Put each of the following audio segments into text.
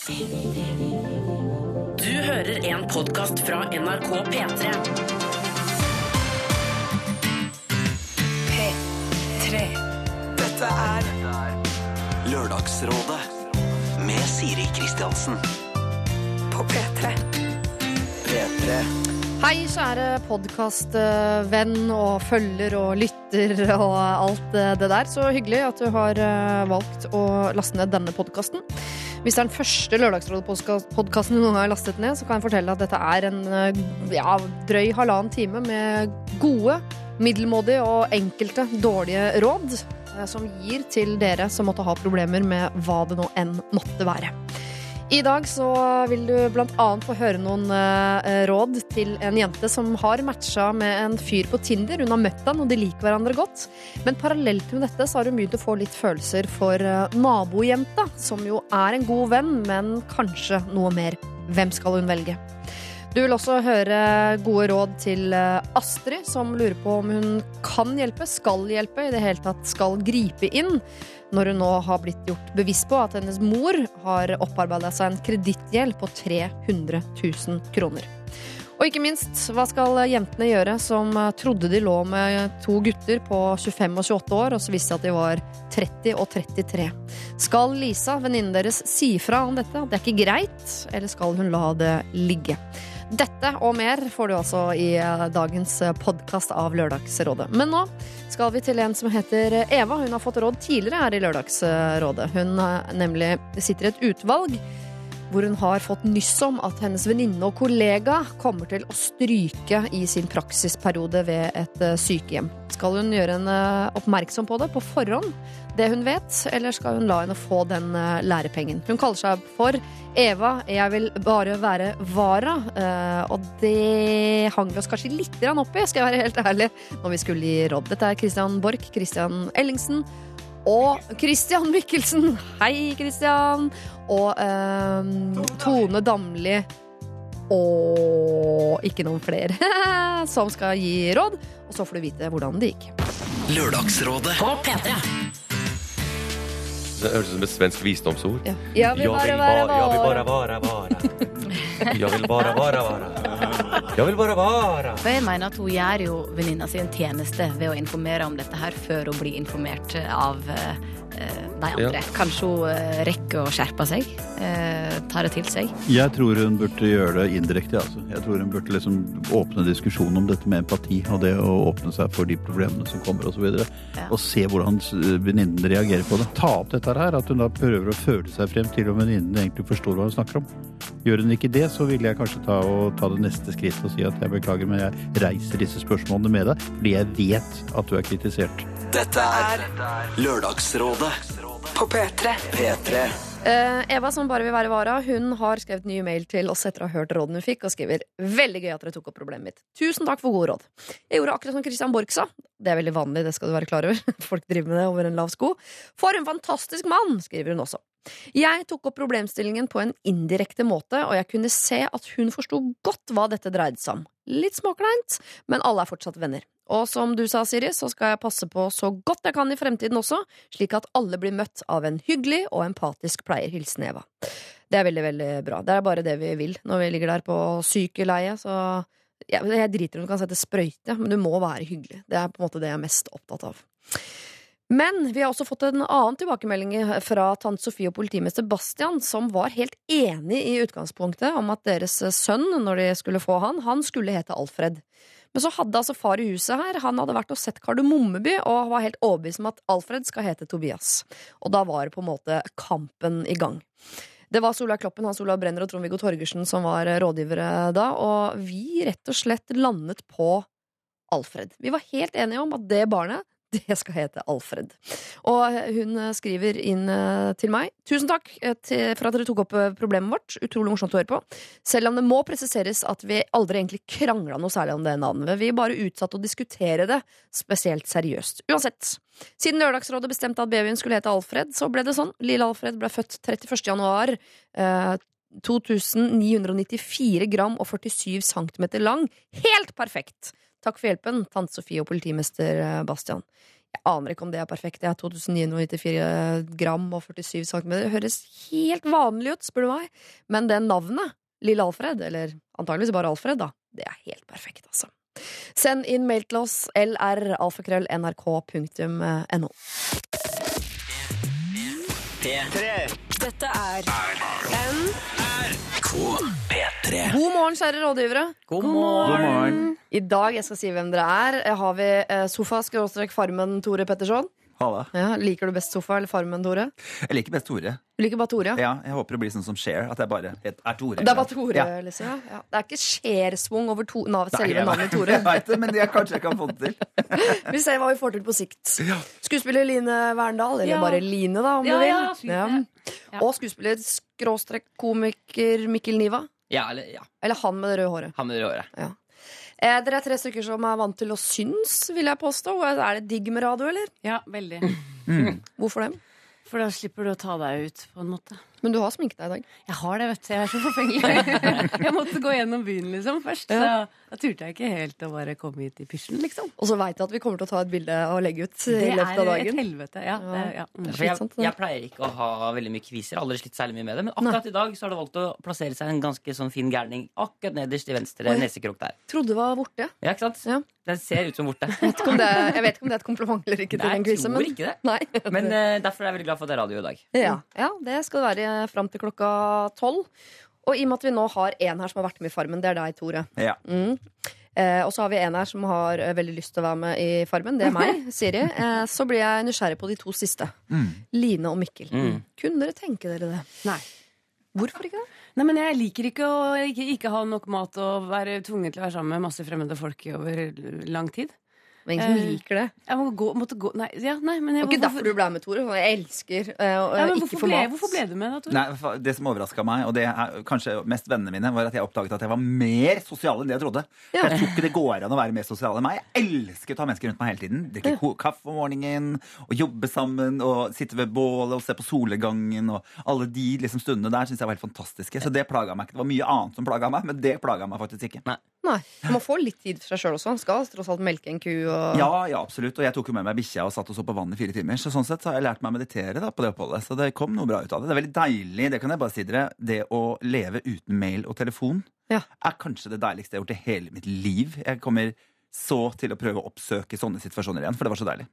Du hører en podkast fra NRK P3. P3. Dette er Lørdagsrådet med Siri Kristiansen. på P3. P3. Hei, kjære podkastvenn og følger og lytter og alt det der. Så hyggelig at du har eh, valgt å laste ned denne podkasten. Hvis det er den første Lørdagsrådet-podkasten noen har lastet ned, så kan jeg fortelle at dette er en eh, ja, drøy halvannen time med gode, middelmådige og enkelte dårlige råd eh, som gir til dere som måtte ha problemer med hva det nå enn måtte være. I dag så vil du annet få høre noen eh, råd til en jente som har matcha med en fyr på Tinder. Hun har møtt han, og de liker hverandre godt. Men parallelt med dette så har hun begynt å få litt følelser for eh, nabojenta, som jo er en god venn, men kanskje noe mer. Hvem skal hun velge? Du vil også høre gode råd til eh, Astrid, som lurer på om hun kan hjelpe, skal hjelpe, i det hele tatt skal gripe inn når hun nå har blitt gjort bevisst på at hennes mor har opparbeida seg en kredittgjeld på 300 000 kroner. Og ikke minst, hva skal jentene gjøre som eh, trodde de lå med to gutter på 25 og 28 år, og så viste det at de var 30 og 33? Skal Lisa, venninnen deres, si fra om dette? Det er ikke greit? Eller skal hun la det ligge? Dette og mer får du altså i eh, dagens podkast av Lørdagsrådet. Men nå skal vi til en som heter Eva. Hun har fått råd tidligere her i Lørdagsrådet. Hun eh, nemlig sitter i et utvalg hvor hun har fått nyss om at hennes venninne og kollega kommer til å stryke i sin praksisperiode ved et eh, sykehjem. Skal hun gjøre henne oppmerksom på det på forhånd, det hun vet, eller skal hun la henne få den eh, lærepengen? Hun kaller seg for Eva, jeg vil bare være vara, eh, og det hang vi oss kanskje litt opp i, skal jeg være helt ærlig, når vi skulle gi råd. Dette er Christian Borch, Christian Ellingsen og Christian Mikkelsen. Hei, Christian. Og eh, Tone Damli. Og ikke noen flere som skal gi råd. Og så får du vite hvordan det gikk. Lørdagsrådet. På P3. Det høres ut som et svensk visdomsord. Ja. Jeg vil bare være vara. Jeg vill bara vara. vara Jeg vil bare bara vara vara. Jeg vil bare vara. For jeg mener at hun gjør jo venninna si en tjeneste ved å informere om dette her før hun blir informert av eh, de andre. Kanskje hun eh, rekker å skjerpe seg, eh, tar det til seg. Jeg tror hun burde gjøre det indirekte. Altså. Jeg tror hun burde liksom åpne diskusjonen om dette med empati og det å åpne seg for de problemene som kommer osv. Og, Ja. og se hvordan venninnen reagerer på det. Ta opp dette her, at hun da prøver å føle seg frem til om venninnen egentlig forstår hva hun snakker om. Gjør hun ikke det, så vil jeg kanskje ta, og ta det neste skrittet og si at jeg beklager, men jeg reiser disse spørsmålene med deg fordi jeg vet at du er kritisert. Dette er Lørdagsrådet. På P3. P3. Uh, Eva, som bare vil være vara, hun har skrevet ny mail til oss etter å ha hørt rådene hun fikk, og skriver veldig gøy at dere tok opp problemet mitt. Tusen takk for gode råd. Jeg gjorde akkurat som Christian Borch sa. Det er veldig vanlig, det skal du være klar over. Folk driver med det over en lav sko. For en fantastisk mann, skriver hun også. Jeg tok opp problemstillingen på en indirekte måte, og jeg kunne se at hun forsto godt hva dette dreide seg om. Litt småkleint, men alle er fortsatt venner. Og som du sa, Siri, så skal jeg passe på så godt jeg kan i fremtiden også, slik at alle blir møtt av en hyggelig og empatisk pleier. Hilsen Eva. Det er veldig, veldig bra. Det er bare det vi vil når vi ligger der på sykeleie, så jeg, jeg driter i om du kan sette sprøyte, men du må være hyggelig. Det er på en måte det jeg er mest opptatt av. Men vi har også fått en annen tilbakemelding fra tante Sofie og politimester Bastian, som var helt enig i utgangspunktet om at deres sønn, når de skulle få han, han skulle hete Alfred. Men så hadde altså far i huset her, han hadde vært og sett Kardemommeby og var helt overbevist om at Alfred skal hete Tobias. Og da var på en måte kampen i gang. Det var Solveig Kloppen, Hans Olav Brenner og Trond-Viggo Torgersen som var rådgivere da, og vi rett og slett landet på Alfred. Vi var helt enige om at det barnet det skal hete Alfred. Og hun skriver inn eh, til meg Tusen takk eh, for at dere tok opp eh, problemet vårt. Utrolig morsomt å høre på. Selv om det må presiseres at vi aldri egentlig krangla noe særlig om det navnet. Vi bare utsatte å diskutere det spesielt seriøst. Uansett. Siden Lørdagsrådet bestemte at babyen skulle hete Alfred, så ble det sånn. Lille Alfred ble født 31. januar. Eh, 2994 gram og 47 centimeter lang. Helt perfekt! Takk for hjelpen, tante Sofie og politimester eh, Bastian. Jeg aner ikke om det er perfekt. Jeg er 2994 gram og 47 cm. Det høres helt vanlig ut, spør du meg. Men det navnet, Lille Alfred, eller antageligvis bare Alfred, da, det er helt perfekt, altså. Send inn mail til oss lralfakrøll.nrk.no. Dette er P3. God morgen, kjære rådgivere. God morgen. I dag jeg skal si hvem dere er, har vi eh, sofa-farmen Tore Petterson. Ja, liker du best sofa eller Farmen, Tore? Jeg liker best Tore. Du liker bare Tore? Ja, jeg håper det blir sånn som Share. at jeg bare er Tore. Det er bare Tore, Ja. liksom? Ja. Det er ikke Share-svung over to, nav, selve jeg- navnet Tore. Jeg vet det, men jeg, kanskje jeg kan få det til. Vi ser hva vi får til på sikt. Skuespiller Line Verndal, eller Ja. bare Line, da, om Ja, du vil. ja, fint. Ja. Og skuespiller skråstrek komiker Mikkel Niva. Ja, eller ja, Eller han med det røde håret. han med det røde. Eh, dere er tre stykker som er vant til å synes, vil jeg påstå. Er det digg med radio, eller? Ja, veldig. Hvorfor det? For da slipper du å ta deg ut, på en måte. Men du har sminket deg i dag. Jeg har det, vet du. Jeg er så forfengelig. jeg måtte gå gjennom byen liksom først. Så da turte jeg ikke helt å bare komme hit i pysjen, liksom. Og så veit jeg at vi kommer til å ta et bilde og legge ut i løpet av dagen. Det er et helvete. Ja, det, ja. Mm. Jeg, jeg pleier ikke å ha veldig mye kviser. Aldri slitt særlig mye med det. Men akkurat i dag så har det valgt å plassere seg en ganske sånn fin gærning akkurat nederst i venstre nesekrok der. Trodde det var borte. Ja, ikke sant? Ja. Den ser ut som borte. Jeg vet ikke om det, jeg vet ikke om det er et kompliment eller ikke. til den kvisen men... ikke det. Nei. Men uh, derfor er jeg veldig glad for at det er radio i dag. ja. ja, det skal det være fram til klokka tolv. Og i og med at vi nå har en her som har vært med i Farmen, det er deg, Tore. Ja. Mm. Eh, og så har vi en her som har eh, veldig lyst til å være med i Farmen. Det er meg, Siri. Eh, så blir jeg nysgjerrig på de to siste. Line og Mikkel. Mm. Kunne dere tenke dere det? Nei. Hvorfor ikke det? Nei, men jeg liker ikke å ikke, ikke ha nok mat og være tvunget til å være sammen med masse fremmede folk over lang tid. Er ingen som Eh, liker det. Jeg må gå, måtte gå Nei, ja, nei men Det jeg, var ikke derfor du ble med, Tore. Jeg elsker uh, ja, men ikke hvorfor, få ble, mat. hvorfor ble du med, da, Tore? Nei, Det som overraska meg, og det er kanskje mest vennene mine, var at jeg oppdaget at jeg var mer sosial enn det jeg trodde. Ja. Jeg tror ikke det går an å være mer sosial enn meg. Jeg elsker å ta mennesker rundt meg hele tiden. Drikke ja. kaffe om morgenen, og jobbe sammen, og sitte ved bålet og se på solegangen Og alle de liksom, stundene der syns jeg var helt fantastiske. Så det plaga meg ikke. Det var mye annet som plaga meg, men det plaga meg faktisk ikke. Nei. Nei, Man må få litt tid for seg sjøl også. Man skal tross alt melke en ku. Og... Ja, ja, absolutt. Og jeg tok jo med meg bikkja og satt og så på vann i fire timer. Så sånn sett så har jeg lært meg å meditere da, på det oppholdet. Så det kom noe bra ut av det. Det er veldig deilig, det kan jeg bare si dere, det å leve uten mail og telefon Ja. er kanskje det deiligste jeg har gjort i hele mitt liv. Jeg kommer så til å prøve å oppsøke sånne situasjoner igjen, for det var så deilig.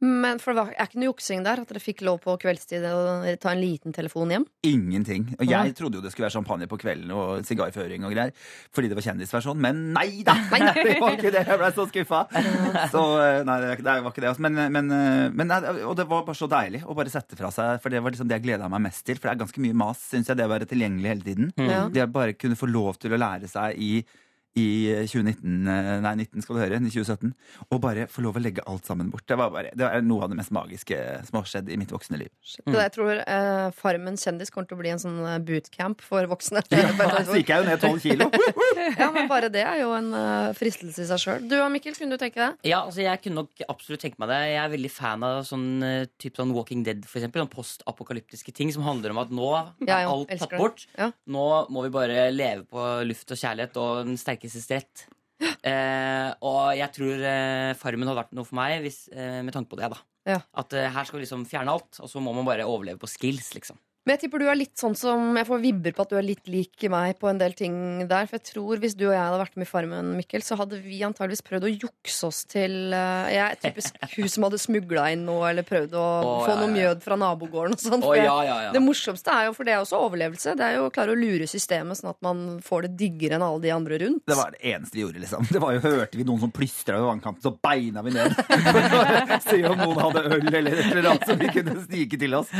Men for det var, er ikke noe juksing der? At dere fikk lov på kveldstid å ta en liten telefon hjem? Ingenting. Og Nei. jeg trodde jo det skulle være champagne på kvelden og sigarføring og greier, fordi det var kjendisversjon, men nei da! det var ikke det. Jeg ble så skuffa. Så eh, nei, det var ikke det. Men, men, eh, men Og det var bare så deilig å bare sette fra seg, for det var liksom det jeg gleda meg mest til. For det er ganske mye mas, syns jeg, det å være tilgjengelig hele tiden. Mm. Det å bare kunne få lov til å lære seg i i 2019, eh, nei 19 skal du høre, i 2017, og bare få lov å legge alt sammen bort. Det var, bare, det var noe av det mest magiske som har skjedd i mitt voksne liv. Mm. jeg tror eh, Farmen kjendis kommer til å bli en sånn eh, bootcamp for voksne. Så gikk jeg jo ned 12 kilo. ja, men Bare det er jo en uh, fristelse i seg sjøl. Du og Mikkel, kunne du tenke deg? Ja, altså Jeg kunne nok absolutt tenke meg det. Jeg er veldig fan av sånn type sånn Walking Dead, for eksempel. Sånn postapokalyptiske ting som handler om at nå er ja, alt tatt bort. Ja. Nå må vi bare leve på luft og kjærlighet og den sterkestes rett. Eh, og jeg tror eh, Farmen hadde vært noe for meg hvis, eh, med tanke på det. da Ja. At eh, her skal vi liksom fjerne alt, og så må man bare overleve på skills. liksom Men jeg tipper du er litt sånn som Jeg får vibber på at du er litt lik meg på en del ting der. For jeg tror hvis du og jeg hadde vært med i Farmen, Mikkel, så hadde vi antageligvis prøvd å jukse oss til eh, Jeg er typisk hun som hadde smugla inn noe, eller prøvd å oh, få ja, noe ja. mjød fra nabogården og sånn. Oh, ja, ja, ja. Det morsomste er jo, for det er også overlevelse, det er jo å klare å lure systemet sånn at man får det diggere enn alle de andre rundt. Det var det eneste vi gjorde, liksom. Det var jo, Hørte vi noen som plystra ved vannkanten, så beina vi ned. Se om noen hadde øl eller et eller annet som vi kunne snike til oss.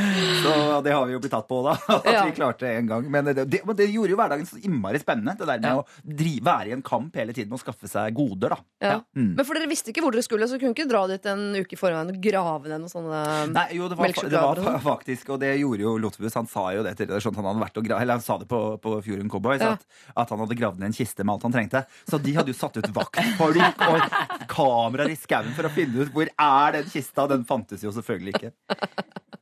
Så det har vi jo blitt tatt på, da. At Ja. vi klarte det en gang. Men det, det, det gjorde jo hverdagen så innmari spennende. Det der med Ja. å drive, være i en kamp hele tiden og skaffe seg goder, da. Ja. Mm. Men for dere visste ikke hvor dere skulle, så kunne ikke dra dit en uke i forveien og grave ned noen sånne Nei, jo, det var, det var faktisk, og det gjorde jo Lotbus. Han sa jo det til redaksjonen. han hadde vært og gra Eller han sa det på, på Fjorden Cowboys, Ja. at, at han hadde gravd ned en kiste med alt han trengte. Så de hadde jo satt ut vaktfolk og kameraer i skauen for å finne ut hvor er den kista. Den fantes jo selvfølgelig ikke.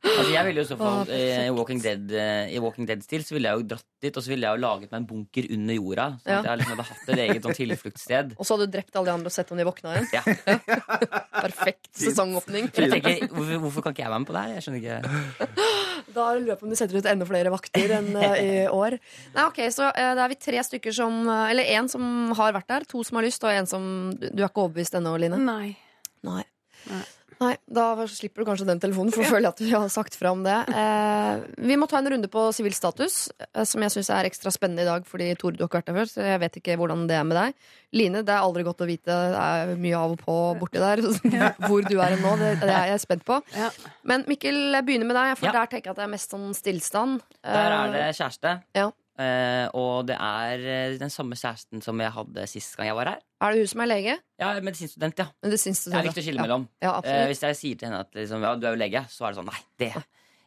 Altså Jeg ville jo i så fall eh, Walking Walking Dead, eh, i Walking Dead-stil så ville jeg jo dratt dit, og så ville jeg jo laget meg en bunker under jorda. Sånn Ja. at jeg liksom hadde hatt et eget sånn tilfluktssted. Og så hadde du drept alle de andre og sett om de våkna igjen. Ja. Perfekt sesongåpning. Jeg tenker, hvorfor, hvorfor kan ikke jeg være med på det her? Jeg skjønner ikke Da lurer jeg på om de setter ut enda flere vakter enn eh, i år. Nei, ok, Så eh, da er vi tre stykker som Eller én som har vært der, to som har lyst, og en som Du er ikke overbevist ennå, Line? Nei. Nei. Nei. Nei, Da slipper du kanskje den telefonen, for å føle at vi har sagt fra om det. Eh, vi må ta en runde på sivil status, eh, som jeg syns er ekstra spennende i dag, fordi Tore, du har ikke vært der før, så jeg vet ikke hvordan det er med deg. Line, det er aldri godt å vite. Det er mye av og på borti der. Hvor du er nå, det, det er jeg spent på. Ja. Men Mikkel, jeg begynner med deg, for Ja. der tenker jeg at det er mest sånn stillstand. Der er det Eh, kjæreste. Ja. Eh, og det er eh, den samme kjæresten som jeg hadde sist gang jeg var her. Er det hun som er lege? Ja, medisinstudent, ja. Medisinstudent, det er viktig å skille mellom. Ja, absolutt. hvis jeg sier til henne at liksom, ja, du er jo lege, så er det sånn nei, det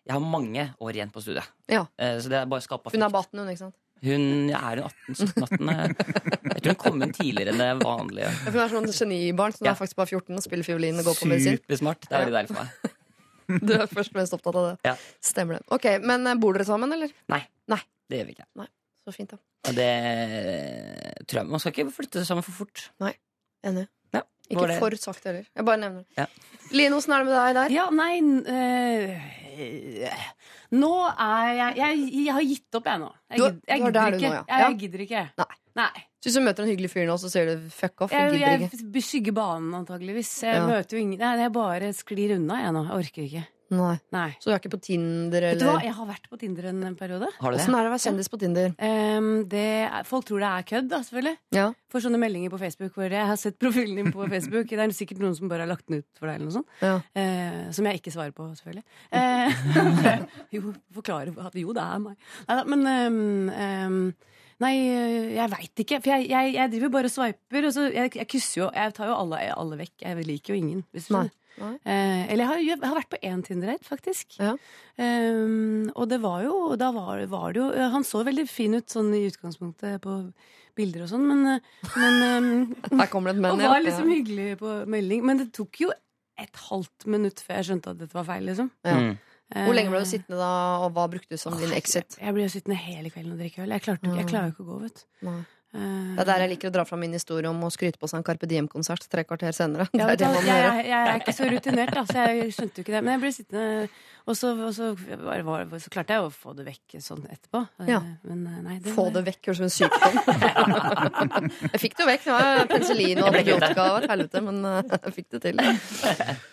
Jeg har mange år igjen på studiet. Ja. Så det er bare skapa Hun er frykt. baten, hun, ikke sant? Hun ja, er hun 18-17-18. Jeg tror hun kom inn tidligere enn det vanlige. Ja, Hun er sånn genibarn som Ja. er faktisk bare 14 og spiller fiolin og går på medisin. Supersmart. Det er veldig deilig for meg. Du er først og fremst opptatt av det. Ja. Stemmer det. Ok, Men bor dere sammen, eller? Nei, Nei. Det gjør vi ikke. Så fint, da. Og det tror jeg Man skal ikke flytte sammen for fort. Enig. Ja, Ikke det- for sakte heller. Jeg bare nevner det. Ja. Line, åssen er det med deg der? Ja, nei øh, Nå er jeg Jeg, jeg har gitt opp, jeg nå. Jeg, jeg, jeg er gidder ikke. Jeg, jeg gidder ikke. Nei. Nei. Så hvis du møter en hyggelig fyr nå, så sier du fuck off? Jeg, Jeg, jeg beskygger banen, antageligvis. Jeg Ja. møter jo ingen Nei, jeg bare sklir unna, jeg nå. Jeg orker ikke. Nei. Nei. Så du er ikke på Tinder, Vet du hva, jeg har vært på Tinder en periode. Har du det? Åssen er det å være kjendis på Tinder? Um, det er, folk tror det er kødd, da, selvfølgelig. Ja. Får sånne meldinger på Facebook hvor jeg har sett profilen din på Facebook. Det er sikkert noen som bare har lagt den ut for deg, eller noe sånt. Ja. Uh, som jeg ikke svarer på, selvfølgelig. Uh, jo, forklare at jo, det er meg. Neida, men um, um, Nei, jeg veit ikke. For jeg, jeg, jeg driver bare og så jeg, jeg kysser jo Jeg tar jo alle, alle vekk. Jeg liker jo ingen. Hvis du Nei. Eh, eller jeg har, jeg har vært på én Tinder-date, faktisk. Ja. Ehm, og det var jo Da var, var det jo Han så veldig fin ut sånn i utgangspunktet på bilder og sånn, men, eh, men ehm, Her kommer det et men, Og var liksom ja. hyggelig på melding. Men det tok jo et halvt minutt før jeg skjønte at dette var feil, liksom. Ja. Mm. Hvor lenge ble du Eh, sittende da, og hva brukte du som din exit? Jeg ble jo sittende hele kvelden og drikke øl. Jeg, klarte, jeg klarer jo ikke å gå, vet du. Eh, Det er der jeg liker å dra fram min historie om å skryte på seg en Carpe Diem-konsert tre kvarter senere. ja, det er det man må jeg, jeg, jeg er ikke så rutinert, da, så jeg skjønte jo ikke det. Men jeg ble sittende, og så, og så, var, var, så klarte jeg å få det vekk sånn etterpå. Eh, Ja. Men eh, nei, det Få var- det vekk, høres ut som en sykdom. jeg fikk det jo vekk. Det var penicillin og antibiotika. og et helvete, men eh, jeg fikk det til.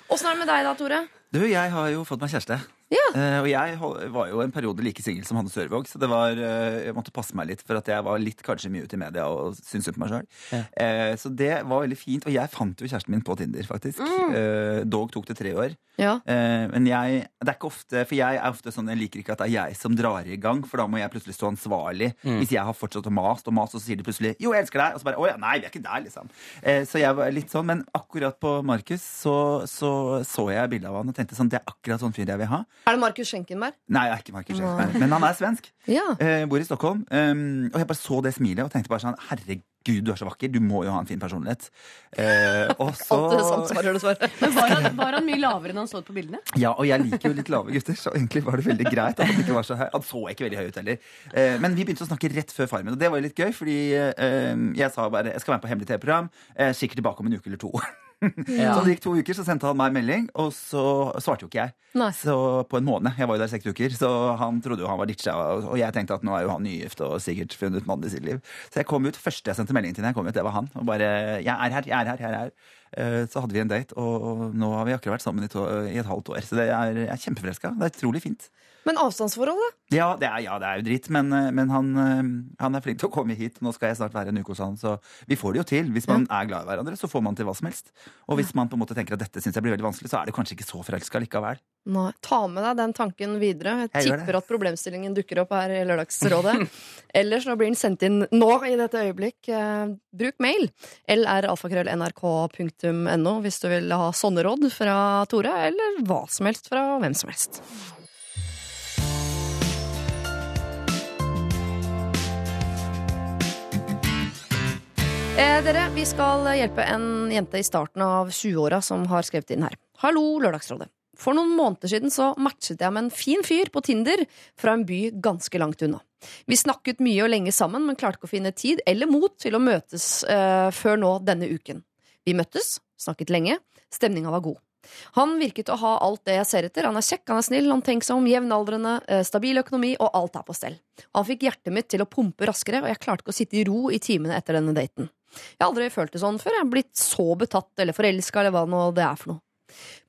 Åssen er det med deg da, Tore? Du, jeg har jo fått meg kjæreste. Ja. Uh, og jeg var jo en periode like singel som Hanne Sørvåg, så det var, uh, jeg måtte passe meg litt for at jeg var litt kanskje mye ute i media og syntes synd på meg sjøl. Ja. Uh, så det var veldig fint. Og jeg fant jo kjæresten min på Tinder, faktisk. Mm. Eh, dog tok det tre år. Ja. Eh, men jeg, det er ikke ofte, for jeg er ofte sånn, jeg liker ikke at det er jeg som drar i gang, for da må jeg plutselig stå ansvarlig. Mm. Hvis jeg har fortsatt å mast og mast, og så sier de plutselig 'jo, jeg elsker deg', og så bare 'å ja, nei, vi er ikke der', liksom. Eh, så jeg var litt sånn, men akkurat på Markus så så, så jeg bildet av han og tenkte sånn, det er akkurat sånn fyr jeg vil ha. Er det Markus Schenkenberg? Nei, jeg er ikke Markus Schenkenberg, men han er svensk. Ja. Eh, bor i Stockholm. Um, og jeg bare så det smilet og tenkte bare sånn Herregud, du er så vakker. Du må jo ha en fin personlighet. Eh, og så Alt det samme svarer du svaret. Men var han, var han mye lavere enn han så ut på bildene? Ja, og jeg liker jo litt lave gutter, så egentlig var det veldig greit. at Han ikke var så høy. Han så ikke veldig høy ut heller. Eh, men vi begynte å snakke rett før Farmen, og det var jo litt gøy, fordi eh, jeg sa bare jeg skal være med på hemmelig TV-program. Eh, sikkert tilbake om en uke eller to. Ja. Så det gikk to uker, så sendte han meg melding, og så svarte jo ikke jeg. Nei. Så på en måned. Jeg var jo der seks uker, så han trodde jo han var ditcha. Og jeg tenkte at nå er jo han nygift og sikkert funnet mannen i sitt liv. Så jeg kom ut, første jeg sendte melding til når jeg kom ut, det var han. Og bare 'Jeg er her, jeg er her, jeg er her'. Eh, Så hadde vi en date, og nå har vi akkurat vært sammen i, to, i et halvt år. Så det er, jeg er kjempeforelska. Det er utrolig fint. Men avstandsforholdet? Ja, det er, ja, det er jo dritt, men, eh, men han, eh, han er flink til å komme hit. Nå skal jeg snart være en uke hos han, så vi får det jo til. Hvis man er glad i hverandre, så får man til hva som helst. Og hvis man på en måte tenker at dette synes jeg blir veldig vanskelig, så er det kanskje ikke så forelska likevel. Nei. Ta med deg den tanken videre. Jeg Jeg tipper at problemstillingen dukker opp her i Lørdagsrådet. Ellers nå blir den sendt inn nå i dette øyeblikk. Eh, bruk mail. lralfakrøll.nrk.no hvis du vil ha sånne råd fra Tore, eller hva som helst fra hvem som helst. Eh, dere, vi skal hjelpe en jente i starten av 20-åra som har skrevet inn her. Hallo, Lørdagsrådet. For noen måneder siden så matchet jeg med en fin fyr på Tinder fra en by ganske langt unna. Vi snakket mye og lenge sammen, men klarte ikke å finne tid eller mot til å møtes eh, før nå denne uken. Vi møttes, snakket lenge, stemninga var god. Han virket å ha alt det jeg ser etter. Han er kjekk, han er snill, omtenksom, jevnaldrende, eh, stabil økonomi, og alt er på stell. Han fikk hjertet mitt til å pumpe raskere, og jeg klarte ikke å sitte i ro i timene etter denne daten. Jeg har aldri følt det sånn før. Jeg har blitt så betatt eller forelska eller hva nå det er for noe.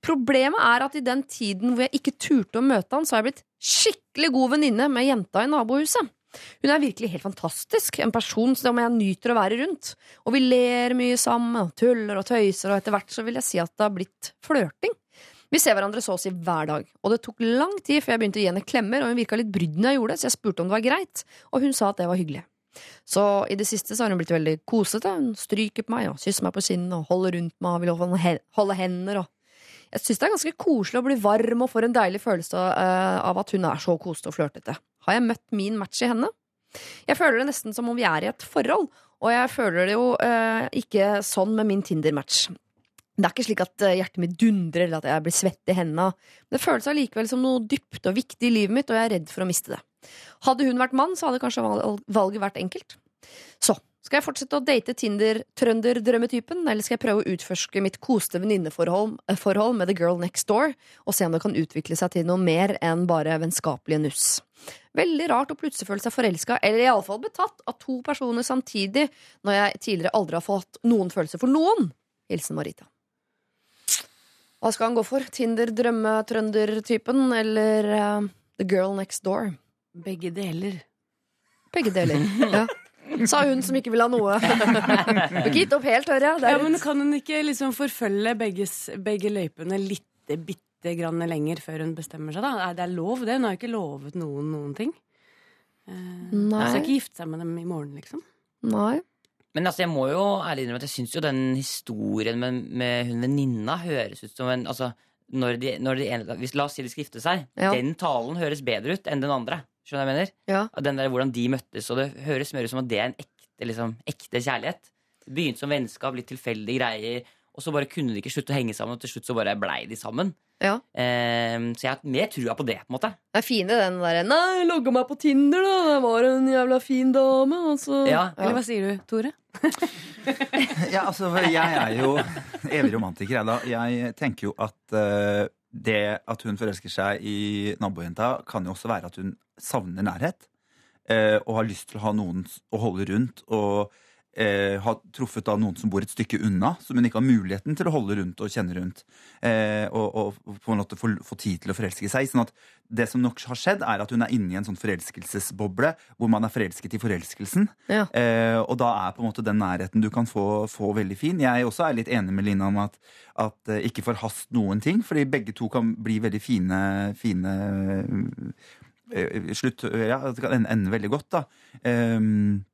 Problemet er at i den tiden hvor jeg ikke turte å møte han, så har jeg blitt skikkelig god venninne med jenta i nabohuset. Hun er virkelig helt fantastisk, en person som jeg nyter å være rundt. Og vi ler mye sammen, tuller og tøyser, og etter hvert så vil jeg si at det har blitt flørting. Vi ser hverandre så å si hver dag, og det tok lang tid før jeg begynte å gi henne klemmer, og hun virka litt brydd når jeg gjorde det, så jeg spurte om det var greit, og hun sa at det var hyggelig. Så i det siste så har hun blitt veldig kosete, hun stryker på meg og kysser meg på kinnet og holder rundt meg og vil holde hender og jeg syns det er ganske koselig å bli varm og får en deilig følelse eh, av at hun er så kosete og flørtete. Har jeg møtt min match i henne? Jeg føler det nesten som om vi er i et forhold, og jeg føler det jo eh, ikke sånn med min Tinder-match. Det er ikke slik at eh, hjertet mitt dundrer eller at jeg blir svett i hendene. Men det føles allikevel som noe dypt og viktig i livet mitt, og jeg er redd for å miste det. Hadde hun vært mann, så hadde kanskje valget vært enkelt. Så skal jeg fortsette å date Tinder-trønder-drømmetypen, eller skal jeg prøve å utforske mitt koste venninneforhold eh, med the girl next door, og se om det kan utvikle seg til noe mer enn bare vennskapelige nuss? Veldig rart å plutselig føle seg forelska, eller iallfall betatt, av to personer samtidig, når jeg tidligere aldri har fått noen følelser for noen. Hilsen Marita. Hva skal han gå for? Tinder-drømme-trønder-typen, eller uh, the girl next door? Begge deler. Begge deler. Ja. Sa hun som ikke vil ha noe. Gitt opp helt, hører jeg. Ja, men Kan hun ikke liksom forfølge begges, begge løypene litt bitte grann lenger før hun bestemmer seg? da? Det er lov, det? Hun har jo ikke lovet noen noen ting. Nei Hun Nei. skal ikke gifte seg med dem i morgen, liksom. Nei. Men altså, jeg må jo ærlig innrømme at jeg syns jo den historien med, med hun venninna høres ut som en altså, når de, når de hvis, La oss si de skal gifte seg. Ja. Den talen høres bedre ut enn den andre. Skjønner du hva jeg mener? Ja. Den der Hvordan de møttes, og det høres mer ut som at det er en ekte, liksom, ekte kjærlighet. Det begynte som vennskap, litt tilfeldige greier, og så bare kunne de ikke slutte å henge sammen, og til slutt så bare blei de sammen. Ja. Ehm, så jeg har mer trua på det, på en måte. Det er fine den derre 'Nei, logga meg på Tinder, da. Det var en jævla fin dame', altså. så Ja. Eller hva sier du, Tore? Ja, altså, jeg er jo evig romantiker, jeg, da. Jeg tenker jo at eh, det at hun forelsker seg i nabojenta, kan jo også være at hun savner nærhet. eh, og har lyst til å ha noen å holde rundt. Og eh, har truffet da noen som bor et stykke unna, som hun ikke har muligheten til å holde rundt og kjenne rundt. Eh, og, og på en måte få, få tid til å forelske seg. sånn at det som nok har skjedd, er at hun er inne i en sånn forelskelsesboble hvor man er forelsket i forelskelsen. Ja. Eh, og da er på en måte den nærheten du kan få, få veldig fin. Jeg også er litt enig med Lina om at, at eh, ikke forhast noen ting, fordi begge to kan bli veldig fine, fine eh, slutt, ja, Det kan ende, veldig godt, da. Ehm,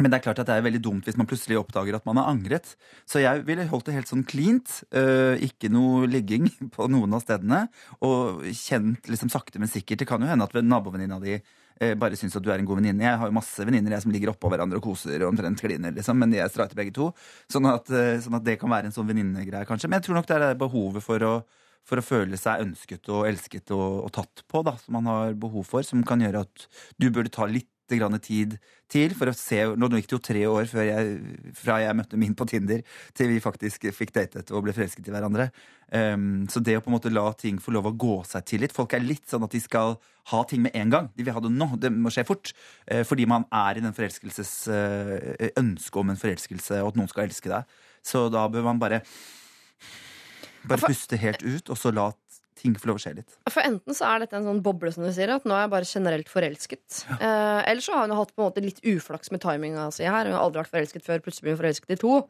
men det er klart at det er veldig dumt hvis man plutselig oppdager at man har angret. Så jeg ville holdt det helt sånn cleant. eh, ikke noe ligging på noen av stedene. Og kjent liksom sakte, men sikkert. Det kan jo hende at nabovenninna di eh, bare syns at du er en god venninne. Jeg har jo masse venninner som ligger oppå hverandre og koser og omtrent kliner, liksom. Men de er streite begge to. Sånn at, eh, sånn at det kan være en sånn venninnegreie, kanskje. Men jeg tror nok det er behovet for å for å føle seg ønsket og elsket og, og tatt på, da, som man har behov for, som kan gjøre at du burde ta litt grann tid til for å se Nå gikk det jo tre år før jeg, fra jeg møtte min på Tinder, til vi faktisk fikk datet og ble forelsket i hverandre. Um, så det å på en måte la ting få lov å gå seg til litt Folk er litt sånn at de skal ha ting med en gang. De vil ha det nå. Det må skje fort. Uh, fordi man er i den forelskelses uh, ønske om en forelskelse, og at noen skal elske deg. Så da bør man bare bare puste helt ut, og så la ting får lov å skje litt. For enten så er dette en sånn boble, som du sier, at nå er jeg bare generelt forelsket. Eh, eller så har hun hatt på en måte litt uflaks med timinga si her. Hun har aldri vært forelsket før, plutselig blir hun forelsket i to.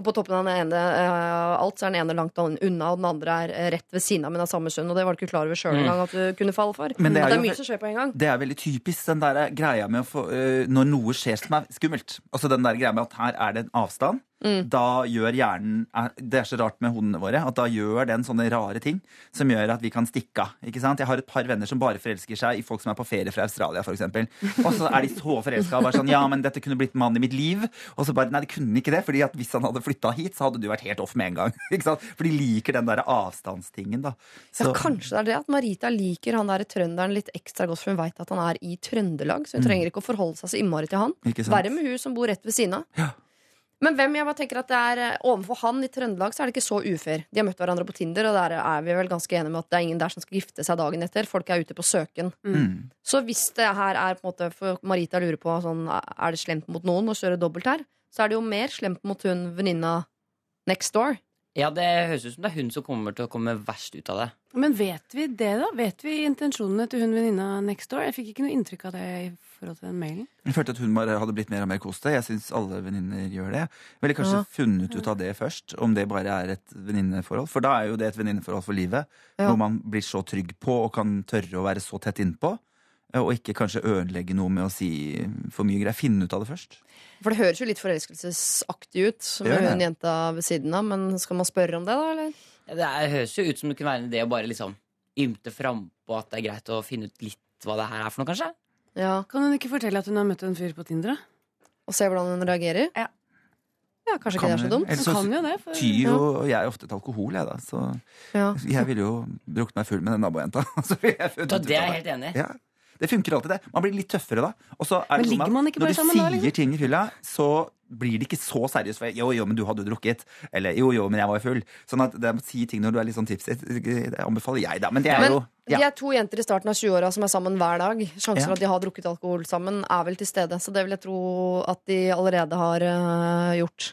Og på toppen av den ene, eh, alt så er den ene langt unna, og den andre er eh, rett ved siden av, men av samme stund. Og det var du ikke klar over sjøl Mm. engang at du kunne falle for. Men det er det er mye som skjer på en gang. Det er veldig typisk den der greia med å få uh, Når noe skjer som er skummelt. Altså den der greia med at her er det en avstand. Da gjør hjernen eh, Det er så rart med hundene våre, at da gjør den sånne rare ting som gjør at vi kan stikke av. ikke sant? Jeg har et par venner som bare forelsker seg i folk som er på ferie fra Australia, f.eks. Og så er de så forelska og bare sånn Ja, men dette kunne blitt mannen i mitt liv. Og så bare Nei, det kunne ikke det, fordi at hvis han hadde flytta hit, så hadde du vært helt off med en gang. ikke sant? For de liker den der avstandstingen, da. Ja, kanskje det er det at Marita liker han der trønderen litt ekstra godt, for hun veit at han er i Trøndelag. Så hun Mm. trenger ikke å forholde seg så innmari til han. Verre med hun som bor rett ved siden av. Men hvem jeg bare tenker at det er eh, overfor han i Trøndelag så er det ikke så ufair. De har møtt hverandre på Tinder, og der er vi vel ganske enige med at det er ingen der som skal gifte seg dagen etter. Folk er ute på søken. Mm. Så hvis det her er på en måte For Marita lurer på sånn, er det slemt mot noen å kjøre dobbelt her, så er det jo mer slemt mot hun venninna next door. Ja, det høres ut som det er hun som kommer til å komme verst ut av det. Men vet vi det, da? Vet vi intensjonene til hun venninna next door? Jeg fikk ikke noe inntrykk av det i forhold til den mailen. Jeg følte at hun bare hadde blitt mer og mer koste. Jeg syns alle venninner gjør det. Ville kanskje Ja. funnet ut av det først, om det bare er et venninneforhold. For da er jo det et venninneforhold for livet. Ja. noe man blir så trygg på og kan tørre å være så tett innpå. Og ikke kanskje ødelegge noe med å si for mye greier. Finne ut av det først. For det høres jo litt forelskelsesaktig ut med gjør hun jenta ved siden av, men skal man spørre om det, da, eller? Ja, det er, høres jo ut som det kunne være en idé å bare liksom ymte frampå at det er greit å finne ut litt hva det her er for noe, kanskje. Ja. Kan hun ikke fortelle at hun har møtt en fyr på Tinder? da? Og se hvordan hun reagerer? Ja. Ja, kanskje ikke det er så dumt. Hun kan jo det. For, tyr jo jeg er ofte til alkohol, jeg, da. Så Ja. jeg ville jo drukket meg full med den nabojenta. Så jeg funnet Så det er jeg helt enig i. Ja. Det funker alltid, det. Man blir litt tøffere da. Og så er Men det noe ligger at man ikke når bare du sammen da, sier liksom? ting i fylla, så blir det ikke så seriøst. For jo, jo, men du hadde jo drukket. Eller jo, jo, men jeg var jo full. Sånn at det å si ting når du er litt sånn tipsy, det anbefaler jeg, da. Men det er Men jo de er to jenter i starten av 20-åra som er sammen hver dag. Sjansen for Ja. at de har drukket alkohol sammen, er vel til stede. Så det vil jeg tro at de allerede har øh, gjort.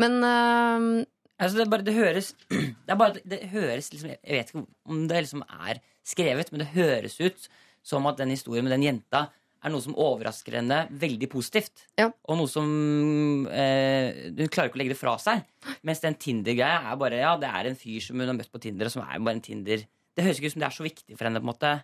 Men øh, Altså, det, bare, det høres Det er bare det høres liksom Jeg vet ikke om det liksom er skrevet, men det høres ut som at den historien med den jenta er noe som overrasker henne veldig positivt. Ja. Og noe som eh, Hun klarer ikke å legge det fra seg. Mens den Tinder-greia er bare Ja, det er en fyr som hun har møtt på Tinder, og som er bare en Tinder Det høres ikke ut som det er så viktig for henne. på en måte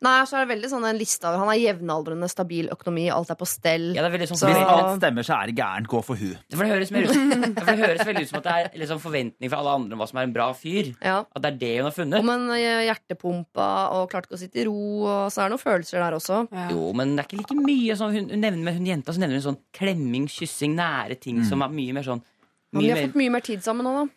Nei, så er det veldig sånn en liste av Han er jevnaldrende, stabil økonomi, alt er på stell. Ja, det er veldig sånn Så- Hvis alt stemmer, så er det gærent. Gå for hun. For det høres, mer ut, ja, for det høres veldig ut som at det er liksom forventning fra alle andre om hva som er en bra fyr. Ja. At det er det hun har funnet. Om en øh, hjertepumpa og klarte ikke å sitte i ro, og så er det noen følelser der også. Ja. Jo, men det er ikke like mye. Sånn, hun, hun nevner med hun jenta så nevner hun sånn klemming, kyssing, nære ting som er mye mer sånn Men de mye har mer, fått mye mer tid sammen nå, da.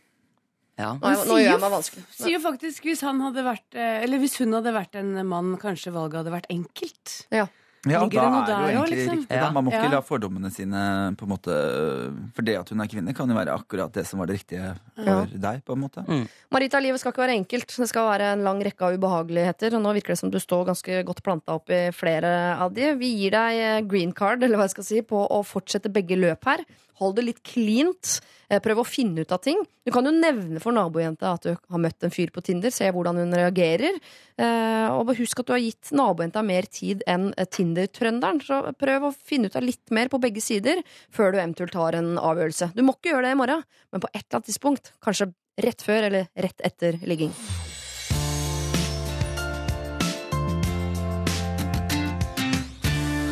Ja. Nå, nå gjør jeg meg vanskelig. Sier jo faktisk hvis han hadde vært eh, Eller hvis hun hadde vært en mann, kanskje valget hadde vært enkelt. Ja. Ja, da er det jo egentlig liksom? riktig. Da. Ja. Man må ikke Ja. la fordommene sine på en måte For det at hun er kvinne, kan jo være akkurat det som var det riktige for deg. på en måte Marita, livet skal ikke være enkelt. Det skal være en lang rekke av ubehageligheter. Og nå virker det som du står ganske godt planta opp i flere av de. Vi gir deg eh, green card eller hva jeg skal si, på å fortsette begge løp her. Hold det litt cleant. Eh, Prøv å finne ut av ting. Du kan jo nevne for nabojenta at du har møtt en fyr på Tinder. Se hvordan hun reagerer. Eh, Og husk at du har gitt nabojenta mer tid enn eh, Tinder-trønderen. Så prøv å finne ut av litt mer på begge sider før du eventuelt tar en avgjørelse. Du må ikke gjøre det i morgen, men på et eller annet tidspunkt. Kanskje rett før eller rett etter ligging.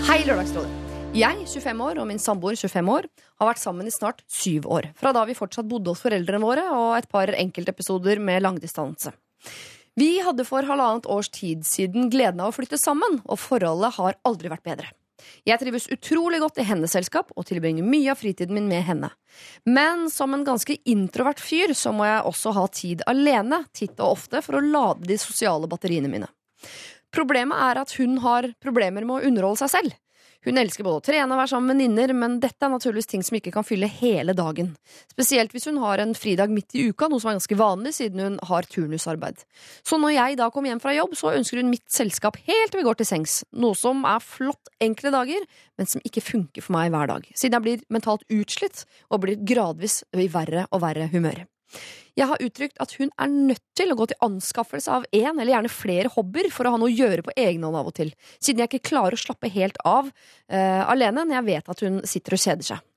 Hei, Lørdagsrådet. Jeg, 25 år, og min samboer, 25 år, har vært sammen i snart syv år. Fra da vi fortsatt bodde hos foreldrene våre, og et par enkeltepisoder med langdistanse. Vi hadde for halvannet års tid siden gleden av å flytte sammen, og forholdet har aldri vært bedre. Jeg trives utrolig godt i hennes selskap og tilbringer mye av fritiden min med henne. Men som en ganske introvert fyr så må jeg også ha tid alene titt og ofte for å lade de sosiale batteriene mine. Problemet er at hun har problemer med å underholde seg selv. Hun elsker både å trene og være sammen med venninner, men dette er naturligvis ting som ikke kan fylle hele dagen. Spesielt hvis hun har en fridag midt i uka, noe som er ganske vanlig siden hun har turnusarbeid. Så når jeg da kommer hjem fra jobb, så ønsker hun mitt selskap helt til vi går til sengs, noe som er flott enkle dager, men som ikke funker for meg hver dag, siden jeg blir mentalt utslitt og blir gradvis i verre og verre humør. Jeg har uttrykt at hun er nødt til å gå til anskaffelse av en eller gjerne flere hobbyer for å ha noe å gjøre på egen hånd av og til, siden jeg ikke klarer å slappe helt av uh, alene når jeg vet at hun sitter og kjeder seg.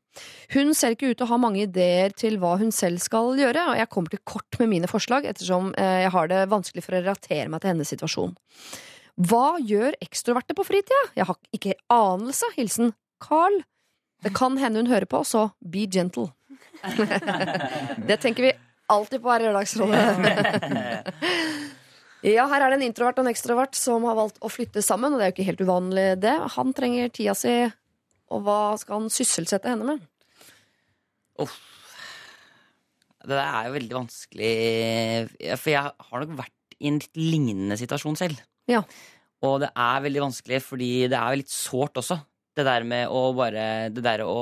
Hun ser ikke ut til å ha mange ideer til hva hun selv skal gjøre, og jeg kommer til kort med mine forslag ettersom eh, jeg har det vanskelig for å relatere meg til hennes situasjon. Hva gjør ekstroverte på fritida? Jeg har ikke anelse. Hilsen Carl. Det kan hende hun hører på, så be gentle. Det tenker vi alltid på her i Lørdagsrådet. Ja, her er det en introvert og en ekstrovert som har valgt å flytte sammen, og det er jo ikke helt uvanlig, det. Han trenger tida si, og hva skal han sysselsette henne med? Uff. Det der er jo veldig vanskelig For jeg har nok vært i en litt lignende situasjon selv. Ja. Og det er veldig vanskelig fordi det er jo litt sårt også. Det der med å bare Det der å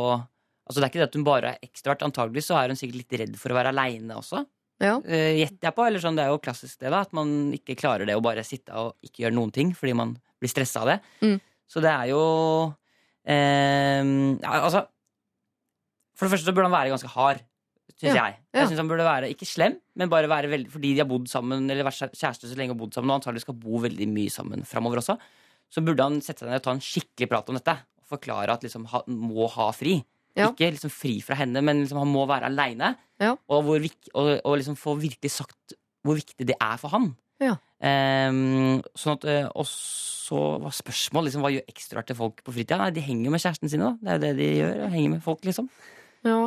Altså det er ikke det at hun bare er ekstrovert. Antagelig så er hun sikkert litt redd for å være aleine også. Ja. Uh, Gjetter jeg på. Eller sånn, det er jo klassisk det, da. At man ikke klarer det å bare sitte og ikke gjøre noen ting fordi man blir stressa av det. Mm. Så det er jo eh, ja, Altså For det første så burde han være ganske hard, syns Ja, jeg. Jeg synes han burde være ikke slem, men bare være veldig Fordi de har bodd sammen Eller vært kjærester så lenge og bodd sammen, og antagelig skal bo veldig mye sammen framover også, så burde han sette seg ned og ta en skikkelig prat om dette. Og forklare at liksom han må ha fri. Ja. Ikke liksom fri fra henne, men liksom han må være aleine. Ja. Og, hvor og, og liksom få virkelig sagt hvor viktig det er for han. Ja. Um, sånn at, eh, og så var spørsmålet liksom, hva gjør ekstroverte folk på fritida? Nei, de henger jo med kjæresten sin Da. Det er jo det de gjør. Henger med folk, liksom. Ja.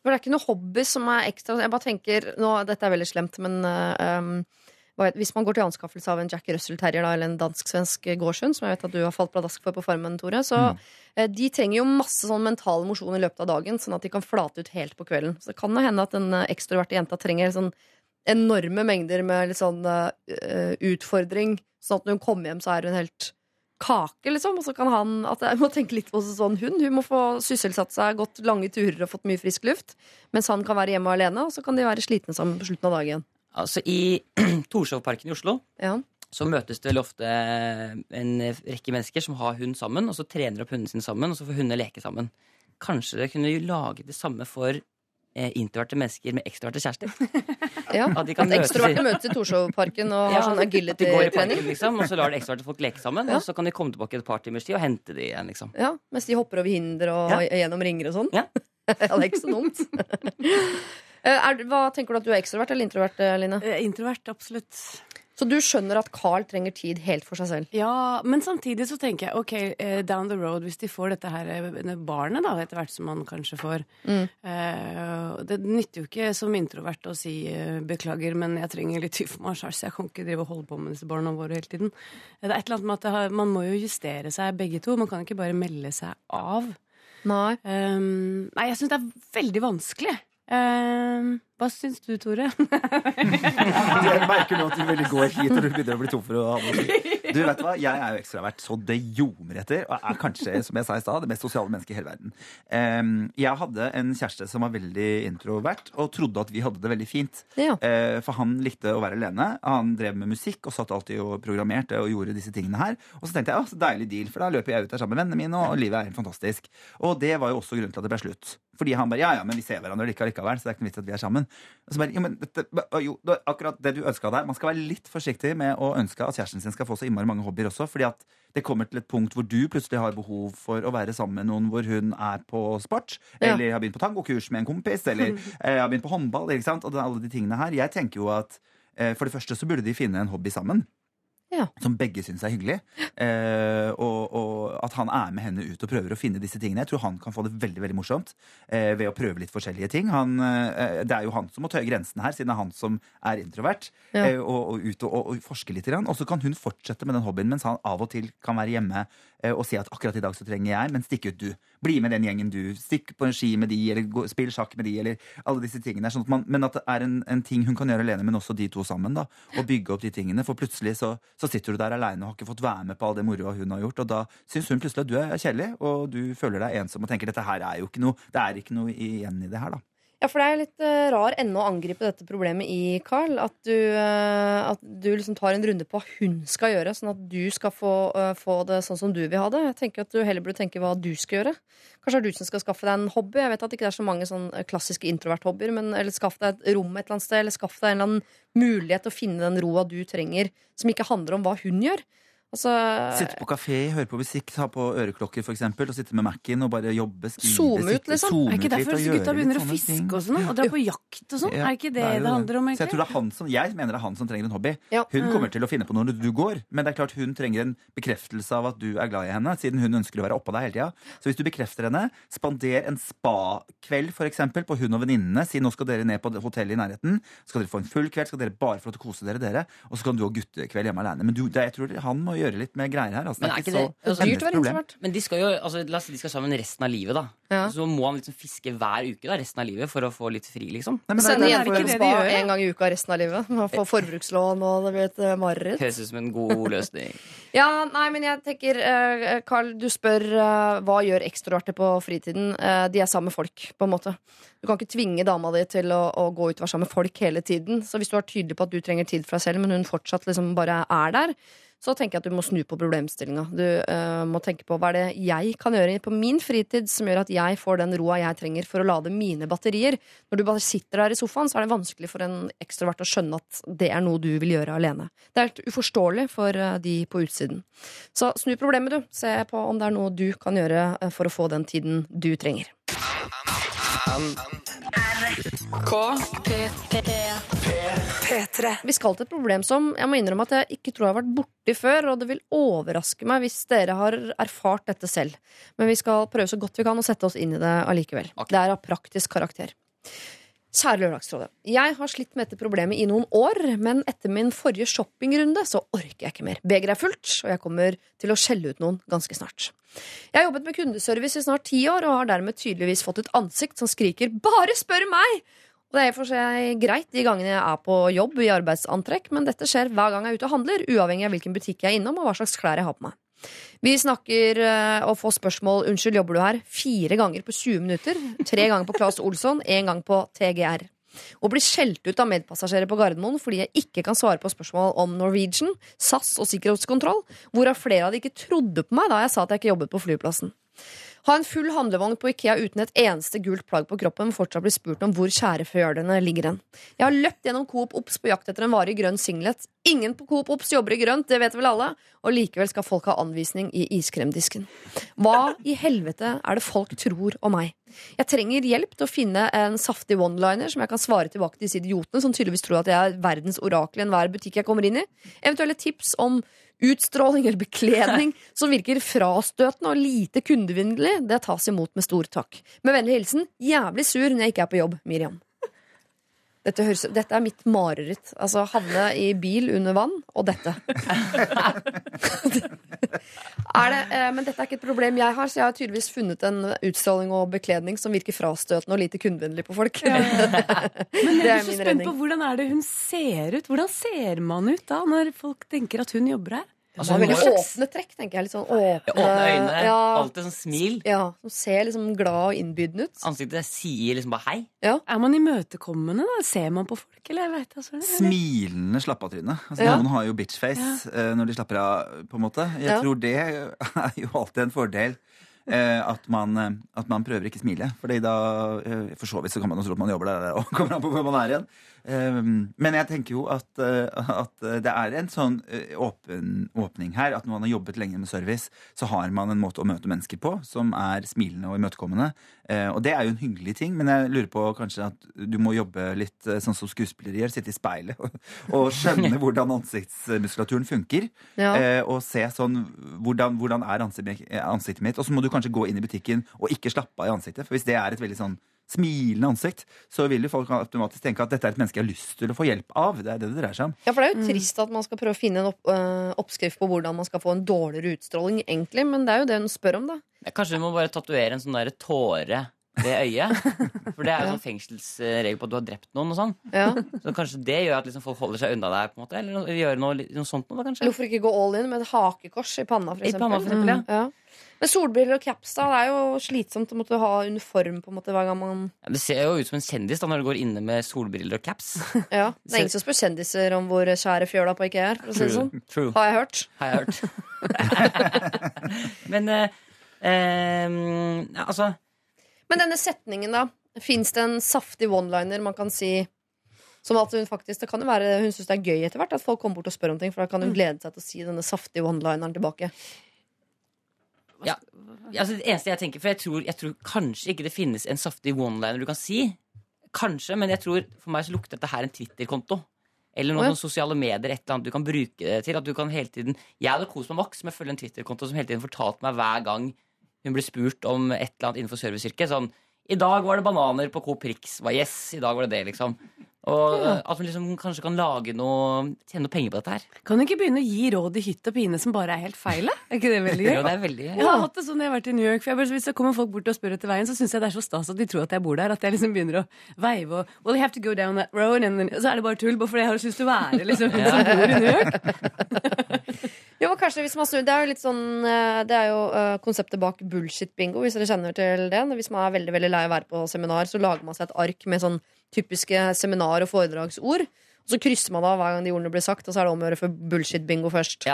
For det er ikke noe hobby som er ekstra Jeg bare tenker nå, Dette er veldig slemt, men um, hvis man går til anskaffelse av en Jack Russell Terrier eller en dansk-svensk gårdshund, som jeg vet at du har falt pladask for på Farmen, Tore, så mm. de trenger jo masse sånn mental mosjon i løpet av dagen, sånn at de kan flate ut helt på kvelden. Så det kan jo hende at den eh, ekstroverte jenta trenger sånn enorme mengder med litt sånn uh, utfordring, sånn at når hun kommer hjem, så er hun helt kake, liksom. Og så kan han at Jeg må tenke litt på sånn hund. Hun må få sysselsatt seg, gått lange turer og fått mye frisk luft. Mens han kan være hjemme alene, og så kan de være slitne sammen på slutten av dagen. Altså, I Torshovparken i Oslo Ja. så møtes det vel ofte en rekke mennesker som har hund sammen, og så trener opp hunden sin sammen, og så får hundene leke sammen. Kanskje det kunne lage det samme for eh, introverte mennesker med ekstroverte kjærester? Ja. At de kan At ekstroverte møtes i Torshovparken og har sånn i parken, agility-trening. liksom, og så lar de ekstroverte folk leke sammen, Ja. og så kan de komme tilbake et par timers tid og hente de igjen, liksom. Ja, mens de hopper over hinder og Ja. gjennom ringer og sånn. Ja. ja, det er ikke så dumt. Eh, er, hva Tenker du at du er ekstrovert eller introvert, eh, Line? Introvert, absolutt. Så du skjønner at Carl trenger tid helt for seg selv? Ja, men samtidig så tenker jeg ok, uh, down the road, hvis de får dette her eh, barnet, da, etter hvert som man kanskje får Mm. uh, Det nytter jo ikke som introvert å si uh, beklager, men jeg trenger litt tid for meg sjøl, så jeg kan ikke drive og holde på med disse barna våre hele tiden. Det er et eller annet med at har, Man må jo justere seg begge to. Man kan ikke bare melde seg av. Nei. Um, nei, jeg syns det er veldig vanskelig. Um, hva syns du, Tore? Jeg merker nå at du veldig går hit, og du begynner å bli tom for å ha noe å si. Du vet hva, Jeg er jo ekstravert så det ljomer etter, og er kanskje som jeg sa i stad, det mest sosiale mennesket i hele verden. Jeg hadde en kjæreste som var veldig introvert, og trodde at vi hadde det veldig fint. Ja. Eh, for han likte å være alene. Han drev med musikk og satt alltid og programmerte og gjorde disse tingene her. Og så tenkte jeg ja, så deilig deal, for da løper jeg ut der sammen med vennene mine, og livet er helt fantastisk. Og det var jo også grunnen til at det ble slutt. Fordi han bare ja, ja, men vi ser hverandre likevel, så det er ikke noe vits at vi er sammen. Så bare, jo, men dette, jo, det er akkurat det du ønska der. Man skal være litt forsiktig med å ønske at kjæresten sin skal få så innmari mange hobbyer også, fordi at det kommer til et punkt hvor du plutselig har behov for å være sammen med noen hvor hun er på sport, Ja. eller har begynt på tangokurs med en kompis, eller eh, har begynt på håndball, ikke sant? Og alle de tingene her. Jeg tenker jo at eh, for det første så burde de finne en hobby sammen. Ja. Som begge syns er hyggelig. Eh, og, og at han er med henne ut og prøver å finne disse tingene. Jeg tror han kan få det veldig veldig morsomt eh, ved å prøve litt forskjellige ting. Han, eh, det er jo han som må tøye grensen her, siden det er han som er introvert. Ja. Eh, og, og ut og, og, forske litt. Og så kan hun fortsette med den hobbyen, mens han av og til kan være hjemme og si at akkurat i dag så trenger jeg, men stikk ut du. Bli med den gjengen du. Stikk på en ski med de, eller gå, spill sjakk med de, eller alle disse tingene. Sånn at man, men at det er en, en ting hun kan gjøre alene, men også de to sammen. da, Og bygge opp de tingene. For plutselig så, så sitter du der aleine og har ikke fått være med på all det moroa hun har gjort. Og da syns hun plutselig at du er kjedelig, og du føler deg ensom og tenker dette her er jo ikke noe, det er ikke noe igjen i det her, da. Ja, for det er litt uh, rar ende å angripe dette problemet i, Carl. At du, uh, at du liksom tar en runde på hva hun skal gjøre, sånn at du skal få, uh, få det sånn som du vil ha det. Jeg tenker at du heller burde tenke hva du skal gjøre. Kanskje er du som skal skaffe deg en hobby. Jeg vet at det ikke er så mange sånn klassiske introvert-hobbyer, men eller skaff deg et rom et eller annet sted, eller skaff deg en eller annen mulighet til å finne den roa du trenger, som ikke handler om hva hun gjør. Altså, Sitte på kafé, høre på musikk, ta på øreklokker eksempel, og sitte med Mac-en og bare jobbe, skrive, Zoome ut, liksom. Er ikke derfor gutta begynner å ting. fiske og sånn? Og dra på jakt og sånn? Ja, Er ikke det det, det, handler om, Så jeg, tror egentlig? det er han som, jeg mener det er han som trenger en hobby. Ja. Hun Mm. kommer til å finne på noe når du går, men det er klart hun trenger en bekreftelse av at du er glad i henne, siden hun ønsker å være oppå deg hele tida. Så hvis du bekrefter henne, spander en spakveld eksempel, på hun og venninnene. Si nå skal dere ned på hotellet i nærheten. Skal dere få en full kveld, skal dere bare få lov til å kose dere, dere. Og så kan du ha guttekveld hjemme aleine. Men du, det, jeg tror han må gjøre litt med greier her. Altså. Men Det er ikke ikke så altså, problem. Men de skal jo, altså, la oss si de skal sammen resten av livet, da. Ja. Så må han liksom fiske hver uke da, resten av livet for å få litt fri, liksom. Nei, men Sende det jenter på spa en gang i uka resten av livet. Man får forbrukslån, og det blir et eh, mareritt. Høres ut som en god løsning. Ja, nei, men jeg tenker eh, Carl, du spør eh, hva gjør ekstroverte på fritiden. Eh, de er sammen med folk, på en måte. Du kan ikke tvinge dama di til å, å gå ut og være sammen med folk hele tiden. Så hvis du er tydelig på at du trenger tid for deg selv, men hun fortsatt liksom bare er der, så tenker jeg at du må snu på problemstillinga. Du uh, må tenke på hva er det jeg kan gjøre på min fritid som gjør at jeg får den roa jeg trenger for å lade mine batterier. Når du bare sitter der i sofaen, så er det vanskelig for en ekstrovert å skjønne at det er noe du vil gjøre alene. Det er helt uforståelig for eh, de på utsiden. Så snu problemet, du. Se på om det er noe du kan gjøre eh, for å få den tiden du trenger. Vi skal til et problem som jeg må innrømme at jeg ikke tror jeg har vært borti før, og det vil overraske meg hvis dere har erfart dette selv. Men vi skal prøve så godt vi kan å sette oss inn i det allikevel. Det er av praktisk karakter. Kjære Lørdagsrådet. Jeg har slitt med dette problemet i noen år, men etter min forrige shoppingrunde så orker jeg ikke mer. Begeret er fullt, og jeg kommer til å skjelle ut noen ganske snart. Jeg har jobbet med kundeservice i snart ti år, og har dermed tydeligvis fått et ansikt som skriker 'bare spør meg'! Og det er for seg greit de gangene jeg er på jobb i arbeidsantrekk, men dette skjer hver gang jeg er ute og handler, uavhengig av hvilken butikk jeg er innom og hva slags klær jeg har på meg. Vi snakker eh, og får spørsmål 'Unnskyld, jobber du her?' fire ganger på 20 minutter. Tre ganger på Claes Olsson, én gang på TGR. Å bli skjelt ut av medpassasjerer på Gardermoen fordi jeg ikke kan svare på spørsmål om Norwegian, SAS og sikkerhetskontroll, hvorav flere av de ikke trodde på meg da jeg sa at jeg ikke jobbet på flyplassen. Ha en full handlevogn på Ikea uten et eneste gult plagg på kroppen, men fortsatt bli spurt om hvor skjærefjølene ligger hen. Jeg har løpt gjennom Coop Ops på jakt etter en varig grønn singlet. Ingen på Coop Ops jobber i grønt, det vet vel alle, og likevel skal folk ha anvisning i iskremdisken. Hva i helvete er det folk tror om meg? Jeg trenger hjelp til å finne en saftig one-liner som jeg kan svare tilbake til disse idiotene som tydeligvis tror at jeg er verdens orakel i enhver butikk jeg kommer inn i. Eventuelle tips om utstråling eller bekledning som virker frastøtende og lite kundevennlig, det tas imot med stor takk. Med vennlig hilsen jævlig sur når jeg ikke er på jobb, Miriam. Dette, høres, dette er mitt mareritt. Altså havne i bil under vann, og dette. det, eh, men dette er ikke et problem jeg har, så jeg har tydeligvis funnet en utstråling og bekledning som virker frastøtende og lite kundevennlig på folk. Men jeg er så spent på hvordan er det hun ser ut? Hvordan ser man ut da, når folk tenker at hun jobber her? Altså, har veldig åpne trekk, tenker jeg. Litt sånn åpne, Åpne øyne, Ja, alltid sånn smil. ja, som ser liksom glad og innbydende ut. Ansiktet sier liksom bare hei. Er man imøtekommende, da? Ser man på folk, eller? Jeg vet, altså, eller? Smilende slapp-av-tryne. Altså, Ja. Noen har jo bitchface eh, når de slapper av, på en måte. Jeg Ja. tror det er jo alltid en fordel. Eh, at, man, eh, at man prøver ikke smile. Fordi da eh, For så vidt så kan man jo tro at man jobber der og kommer an på hvor man er igjen. Eh, men jeg tenker jo at, at det er en sånn åpen, åpning her. At når man har jobbet lenge med service, så har man en måte å møte mennesker på som er smilende og imøtekommende. Eh, og det er jo en hyggelig ting, men jeg lurer på kanskje at du må jobbe litt sånn som skuespillere gjør. Sitte i speilet og, og skjønne hvordan ansiktsmuskulaturen funker. Ja. Eh, og se sånn hvordan, hvordan er ansiktet, ansiktet mitt. Og så må du kanskje gå inn i butikken og ikke slappe av i ansiktet. For hvis det er et veldig sånn smilende ansikt, så vil jo folk automatisk tenke at dette er et menneske jeg har lyst til å få hjelp av. Det er det det dreier seg om. Ja, for Det er jo trist at man skal prøve å finne en opp, øh, oppskrift på hvordan man skal få en dårligere utstråling, egentlig, men det er jo det hun spør om, da. Kanskje du må bare tatovere en sånn der tåre ved øyet. For det er jo sånn fengselsregel på at du har drept noen og sånn. Ja. Så kanskje det gjør at liksom folk holder seg unna deg, på en måte. Eller noe- gjøre noe, noe sånt noe, kanskje. Hvorfor ikke gå all in med et hakekors i panna, for eksempel? panna, for eksempel, ja. Men solbriller og caps, da, det er jo slitsomt å måtte ha uniform på en måte hver gang man Ja, det ser jo ut som en kjendis da når du går inne med solbriller og caps. Ja, Det er ingen som spør kjendiser om hvor kjære fjøla på IKEA er, for å si det sånn. True. Har jeg hørt. Har jeg hørt. Men eh, eh, altså Men denne setningen, da. Fins det en saftig one-liner man kan si Som at hun faktisk, det kan jo være Hun syns det er gøy etter hvert at folk kommer bort og spør om ting, for da kan hun glede seg til å si denne saftige one-lineren tilbake. Ja. Altså, det eneste jeg tenker For jeg tror, jeg tror kanskje ikke det finnes en saftig one-liner du kan si. Kanskje, men jeg tror for meg så lukter dette her en Twitter-konto. Eller noen oh, ja. sosiale medier. Et eller annet du kan bruke det til. At du kan hele tiden Jeg hadde kost meg maks med å følge en Twitter-konto som hele tiden fortalte meg hver gang hun ble spurt om et eller annet innenfor serviceyrket. Sånn I dag var det bananer på Coop Rix. Hva, Yes, i dag var det det, liksom. Og Ja. at man liksom kanskje kan lage noe Tjene noe penger på dette her. Kan du ikke begynne å gi råd i hytt og pine som bare er helt feil? Er ikke det veldig gøy? Jo, det er veldig Jeg har hatt det sånn når jeg har vært i New York. For jeg bare, hvis det kommer folk bort og spør etter veien, så syns jeg det er så stas at de tror at jeg bor der. At jeg liksom begynner å veive og Well, you have to go down that road. And then, så er det bare tull, bare fordi jeg har lyst til å være liksom, hun som bor i New York. Jo, men kanskje hvis man snur Det er jo litt sånn eh, Det er jo uh, konseptet bak bullshit-bingo, hvis dere kjenner til det. Hvis man er veldig veldig lei av å være på seminar, så lager man seg et ark med sånn typiske seminar- og foredragsord. Og så krysser man av hver gang de ordene blir sagt, og så er det om å gjøre for bullshit-bingo først.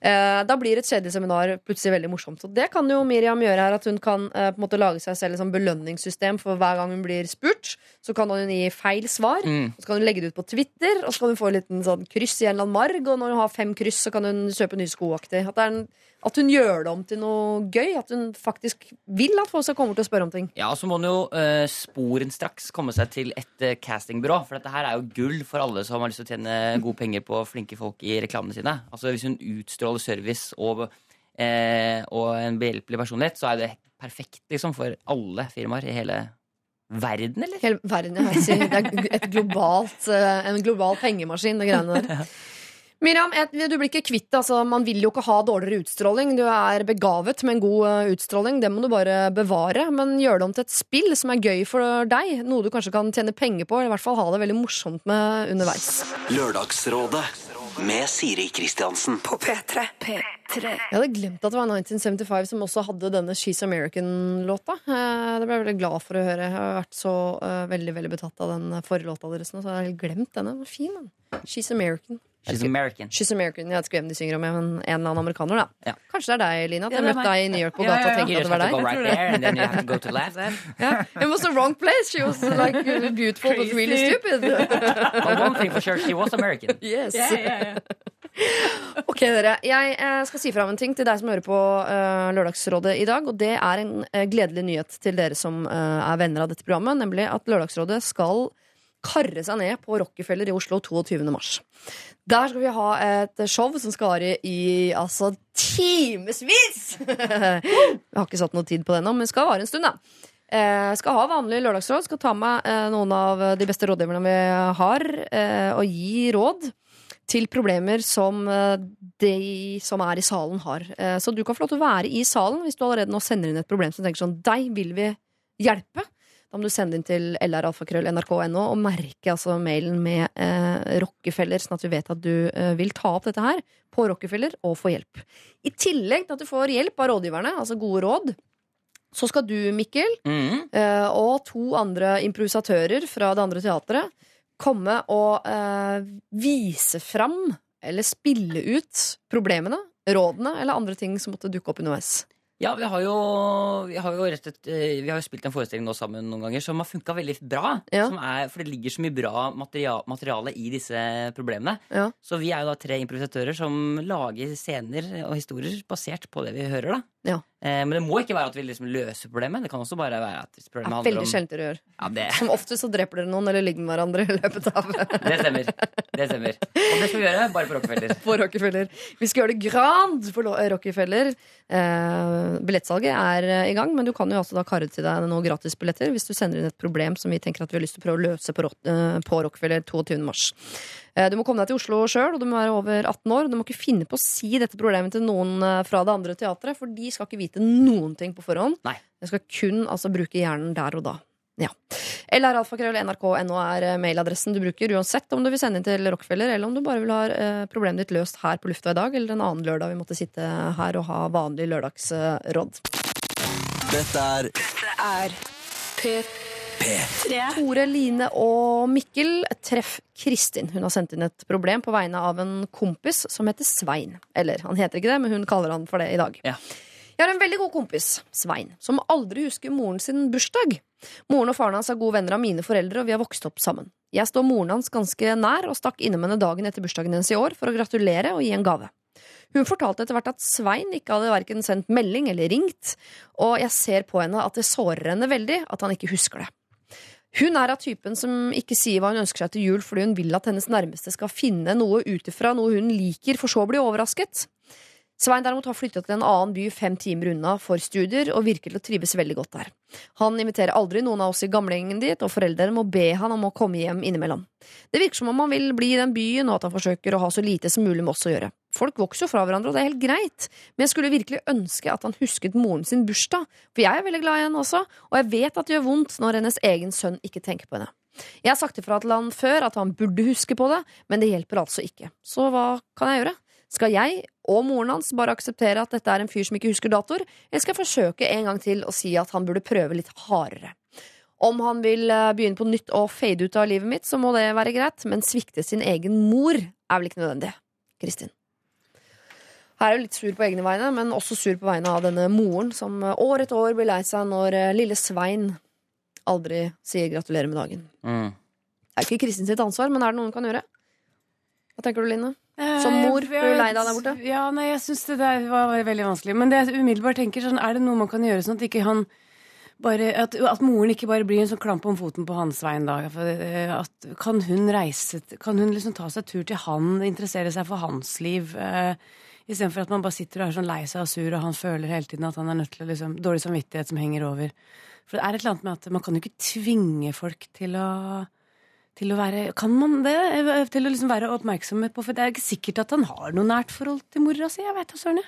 Eh, da blir et kjedelig seminar plutselig veldig morsomt. Og det kan jo Miriam gjøre her, at hun kan eh, på en måte lage seg selv et sånn belønningssystem for hver gang hun blir spurt. Så kan hun gi feil svar, Mm. og så kan hun legge det ut på Twitter, og så kan hun få en liten sånn kryss i en eller annen marg, og når hun har fem kryss, så kan hun kjøpe nye skoaktig. At, det er en, at hun gjør det om til noe gøy. At hun faktisk vil at folk skal komme til å spørre om ting. Ja, så må hun jo uh, sporenstraks komme seg til et uh, castingbyrå. For dette her er jo gull for alle som har lyst til å tjene gode penger på flinke folk i reklamene sine. Altså Hvis hun utstråler service og, uh, og en behjelpelig personlighet, så er det perfekt liksom for alle firmaer i hele verden, eller? Hele verden. Jeg sier, Det er et globalt, eh, en global pengemaskin, det greiene der. Miriam, du blir ikke kvitt det. Altså, man vil jo ikke ha dårligere utstråling. Du er begavet med en god eh, utstråling. Det må du bare bevare. Men gjør det om til et spill som er gøy for deg. Noe du kanskje kan tjene penger på, eller i hvert fall ha det veldig morsomt med underveis. Lørdagsrådet med Siri Kristiansen. På P3. Jeg hadde glemt at det var 1975 som også hadde denne She's American-låta. Eh, Det ble jeg veldig glad for å høre. Jeg har vært så eh, veldig veldig betatt av den forrige låta deres nå, så jeg har helt glemt denne. Den var fin, den. She's American. She's American. She's American. Jeg vet ikke hvem de synger om, men en eller annen amerikaner, da. Ja. Kanskje det er deg, Lina. At Ja, jeg møtte deg i New York på Ja, gata ja, og tenkte at det var deg. right there, and then you have to go to left. Yeah. It was the wrong place. She was like beautiful but really stupid. But one thing for sure, she was American. yes. Yeah, ja, ja. Ok, dere. Jeg eh, skal si fra om en ting til deg som hører på eh, Lørdagsrådet i dag. Og det er en eh, gledelig nyhet til dere som er venner av dette programmet. Nemlig at Lørdagsrådet skal karre seg ned på Rockefeller i Oslo 22. mars. Der skal vi ha et show som skal vare i altså timevis! Jeg har ikke satt noe tid på det ennå, men skal vare en stund, da. Eh, skal ha vanlig lørdagsråd. Skal ta med eh, noen av de beste rådgiverne vi har, eh, og gi råd til problemer som eh, de som er i salen, har. Eh, Så du kan få lov til å være i salen hvis du allerede nå sender inn et problem som tenker sånn Deg vil vi hjelpe. Da må du sende inn til lralfakrøll.nrk.no og merke altså mailen med eh, Rockefeller, sånn at vi vet at du eh, vil ta opp dette her på Rockefeller og få hjelp. I tillegg til at du får hjelp av rådgiverne, altså gode råd, så skal du, Mikkel, Mm. eh, og to andre improvisatører fra det andre teatret komme og eh, vise fram, eller spille ut, problemene, rådene eller andre ting som måtte dukke opp underveis. Ja, vi har jo, vi har jo, rett eh, vi har jo spilt en forestilling nå sammen noen ganger som har funka veldig bra. Ja. Som er, for det ligger så mye bra materia- materiale i disse problemene. Ja. Så vi er jo da tre improvisatører som lager scener og historier basert på det vi hører. da Ja. Eh, Men det må ikke være at vi liksom løser problemet. Det kan også bare være at hvis problemet er om veldig sjelden dere gjør. ja, det, Som oftest så dreper dere noen eller ligger med hverandre i løpet av det stemmer. Det stemmer. Og det skal vi gjøre bare på Rockefeller. på Rockefeller. Vi skal gjøre det grand for Rockefeller. Eh, billettsalget er eh, i gang, men du kan jo også da karre til deg noen gratisbilletter hvis du sender inn et problem som vi tenker at vi har lyst til å prøve å løse på, eh, på Rockefeller 22. mars. Eh, du må komme deg til Oslo sjøl, og du må være over 18 år. Du må ikke finne på å si dette problemet til noen eh, fra det andre teatret, for de skal ikke vite noen ting på forhånd. Nei. De skal kun altså bruke hjernen der og da. Ja. LRalfakrøll.nrk.no er eh, mailadressen du bruker uansett om du vil sende inn til Rockefeller, eller om du bare vil ha eh, problemet ditt løst her på lufta i dag, eller en annen lørdag vi måtte sitte her og ha vanlig lørdagsråd. Dette er Dette Er P3. Tore, Line og Mikkel treff Kristin. Hun har sendt inn et problem på vegne av en kompis som heter Svein. Eller han heter ikke det, men hun kaller han for det i dag. Ja. Jeg har en veldig god kompis, Svein, som aldri husker moren sin bursdag. Moren og faren hans er gode venner av mine foreldre, og vi har vokst opp sammen. Jeg står moren hans ganske nær, og stakk innom henne dagen etter bursdagen hennes i år for å gratulere og gi en gave. Hun fortalte etter hvert at Svein ikke hadde verken sendt melding eller ringt, og jeg ser på henne at det sårer henne veldig at han ikke husker det. Hun er av typen som ikke sier hva hun ønsker seg til jul fordi hun vil at hennes nærmeste skal finne noe ut ifra noe hun liker, for så å bli overrasket. Svein derimot har flyttet til en annen by fem timer unna for studier, og virker til å trives veldig godt der. Han inviterer aldri noen av oss i gamlegjengen dit, og foreldrene må be han om å komme hjem innimellom. Det virker som om han vil bli i den byen, og at han forsøker å ha så lite som mulig med oss å gjøre. Folk vokser jo fra hverandre, og det er helt greit, men jeg skulle virkelig ønske at han husket moren sin bursdag, for jeg er veldig glad i henne også, og jeg vet at det gjør vondt når hennes egen sønn ikke tenker på henne. Jeg har sagt ifra til han før at han burde huske på det, men det hjelper altså ikke. Så hva kan jeg gjøre? Skal jeg og moren hans bare akseptere at dette er en fyr som ikke husker datoer, eller skal jeg forsøke en gang til å si at han burde prøve litt hardere? Om han vil eh, begynne på nytt og fade ut av livet mitt, så må det være greit, men svikte sin egen mor er vel ikke nødvendig. Kristin. Her er jo litt sur på egne vegne, men også sur på vegne av denne moren som eh, år etter år blir lei seg når eh, lille Svein aldri sier gratulerer med dagen. Mm. Det er ikke Kristin sitt ansvar, men er det noe hun kan gjøre? Hva tenker du, Line? Som mor, Eh, blir du lei deg der borte? Ja, nei, jeg syns det der var veldig vanskelig. Men det jeg umiddelbart tenker, sånn, er det noe man kan gjøre sånn at ikke han bare, at, at moren ikke bare blir en sånn klamp om foten på hans veien da. For, eh, at, kan hun reise Kan hun liksom ta seg tur til han, interessere seg for hans liv? Uh, Istedenfor at man bare sitter og er sånn lei seg og sur, og han føler hele tiden at han er nødt til å liksom Dårlig samvittighet som henger over. For det er et eller annet med at man kan jo ikke tvinge folk til å til å være Kan man det? Til å liksom være oppmerksom på For det er ikke sikkert at han har noe nært forhold til mora si. Jeg vet da søren.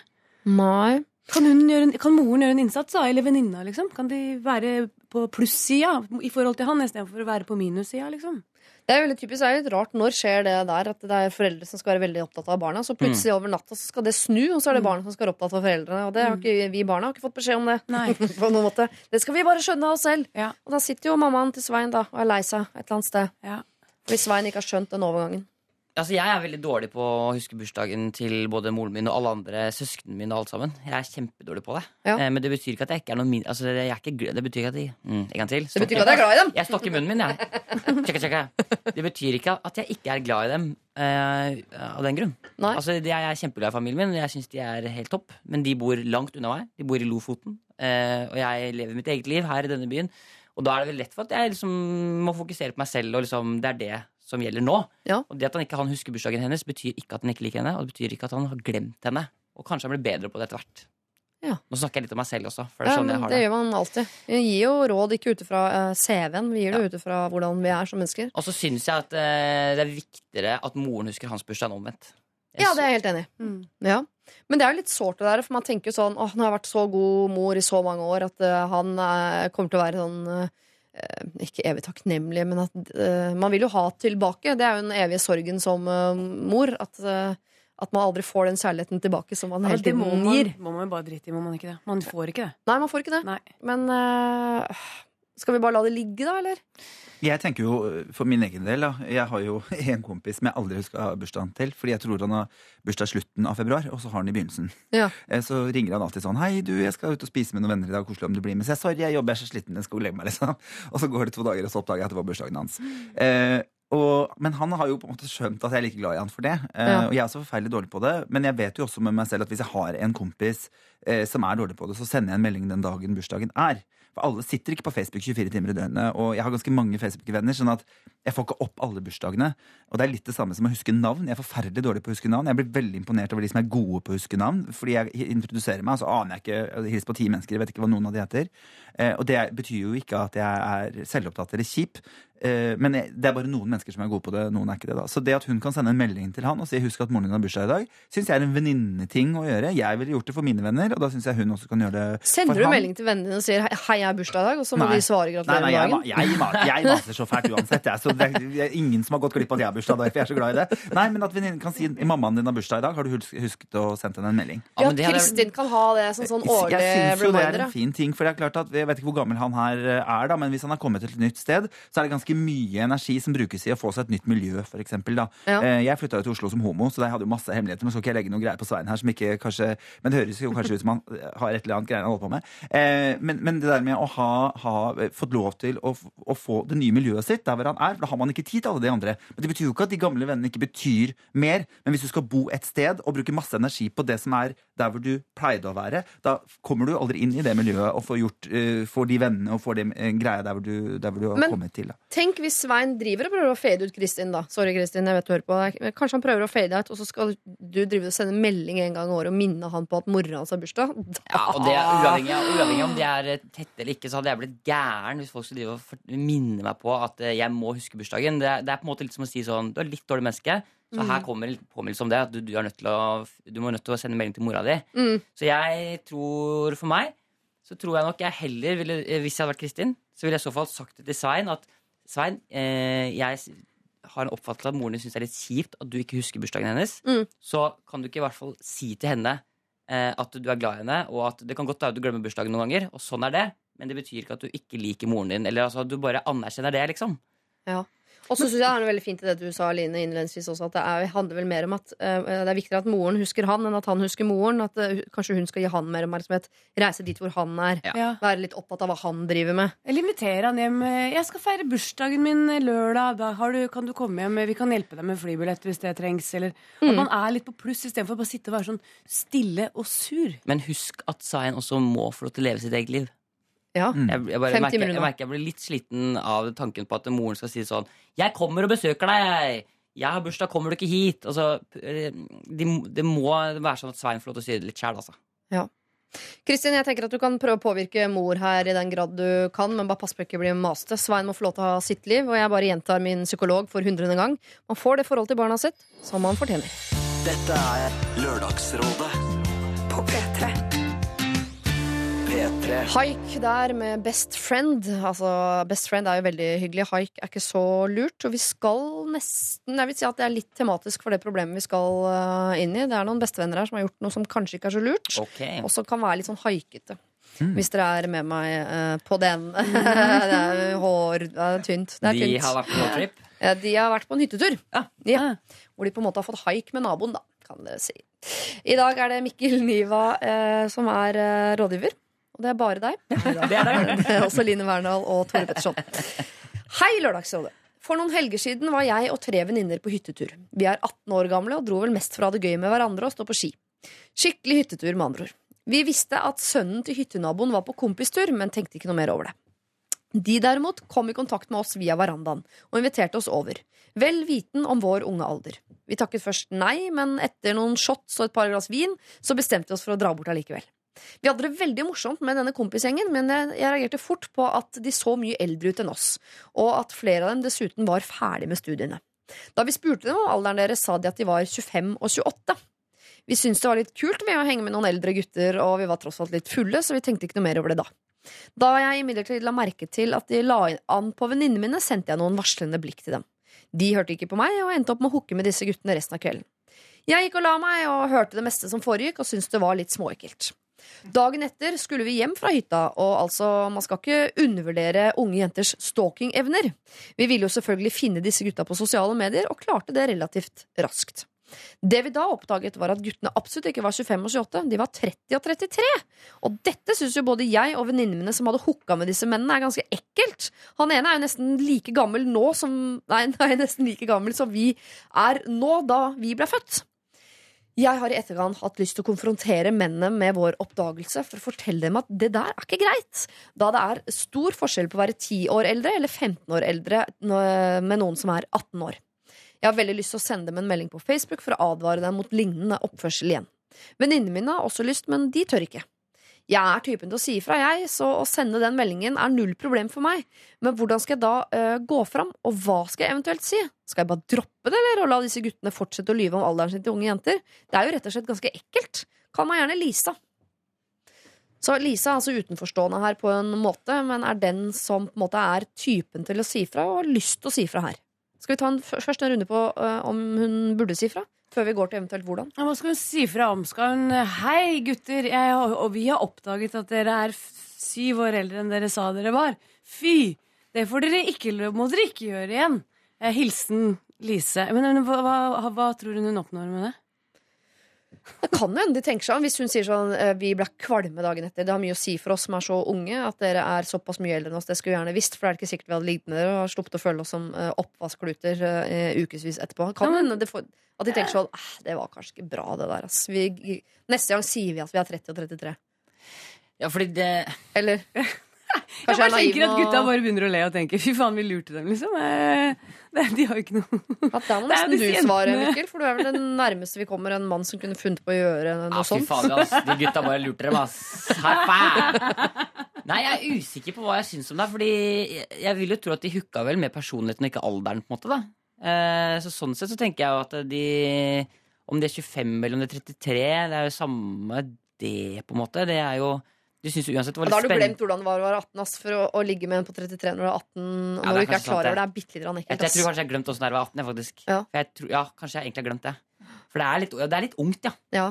Nei. Kan, en, kan moren gjøre en innsats, da? Eller venninna, liksom? Kan de være på plussida i forhold til han, istedenfor å være på minussida, liksom? Det er veldig typisk, det er litt rart. Når skjer det der at det er foreldre som skal være veldig opptatt av barna, så plutselig over natta så skal det snu, og så er det barna som skal være opptatt av foreldrene. Og det har ikke, vi barna har ikke fått beskjed om det. på noen måte. Det skal vi bare skjønne av oss selv. Og da sitter jo mammaen til Svein da, og er lei seg et eller annet sted. hvis Svein ikke har skjønt den overgangen. Altså, jeg er veldig dårlig på å huske bursdagen til både moren min og alle andre søsknene mine. og alt sammen Jeg er kjempedårlig på det. Ja. Eh, men det betyr ikke at jeg ikke er noe min... Altså, jeg er ikke, det betyr ikke at jeg mm, En gang til. Det betyr ikke at jeg er glad i dem. Jeg stokker munnen min, jeg. Tjekka, tjekka. Det betyr ikke at jeg ikke er glad i dem eh, av den grunn. Altså, jeg er kjempeglad i familien min, og jeg syns de er helt topp. Men de bor langt unna meg. De bor i Lofoten. eh, og jeg lever mitt eget liv her i denne byen. Og da er det vel lett for at jeg liksom må fokusere på meg selv, og liksom, det er det som gjelder nå. Og det at han ikke han husker bursdagen hennes, betyr ikke at han ikke liker henne, og det betyr ikke at han har glemt henne. Og kanskje han blir bedre på det etter hvert. Ja. Nå snakker jeg litt om meg selv også, for det er sånn ja, jeg har det det. gjør man alltid. Vi gir jo råd ikke ut ifra eh, CV-en, vi gir det ut ifra hvordan vi er som mennesker. Og så syns jeg at eh, det er viktigere at moren husker hans bursdag enn omvendt. Jeg Ja, det er jeg helt enig i. Ja. Men det er jo litt sårt det der, for man tenker jo sånn Åh, nå har jeg vært så god mor i så mange år at uh, han kommer til å være sånn Ikke evig takknemlige, men at eh, man vil jo ha tilbake. Det er jo den evige sorgen som eh, mor. At, eh, at man aldri får den kjærligheten tilbake som man Ja, hele det tiden gir. gir. må man bare drite i, må man ikke det? Man får ikke det. Nei, man får ikke det. Men eh, skal vi bare la det ligge, da, eller? Jeg tenker jo for min egen del, da. Jeg har jo en kompis som jeg aldri husker å ha bursdagen til. Fordi jeg tror han har bursdag slutten av februar, og så har han i begynnelsen. Ja. Eh, Så ringer han alltid sånn 'Hei, du, jeg skal ut og spise med noen venner i dag. Koselig om du blir med.' Så jeg 'Sorry, jeg jobber, jeg er så sliten, jeg skal legge meg', liksom. Og så går det to dager, og så oppdager jeg at det var bursdagen hans. Eh, og, men han har jo på en måte skjønt at jeg er like glad i han for det. Eh, Ja. Og jeg er også forferdelig dårlig på det. Men jeg vet jo også med meg selv at hvis jeg har en kompis eh, som er dårlig på det, så sender jeg en melding den dagen bursdagen er. For alle sitter ikke på Facebook 24 timer i døgnet. Og jeg har ganske mange Facebook-venner, sånn at jeg får ikke opp alle bursdagene. Og det er litt det samme som å huske navn. Jeg er forferdelig dårlig på å huske navn. Jeg blir veldig imponert over de som er gode på å huske navn. Fordi jeg introduserer meg, og så aner jeg ikke jeg hilser på ti mennesker, jeg vet ikke hva noen av de heter. Eh, og det betyr jo ikke at jeg er selvopptatt eller kjip. Eh, men det er bare noen mennesker som er gode på det, noen er ikke det. da Så det at hun kan sende en melding til han og si 'husk at moren din har bursdag i dag', syns jeg er en venninneting å gjøre. Jeg ville gjort det for mine venner, og da syns jeg hun også kan gjøre det Sender for du han. melding til vennene dine og sier 'hei, jeg har bursdag i dag', og så må Nei. de svare gratulerer med dagen? jeg, ma- jeg maser så fælt uansett. Jeg, så det er, ingen som har gått glipp av at jeg har bursdag i dag, for jeg er så glad i det. Nei, men at venninnen kan si 'mammaen din har bursdag i dag', har du husket å sende henne en melding? Ja, Kristin kan ha det som sånn årlig Jeg syns jo det er en fin ting, for det er klart at Jeg vet ikke hvor gammel han her eh, er, da, men hvis han har kommet til et nytt sted, så er det ganske ganske mye energi som brukes i å få seg et nytt miljø, for eksempel. Ja. Eh, Jeg flytta jo til Oslo som homo, så jeg hadde jo masse hemmeligheter. Men skal ikke jeg legge noen greier på Svein her som ikke kanskje Men det høres jo kanskje ut som han eh, har et eller annet greier han holder på med. Eh, Men, men det der med å ha, ha fått lov til å, å få det nye miljøet sitt der hvor han er, for da har man ikke tid til alle de andre. Men det betyr jo ikke at de gamle vennene ikke betyr mer. Men hvis du skal bo et sted og bruke masse energi på det som er der hvor du pleide å være, da kommer du aldri inn i det miljøet og får gjort uh, får de vennene og får de uh, greia der hvor du, der hvor du har Men- kommet til. Da. Tenk hvis Svein driver og prøver å fade ut Kristin, da. Sorry, Kristin, jeg vet du hører på. deg. Kanskje han prøver å fade ut, og så skal du drive og sende melding en gang i året og minne han på at mora hans har bursdag. Ja, og det er uavhengig uavhengig om de er eh, tette eller ikke, så hadde jeg blitt gæren hvis folk skulle drive og minne meg på at eh, jeg må huske bursdagen. Det, er- det er på en måte litt som å si sånn Du er litt dårlig menneske, så Mm. her kommer en påminnelse om det. At du, du, er nødt til å, du må nødt til å sende melding til mora di. Mm. Så jeg tror for meg så tror jeg nok jeg heller ville, eh, hvis jeg hadde vært Kristin, så ville jeg i så fall sagt det til Svein at Svein, eh, jeg har en oppfattelse av at moren din syns det er litt kjipt at du ikke husker bursdagen hennes. Mm. Så kan du ikke i hvert fall si til henne eh, at du er glad i henne, og at det kan godt være at du glemmer bursdagen noen ganger, og sånn er det, men det betyr ikke at du ikke liker moren din, eller altså at du bare anerkjenner det, liksom. Ja. Og så syns jeg det er noe veldig fint i det du sa, Line, innledningsvis også, at det er, handler vel mer om at uh, det er viktigere at moren husker han, enn at han husker moren. At uh, kanskje hun skal gi han mer oppmerksomhet. Reise dit hvor han er. Ja. Være litt opptatt av hva han driver med. Eller invitere han hjem. 'Jeg skal feire bursdagen min lørdag. Da har du, kan du komme hjem? Vi kan hjelpe deg med flybillett hvis det trengs.' Eller at man er litt på pluss istedenfor bare å sitte og være sånn stille og sur. Men husk at Zain også må få lov til å leve sitt eget liv. Ja. Jeg, jeg, bare 50 merker, jeg merker jeg blir litt sliten av tanken på at moren skal si sånn 'Jeg kommer og besøker deg! Jeg har bursdag, kommer du ikke hit?' Altså, det de, må være sånn at Svein får lov til å si det litt sjæl, altså. Kristin, jeg tenker at du kan prøve å påvirke mor her i den grad du kan, men bare pass på ikke å bli maste. Svein må få lov til å ha sitt liv, og jeg bare gjentar min psykolog for hundrede gang. Man får det forhold til barna sitt som man fortjener. Dette er Lørdagsrådet På P3. P3. Haik der med Best Friend. Altså, Best Friend er jo veldig hyggelig. Haik er ikke så lurt. Og vi skal nesten Jeg vil si at det er litt tematisk for det problemet vi skal eh, inn i. Det er noen bestevenner her som har gjort noe som kanskje ikke er så lurt, okay. og som kan være litt sånn haikete. Hvis dere er med meg uh, på den. det er hår Det er tynt. Det er De tynt. har vært på trip? Ja, de har vært på en hyttetur. Ja. Ja. Hvor de på en måte har fått haik med naboen, da, kan det si. I dag er det Mikkel Niva uh, som er uh, rådgiver. Og det er bare deg. Det er det. Det er også Line Verndal og Tore Petterson. Hei, Lørdagsrådet. For noen helger siden var jeg og tre venninner på hyttetur. Vi er 18 år gamle og dro vel mest fra det gøy med hverandre og stå på ski. Skikkelig hyttetur, med andre ord. Vi visste at sønnen til hyttenaboen var på kompistur, men tenkte ikke noe mer over det. De derimot kom i kontakt med oss via verandaen og inviterte oss over, vel viten om vår unge alder. Vi takket først nei, men etter noen shots og et par glass vin, så bestemte vi oss for å dra bort allikevel. Vi hadde det veldig morsomt med denne kompisgjengen, men jeg reagerte fort på at de så mye eldre ut enn oss, og at flere av dem dessuten var ferdig med studiene. Da vi spurte dem om alderen deres, sa de at de var 25 og 28. Vi syntes det var litt kult med å henge med noen eldre gutter, og vi var tross alt litt fulle, så vi tenkte ikke noe mer over det da. Da jeg imidlertid la merke til at de la an på venninnene mine, sendte jeg noen varslende blikk til dem. De hørte ikke på meg, og endte opp med å hooke med disse guttene resten av kvelden. Jeg gikk og la meg og hørte det meste som foregikk, og syntes det var litt småekkelt. Dagen etter skulle vi hjem fra hytta, og altså, man skal ikke undervurdere unge jenters stalking-evner. Vi ville jo selvfølgelig finne disse gutta på sosiale medier, og klarte det relativt raskt. Det vi da oppdaget, var at guttene absolutt ikke var 25 og 28, de var 30 og 33. Og dette syns jo både jeg og venninnene mine som hadde hooka med disse mennene, er ganske ekkelt. Han ene er jo nesten like gammel nå som Nei, nei nesten like gammel som vi er nå, da vi ble født. Jeg har i etterkant hatt lyst til å konfrontere mennene med vår oppdagelse for å fortelle dem at det der er ikke greit, da det er stor forskjell på å være 10 år eldre eller 15 år eldre med noen som er 18 år. Jeg har veldig lyst til å sende dem en melding på Facebook for å advare dem mot lignende oppførsel igjen. Venninnene mine har også lyst, men de tør ikke. Jeg er typen til å si ifra, jeg, så å sende den meldingen er null problem for meg. Men hvordan skal jeg da uh, gå fram, og hva skal jeg eventuelt si? Skal jeg bare droppe det, eller og la disse guttene fortsette å lyve om alderen sin til unge jenter? Det er jo rett og slett ganske ekkelt. Kall meg gjerne Lisa. Så Lisa er altså utenforstående her på en måte, men er den som på en måte er typen til å si fra, og har lyst til å si fra her. Skal vi ta en, først en runde på uh, om hun burde si fra? Før vi går til eventuelt hvordan? Ja, Hva skal hun si fra om? Skal hun Hei, gutter, jeg, og vi har oppdaget at dere er syv år eldre enn dere sa dere var. Fy! Det får dere ikke, må dere ikke gjøre igjen. Eh, hilsen Lise. Men hva, hva, hva tror hun hun oppnår med det? Det kan jo hende de tenker seg om. Hvis hun sier sånn eh, vi ble kvalme dagen etter. Det har mye å si for oss som er så unge, at dere er såpass mye eldre enn oss. Det skulle vi gjerne visst, for det er ikke sikkert vi hadde ligget med dere og sluppet å føle oss som uh, oppvaskkluter uh, ukevis etterpå. Kan hende at de tenker sånn "Eh, det var kanskje ikke bra, det der. Ass. Vi, neste gang sier vi at vi er 30 og 33. Ja, fordi det Eller Jeg bare er tenker at gutta bare begynner å le og tenker fy faen, vi lurte dem, liksom. Eh, det, de har jo ikke noe at det er Det er nesten du svaret. Mikkel. For du er vel den nærmeste vi kommer en mann som kunne funnet på å gjøre noe sånt fy sånt. faen, ass. De gutta bare lurte dem, ass. Nei, jeg er usikker på hva jeg syns om det. Fordi jeg, vil jo tro at de hooka vel med personligheten og ikke alderen. på en måte da eh, Så Sånn sett så tenker jeg jo at de Om de er 25 eller om de er 33, det er jo samme det, på en måte. Det er jo De syns uansett det var Da har du glemt hvordan det var å være 18 ass, for å, å ligge med en på 33 når du er 18. Og Ja, når du ikke er klar over det. er bitte litt ekkelt. jeg jeg, tror kanskje jeg har glemt åssen det er å være 18. Jeg, faktisk. Ja. Tror, ja, kanskje jeg egentlig har glemt det. For det er litt, ja, det er litt ungt, ja. Ja.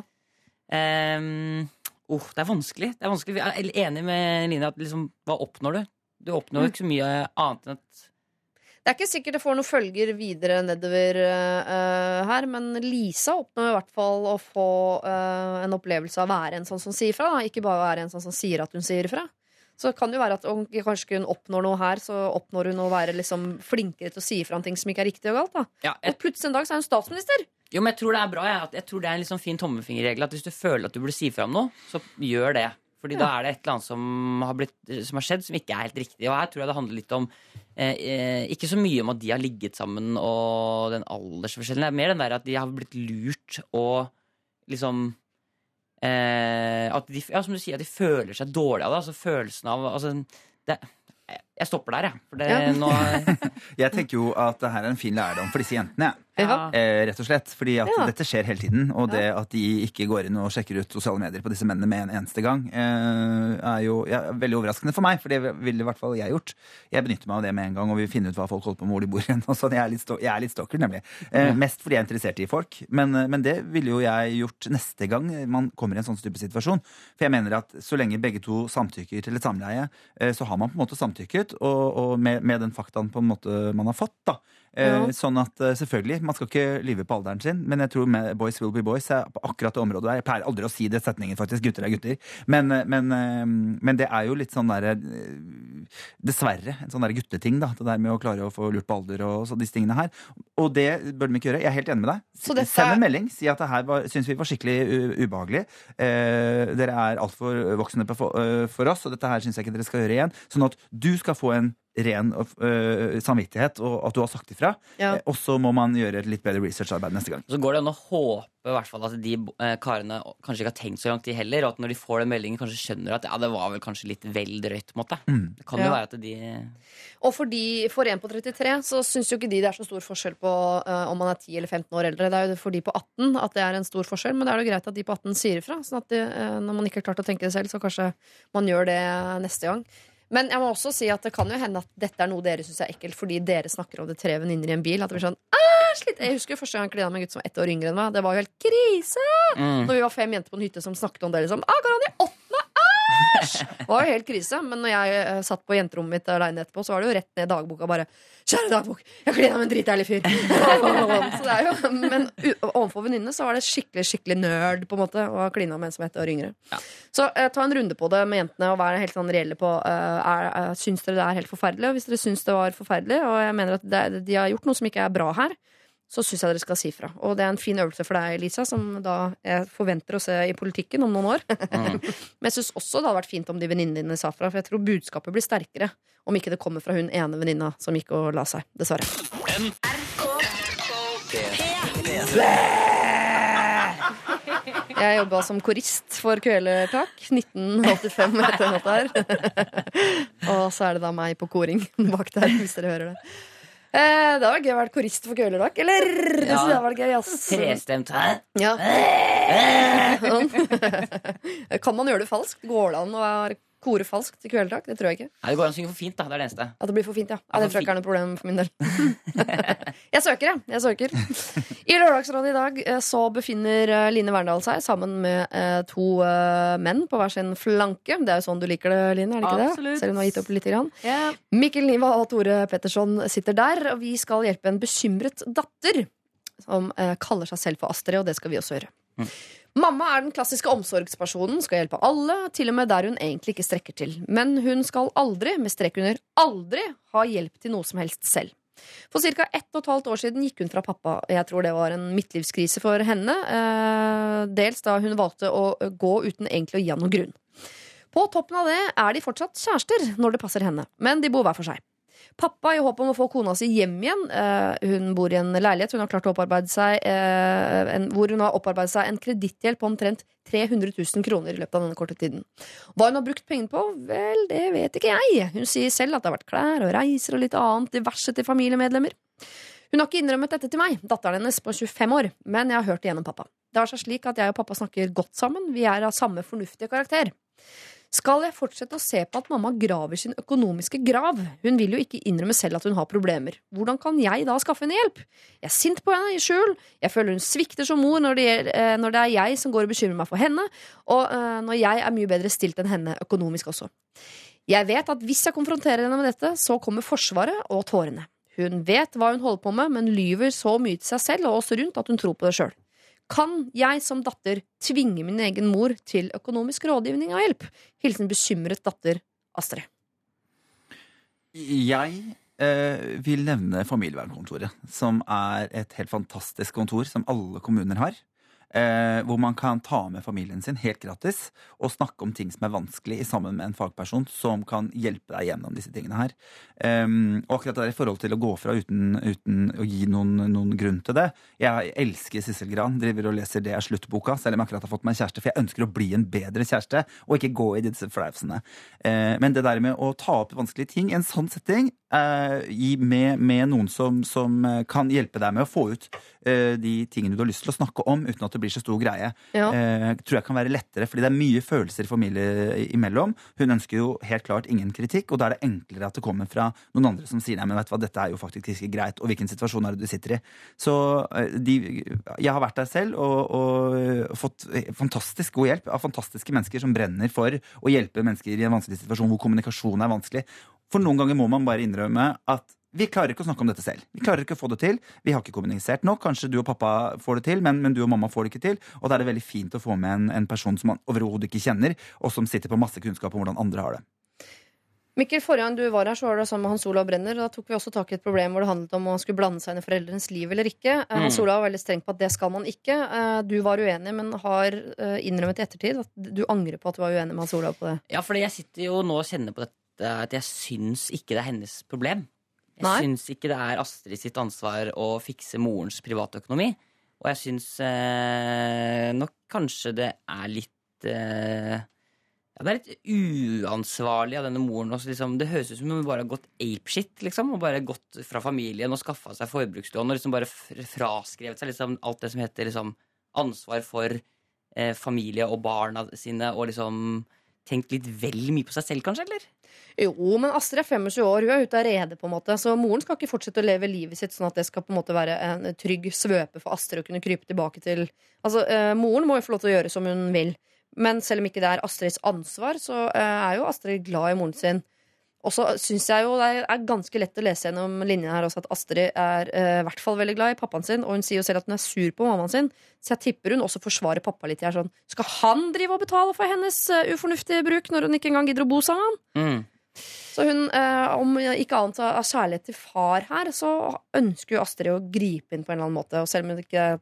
Um, oh, det er vanskelig. Det er vanskelig. Jeg er enig med Line at liksom, hva oppnår du? Du oppnår jo ikke så mye annet enn at Det er ikke sikkert det får noen følger videre nedover uh, her, men Lisa oppnår i hvert fall å få uh, en opplevelse av å være en sånn som sier fra. Da. Ikke bare være en sånn som sier at hun sier fra. Så kan det jo være at om kanskje hun oppnår noe her, så oppnår hun å være liksom flinkere til å si fra om ting som ikke er riktig og galt. Da. ja, jeg, Og plutselig en dag så er hun statsminister! Jo, men jeg tror det er bra. Jeg, jeg tror det er en sånn fin tommefingerregel at hvis du føler at du burde si fra om noe, så gjør det. Fordi da er det et eller annet som har, blitt, som har skjedd som ikke er helt riktig. Og her tror jeg det handler litt om eh, eh, Ikke så mye om at de har ligget sammen og den aldersforskjellen. Det er mer den der at de har blitt lurt og liksom eh, At de, ja, som du sier, at de føler seg dårlige av det. Altså følelsen av altså, det, Jeg stopper der, jeg. For det, Ja. nå, Jeg tenker jo at det her er en fin lærdom for disse jentene. Ja. Eh, rett og slett. Fordi at Ja. dette skjer hele tiden. Og det at de ikke går inn og sjekker ut sosiale medier på disse mennene med en eneste gang, eh, er jo ja, veldig overraskende for meg. For det ville i hvert fall jeg gjort. Jeg benytter meg av det med en gang og vil finne ut hva folk holder på med, hvor de bor hen. og sånn. Jeg er litt, jeg er litt stalker, nemlig. Eh, mest fordi jeg er interessert i folk. Men, eh, men det ville jo jeg gjort neste gang man kommer i en sånn type situasjon. For jeg mener at så lenge begge to samtykker til et samleie, eh, så har man på en måte samtykket, og, og med, med den faktaen på en måte man har fått, da. Eh, Ja. Sånn at eh, selvfølgelig, man skal ikke lyve på alderen sin, men jeg tror med boys will be boys er på akkurat det området der. Jeg pleier aldri å si det setningen, faktisk. Gutter er gutter. Men, eh, men, eh, men det er jo litt sånn derre eh, Dessverre en sånn der gutteting, da. Det der med å klare å få lurt på alder og så disse tingene her. Og det bør de ikke gjøre. Jeg er helt enig med deg. Dette Send en melding. Si at det her var- syns vi var skikkelig ubehagelig. Eh, dere er altfor voksne for, eh, for oss, og dette her syns jeg ikke dere skal gjøre igjen. Sånn at du skal få en ren øh, samvittighet, og at du har sagt ifra. Ja. Eh, Og så må man gjøre et litt bedre researcharbeid neste gang. Så går det an å håpe i hvert fall at de eh, karene kanskje ikke har tenkt så langt, de heller. Og at når de får den meldingen, kanskje skjønner at ja, det var vel kanskje litt vel drøyt. på en måte. Mm. Det kan jo Ja. være at de Og for, de, for en på 33 så syns jo ikke de det er så stor forskjell på uh, om man er 10 eller 15 år eldre. Det er jo for de på 18 at det er en stor forskjell, men det er jo greit at de på 18 sier ifra. Sånn at de, uh, når man ikke har klart å tenke det selv, så kanskje man gjør det neste gang. Men jeg må også si at det kan jo hende at dette er noe dere syns er ekkelt fordi dere snakker om det tre venninner i en bil. At det blir sånn Æsj! litt- Jeg husker første gang jeg klina med en gutt som var ett år yngre enn meg. Det var jo helt krise! mm. Når vi var fem jenter på en hytte som snakket om det. Liksom, ah, går han i åttende? Det var jo helt krise. Men når jeg eh, satt på jenterommet mitt aleine etterpå, så var det jo rett ned i dagboka bare Kjære dagbok, jeg klina med en dritærlig fyr. så det er jo, men overfor venninnene så var det skikkelig skikkelig nerd på en måte å ha klina med en som er ett år yngre. Ja. Så eh, ta en runde på det med jentene og vær helt sånn reelle på uh, er, eh, Syns dere det er helt forferdelig? Og hvis dere syns det var forferdelig, og jeg mener at det, de har gjort noe som ikke er bra her, så syns jeg dere skal si fra. Og det er en fin øvelse for deg, Lisa, som da jeg forventer å se i politikken om noen år. Men jeg syns også det hadde vært fint om de venninnene dine sa fra, for jeg tror budskapet blir sterkere om ikke det kommer fra hun ene venninna som gikk og la seg. Dessverre. Jeg jobba som korist for Kvelertak 1985 etter låta her. og så er det da meg på koring bak der, hvis dere hører det. Eh, det vært gøy å være korist for Kvelertak, eller? Det synes jeg vært gøy, ass. Trestemt hæ? Ja. Sånn. kan man gjøre det falskt? Går det an å være Kore falskt til kvelertak? Det tror jeg ikke. Nei, det går an å synge for fint, da. Det er det eneste. At det blir for fint, ja. ja det tror jeg ikke er noe problem for min del. jeg søker, jeg. jeg søker. I Lørdagsrådet i dag eh, så befinner eh, Line Verndal seg sammen med eh, to menn på hver sin flanke. Det er jo sånn du liker det, Line? er det ikke Absolutt. det? Selv om du har gitt opp litt. Grann. Yeah. Mikkel Niva og Tore Petterson sitter der, og vi skal hjelpe en bekymret datter. Som kaller seg selv for Astrid, og det skal vi også gjøre. Mamma er den klassiske omsorgspersonen, skal hjelpe alle, til og med der hun egentlig ikke strekker til. Men hun skal aldri, med strek under aldri, ha hjelp til noe som helst selv. For ca. ett og et halvt år siden gikk hun fra pappa. Jeg tror det var en midtlivskrise for henne. Eh, dels da hun valgte å gå uten egentlig å gi han noen grunn. På toppen av det er de fortsatt kjærester når det passer henne, men de bor hver for seg. Pappa, i håp om å få kona si hjem igjen eh, Hun bor i en leilighet hun har klart å opparbeide seg, eh, en, hvor hun har opparbeidet seg en kredittgjeld på omtrent 300 000 kroner i løpet av denne korte tiden. Hva hun har brukt pengene på? Vel, det vet ikke jeg. Hun sier selv at det har vært klær og reiser og litt annet diverse til familiemedlemmer. Hun har ikke innrømmet dette til meg, datteren hennes på 25 år, men jeg har hørt det gjennom pappa. Det har seg slik at jeg og pappa snakker godt sammen, vi er av samme fornuftige karakter. Skal jeg fortsette å se på at mamma graver sin økonomiske grav? Hun vil jo ikke innrømme selv at hun har problemer. Hvordan kan jeg da skaffe henne hjelp? Jeg er sint på henne i skjul, jeg føler hun svikter som mor når det, eh, er jeg som går og bekymrer meg for henne, og eh, når jeg er mye bedre stilt enn henne økonomisk også. Jeg vet at hvis jeg konfronterer henne med dette, så kommer Forsvaret og tårene. Hun vet hva hun holder på med, men lyver så mye til seg selv og oss rundt at hun tror på det sjøl. Kan jeg som datter tvinge min egen mor til økonomisk rådgivning og hjelp? Hilsen bekymret datter Astrid. Jeg eh, vil nevne Familievernkontoret, som er et helt fantastisk kontor som alle kommuner har. Eh, hvor man kan ta med familien sin helt gratis og snakke om ting som er vanskelig sammen med en fagperson som kan hjelpe deg gjennom disse tingene her. Um, og akkurat det der i forhold til å gå fra uten, uten å gi noen, noen grunn til det. Jeg elsker Sissel Gran, driver og leser det er sluttboka, selv om jeg akkurat har fått meg kjæreste. For jeg ønsker å bli en bedre kjæreste, og ikke gå i disse flausene. Eh, men det der med å ta opp vanskelige ting i en sånn setting, eh, med, med noen som, som eh, kan hjelpe deg med å få ut eh, de tingene du har lyst til å snakke om, uten at det blir så stor greie, Ja. eh, tror jeg kan være lettere. Fordi det er mye følelser i familie imellom. Hun ønsker jo helt klart ingen kritikk, og da er det enklere at det kommer fra noen andre som sier nei, men vet du hva, dette er jo faktisk ikke greit, og hvilken situasjon er det du sitter i. Så eh, de, jeg har vært der selv og, og fått fantastisk god hjelp av fantastiske mennesker som brenner for å hjelpe mennesker i en vanskelig situasjon hvor kommunikasjon er vanskelig. For noen ganger må man bare innrømme at vi klarer ikke å snakke om dette selv. Vi klarer ikke å få det til. Vi har ikke kommunisert nok. Kanskje du og pappa får det til, men, men du og mamma får det ikke til. Og da er det veldig fint å få med en, en person som man overhodet ikke kjenner, og som sitter på masse kunnskap om hvordan andre har det. Mikkel, Forrige gang du var her, så var det sammen med Hans Olav Brenner. Da tok vi også tak i et problem hvor det handlet om om han skulle blande seg inn i foreldrenes liv eller ikke. Mm. Hans. Olav var veldig streng på at det skal man ikke. Eh, Du var uenig, men har eh, innrømmet i ettertid at du angrer på at du var uenig med Hans Olav på det. Ja, fordi jeg sitter jo nå og kjenner på dette at jeg syns ikke det er hennes problem. Jeg syns ikke det er Astrid sitt ansvar å fikse morens privatøkonomi. Og jeg syns eh, nok kanskje det er litt eh, Ja, det er litt uansvarlig av denne moren. Også, liksom, det høres ut som hun bare har gått apeshit, liksom. Og bare gått fra familien og skaffa seg forbrukslån og liksom bare fraskrevet seg liksom, alt det som heter liksom, ansvar for eh, familie og barna sine, og liksom tenkt litt vel mye på seg selv, kanskje? eller? Jo, men Astrid er 25 år, hun er ute av rede, på en måte. Så moren skal ikke fortsette å leve livet sitt sånn at det skal på en måte være en trygg svøpe for Astrid å kunne krype tilbake til Altså, eh, moren må jo få lov til å gjøre som hun vil. Men selv om ikke det er Astrids ansvar, så eh, er jo Astrid glad i moren sin. Og så syns jeg jo det er ganske lett å lese gjennom linjene her også at Astrid er eh, i hvert fall veldig glad i pappaen sin, og hun sier jo selv at hun er sur på mammaen sin, så jeg tipper hun også forsvarer pappa litt her sånn Skal han drive og betale for hennes uh, ufornuftige bruk når hun ikke engang gidder å bo sammen med han? Mm. Så hun, eh, om ikke annet av kjærlighet til far her, så ønsker jo Astrid å gripe inn på en eller annen måte. Og selv om det ikke er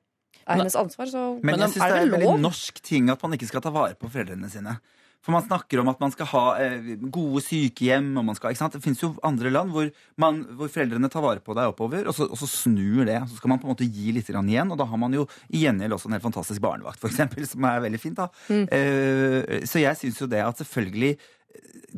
hennes ansvar, så Men er jeg syns det er det en veldig norsk ting at man ikke skal ta vare på foreldrene sine. For man snakker om at man skal ha eh, gode sykehjem. Og man skal, ikke sant? Det fins jo andre land hvor, man, hvor foreldrene tar vare på deg oppover, og så, og så snur det. Så skal man på en måte gi litt igjen, og da har man jo i gjengjeld også en helt fantastisk barnevakt, eksempel, som er veldig fint. da. Eh, så jeg syns jo det at selvfølgelig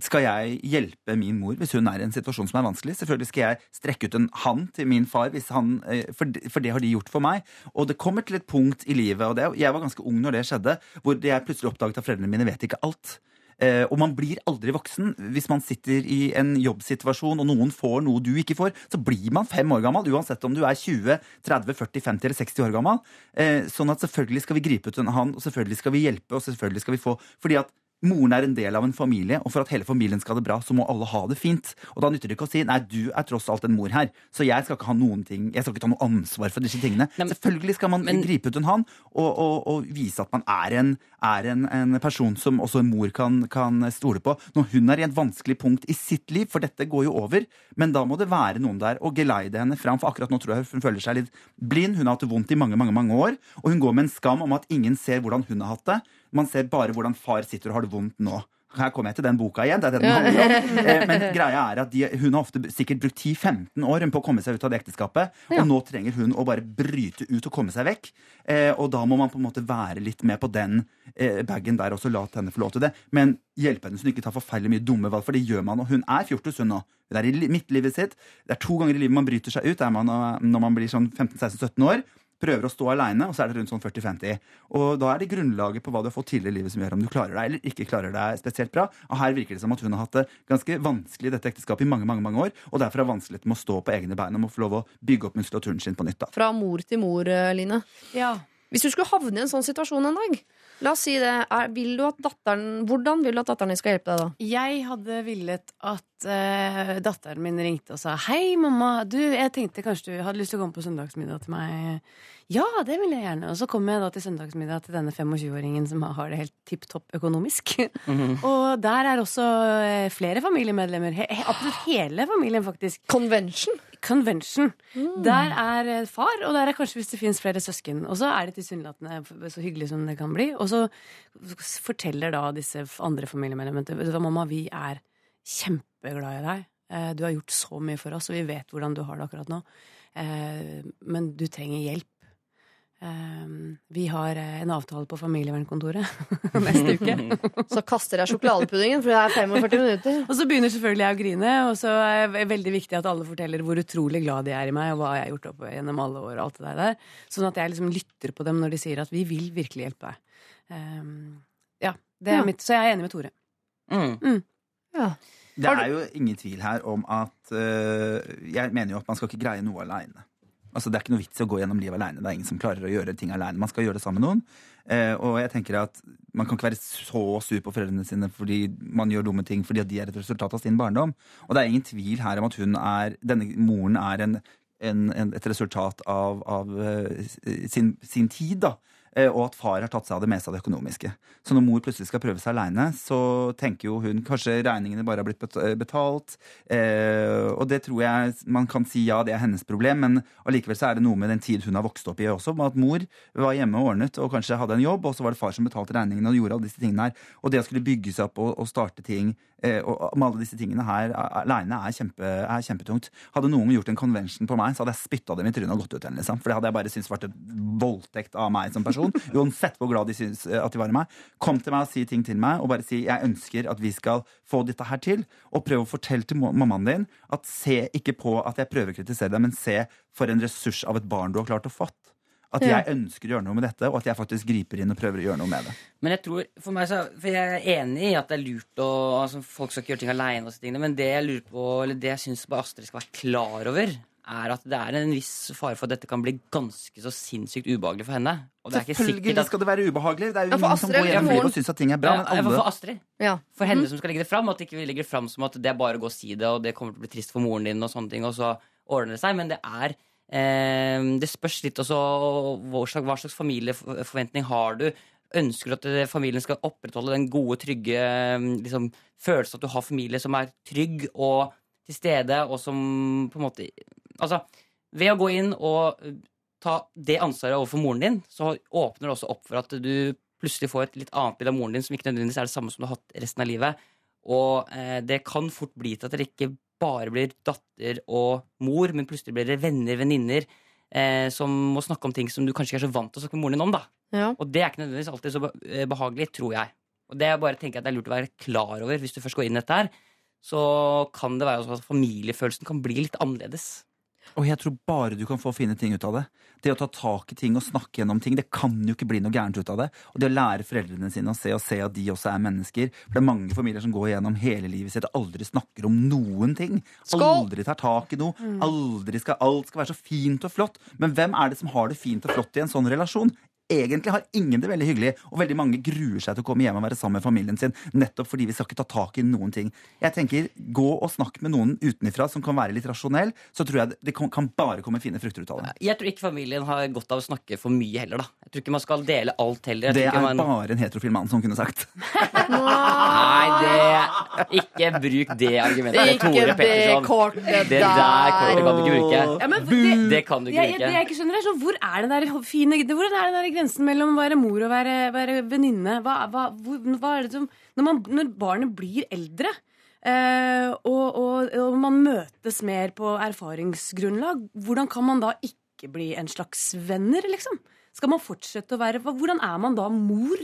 skal jeg hjelpe min mor hvis hun er i en situasjon som er vanskelig. Selvfølgelig skal jeg strekke ut en hand til min far, hvis han, eh, for, det- for det har de gjort for meg. Og det kommer til et punkt i livet, og det, jeg var ganske ung når det skjedde, hvor jeg plutselig oppdaget at foreldrene mine vet ikke alt. Eh, og man blir aldri voksen hvis man sitter i en jobbsituasjon og noen får noe du ikke får. Så blir man fem år gammel, uansett om du er 20, 30, 40, 50 eller 60 år gammel. Eh, sånn at selvfølgelig skal vi gripe ut en hånd, og selvfølgelig skal vi hjelpe, og selvfølgelig skal vi få Fordi at Moren er en del av en familie, og for at hele familien skal ha det bra, så må alle ha det fint. Og da nytter det ikke å si nei, du er tross alt en mor her, så jeg skal ikke ha noen ting, jeg skal ikke ta noe ansvar for disse tingene. Selvfølgelig skal man gripe ut en hånd og, og, og vise at man er, en, er en, en person som også en mor kan, kan stole på. Når hun er i et vanskelig punkt i sitt liv, for dette går jo over, men da må det være noen der og geleide henne fram, for akkurat nå tror jeg hun føler seg litt blind. Hun har hatt det vondt i mange, mange, mange år, og hun går med en skam om at ingen ser hvordan hun har hatt det. Man ser bare hvordan far sitter og har det vondt nå. Her kommer jeg til den boka igjen. det er det den handler om. Eh, Men greia er at de, hun har ofte sikkert brukt 10-15 år på å komme seg ut av det ekteskapet. Ja. Og nå trenger hun å bare bryte ut og komme seg vekk. Eh, og da må man på en måte være litt med på den eh, bagen der også. La henne få lov til det. Men hjelpe henne så hun ikke tar forferdelig mye dumme valg, for det gjør man. Og hun er fjortis, hun nå. Det er i midtlivet sitt. Det er to ganger i livet man bryter seg ut. Er man når man blir sånn 15-16-17 år. Prøver å stå aleine, og så er det rundt sånn 40-50. Og da er det grunnlaget på hva du har fått til i livet som gjør om du klarer deg eller ikke klarer deg spesielt bra. Og her virker det som at hun har hatt det ganske vanskelig i dette ekteskapet i mange mange, mange år, og derfor har vanskelig med å stå på egne bein og må få lov å bygge opp muskulaturen sin på nytt. da. Fra mor til mor, Line. Ja. Hvis du skulle havne i en sånn situasjon en dag, la oss si det, er, vil du at datteren, hvordan vil du at datteren din skal hjelpe deg da? Jeg hadde villet at uh, datteren min ringte og sa Hei, mamma. Du, jeg tenkte kanskje du hadde lyst til å komme på søndagsmiddag til meg. Ja, det vil jeg gjerne. Og så kommer jeg da til søndagsmiddag til denne 25-åringen som har det helt tipp topp økonomisk. og der er også eh, flere familiemedlemmer. He absolutt hele familien, faktisk. Convention? Convention. Der er eh, far, og der er kanskje hvis det finnes flere søsken. Og så er det tilsynelatende så hyggelig som det kan bli. Og så forteller da disse andre familiemedlemmene at mamma, vi er kjempeglad i deg. Eh, Du har gjort så mye for oss, og vi vet hvordan du har det akkurat nå. Eh, Men du trenger hjelp. Eh, Vi har eh, en avtale på familievernkontoret neste uke. Så kaster jeg sjokoladepuddingen, for det er 45 minutter. Og så begynner selvfølgelig jeg å grine, og så er det veldig viktig at alle forteller hvor utrolig glad de er i meg, og hva jeg har gjort opp gjennom alle år. og alt det der. Sånn at jeg liksom lytter på dem når de sier at vi vil virkelig hjelpe deg. Um, ja, det er Ja. mitt, Så jeg er enig med Tore. Mm. Ja. Det er jo ingen tvil her om at uh, Jeg mener jo at man skal ikke greie noe aleine. Altså, det er ikke noe vits i å gå gjennom livet aleine. Det er ingen som klarer å gjøre ting aleine. Man skal gjøre det sammen med noen. Eh, og jeg tenker at man kan ikke være så sur på foreldrene sine fordi man gjør dumme ting fordi de er et resultat av sin barndom. Og det er ingen tvil her om at hun er Denne moren er en, en, en, et resultat av, av eh, sin, sin tid, da. Eh, Og at far har tatt seg av det meste av det økonomiske. Så når mor plutselig skal prøve seg aleine, så tenker jo hun kanskje regningene bare har blitt eh, betalt. Eh, og det tror jeg man kan si ja, det er hennes problem, men allikevel så er det noe med den tid hun har vokst opp i også. Med at mor var hjemme og ordnet og kanskje hadde en jobb, og så var det far som betalte regningene og gjorde alle disse tingene her. Og det å skulle bygge seg opp og, og starte ting og med alle disse tingene her aleine er, kjempe, er kjempetungt. Hadde noen gjort en convention på meg, så hadde jeg spytta dem i trynet og gått ut igjen. Liksom. For det hadde jeg bare syntes vært et voldtekt av meg som person. Uansett hvor glad de syns eh, at de var i meg. Kom til meg og si ting til meg, og bare si jeg ønsker at vi skal få dette her til. Og prøv å fortelle til mammaen din at se ikke på at jeg prøver å kritisere deg, men se for en ressurs av et barn du har klart å fått. At jeg ønsker å gjøre noe med dette, og at jeg faktisk griper inn og prøver å gjøre noe med det. Men jeg tror, for meg så, for jeg er enig i at det er lurt å altså, Folk skal ikke gjøre ting aleine, men det jeg lurer på, eller det jeg syns Astrid skal være klar over, er at det er en viss fare for at dette kan bli ganske så sinnssykt ubehagelig for henne. Og det er ikke Selvfølgelig at skal det være ubehagelig. Det er jo Ja, ingen som går gjennom livet og syns at ting er bra. Ja, Men alle for Astrid. Ja. For henne mm. som skal legge det fram, at ikke vi legger det fram som at det er bare å gå og si det, og det kommer til å bli trist for moren din, og sånne ting, og så ordner det seg. Men det er eh, Det spørs litt også hva slags, hva slags familieforventning har du. Ønsker du at eh, familien skal opprettholde den gode, trygge eh, liksom, følelsen at du har familie som er trygg og til stede, og som på en måte Altså, ved å gå inn og eh, ta det ansvaret overfor moren din, så åpner det også opp for at du plutselig får et litt annet bilde av moren din som ikke nødvendigvis er det samme som du har hatt resten av livet. Og eh, det kan fort bli til at dere ikke bare blir datter og mor, men plutselig blir dere venner, venninner, eh, som må snakke om ting som du kanskje ikke er så vant til å snakke med moren din om. da. Ja. Og det er ikke nødvendigvis alltid så eh, behagelig, tror jeg. Og det er bare tenker jeg at det er lurt å være klar over hvis du først går inn i dette her. Så kan det være at familiefølelsen kan bli litt annerledes. Og jeg tror bare du kan få fine ting ut av det. Det å ta tak i ting og snakke gjennom ting, det kan jo ikke bli noe gærent ut av det. Og det å lære foreldrene sine å se og se at de også er mennesker. For det er mange familier som går gjennom hele livet sitt og aldri snakker om noen ting. Aldri tar tak i noe. Aldri skal, alt skal være så fint og flott. Men hvem er det som har det fint og flott i en sånn relasjon? Egentlig har ingen det veldig hyggelig, og veldig mange gruer seg til å komme hjem og være sammen med familien sin, nettopp fordi vi skal ikke ta tak i noen ting. Jeg tenker, Gå og snakk med noen utenfra som kan være litt rasjonell, så tror jeg det kan, bare komme fine frukter ut av det. Jeg tror ikke familien har godt av å snakke for mye heller. da Jeg tror ikke man skal dele alt heller. Jeg Det er man... bare en heterofil mann som kunne sagt. Nei, det Ikke bruk det argumentet. Ikke Tore det Petterson. kortet Det der kortet kan du ikke bruke. Ja, men det, Det kan du ikke jeg, jeg, det jeg bruke. ikke skjønner er sånn, Hvor er den der fine Hvor er den der grensen mellom å være mor og være, være venninne? Hva, hva, hva er det som Når, man, når barnet blir eldre, eh, og, og, og man møtes mer på erfaringsgrunnlag, hvordan kan man da ikke bli en slags venner, liksom? Skal man fortsette å være Hvordan er man da mor?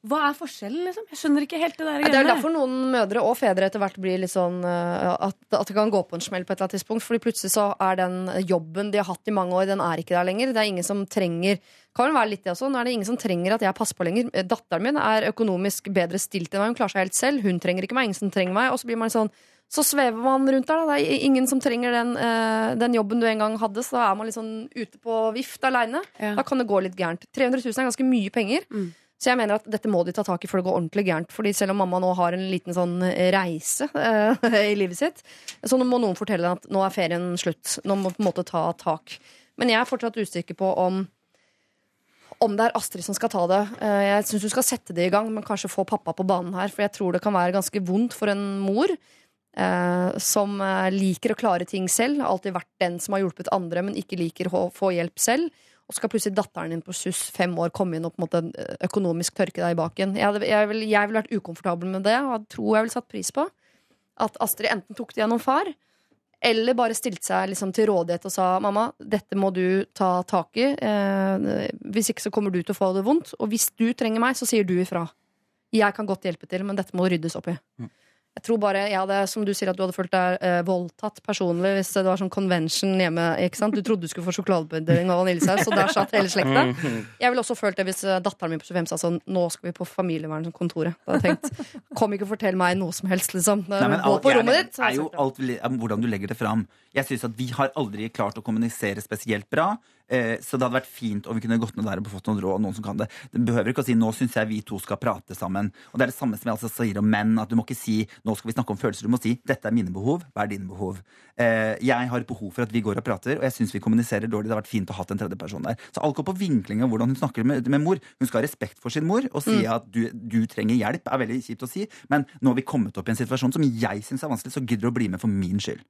Hva er forskjellen, liksom? Jeg skjønner ikke helt det der. Det er derfor noen mødre og fedre etter hvert blir litt sånn eh, at, at det kan gå på en smell på et eller annet tidspunkt. Fordi plutselig så er den jobben de har hatt i mange år, den er ikke der lenger. Det er ingen som trenger kan vel være litt det også. Nå er det ingen som trenger at jeg passer på lenger. Eh, Datteren min er økonomisk bedre stilt enn meg. Hun klarer seg helt selv. Hun trenger ikke meg. Ingen som trenger meg. Og så blir man sånn så svever man rundt der. Da. Det er ingen som trenger den, eh, den jobben du en gang hadde. Så da er man litt sånn ute på vift aleine. Ja. Da kan det gå litt gærent. 300 000 er ganske mye penger. Mm. Så jeg mener at dette må de ta tak i før det går ordentlig gærent. Fordi selv om mamma nå har en liten sånn reise eh, i livet sitt, så nå må noen fortelle at nå er ferien slutt. Nå må på en måte ta tak. Men jeg er fortsatt usikker på om om det er Astrid som skal ta det. Eh, Jeg syns du skal sette det i gang, men kanskje få pappa på banen her. For jeg tror det kan være ganske vondt for en mor eh, som eh, liker å klare ting selv. Alltid vært den som har hjulpet andre, men ikke liker å få hjelp selv. Og skal plutselig datteren din på SUS fem år komme inn og på en måte eh, økonomisk tørke deg i baken. Jeg, jeg, ville jeg vært ukomfortabel med det, og tror jeg ville satt pris på at Astrid enten tok det gjennom far, eller bare stilte seg liksom til rådighet og sa mamma, dette må du ta tak i. Eh, hvis ikke så kommer du til å få det vondt. Og hvis du trenger meg, så sier du ifra. Jeg kan godt hjelpe til, men dette må ryddes opp i. Jeg tror bare, jeg hadde, Som du sier at du hadde følt deg eh, voldtatt personlig hvis det var sånn convention hjemme. ikke sant? Du trodde du skulle få sjokoladepudding og vaniljesaus, og der satt hele slekta. Jeg ville også følt det hvis eh, datteren min på 25 sa sånn Nå skal vi på familievernkontoret. Da hadde jeg tenkt Kom ikke og fortell meg noe som helst, liksom. Nei, men Gå på rommet ditt. er jo alt er hvordan du legger det fram. Jeg synes at Vi har aldri klart å kommunisere spesielt bra. Eh, så det hadde vært fint om vi kunne gått ned der og fått noen råd. Noen som kan det Det behøver ikke å si 'nå syns jeg vi to skal prate sammen'. Og Det er det samme som jeg altså sier om menn. At Du må ikke si 'nå skal vi snakke om følelser'. Du må si 'dette er mine behov', hva er dine behov'? Eh, jeg har et behov for at vi går og prater, og jeg syns vi kommuniserer dårlig. Det har vært fint å ha en tredje person der. Så alt går på vinkling av hvordan hun snakker med, med mor. Hun skal ha respekt for sin mor og si at du, du trenger hjelp, er veldig kjipt å si, men nå har vi kommet opp i en situasjon som jeg syns er vanskelig, så gidder du å bli med for min skyld.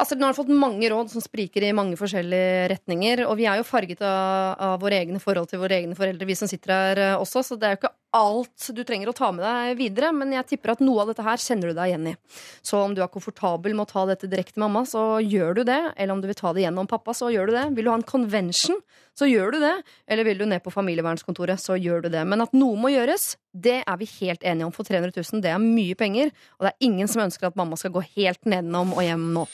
Astrid, nå har du fått mange råd som spriker i mange forskjellige retninger. Og vi er jo farget av, av våre egne forhold til våre egne foreldre, vi som sitter her eh, også. Så det er jo ikke alt du trenger å ta med deg videre. Men jeg tipper at noe av dette her kjenner du deg igjen i. Så om du er komfortabel med å ta dette direkte med mamma, så gjør du det. Eller om du vil ta det gjennom pappa, så gjør du det. Vil du ha en convention, så gjør du det. Eller vil du ned på familievernskontoret, så gjør du det. Men at noe må gjøres, det er vi helt enige om. For 300 000, det er mye penger. Og det er ingen som ønsker at mamma skal gå helt nedenom og hjem nå.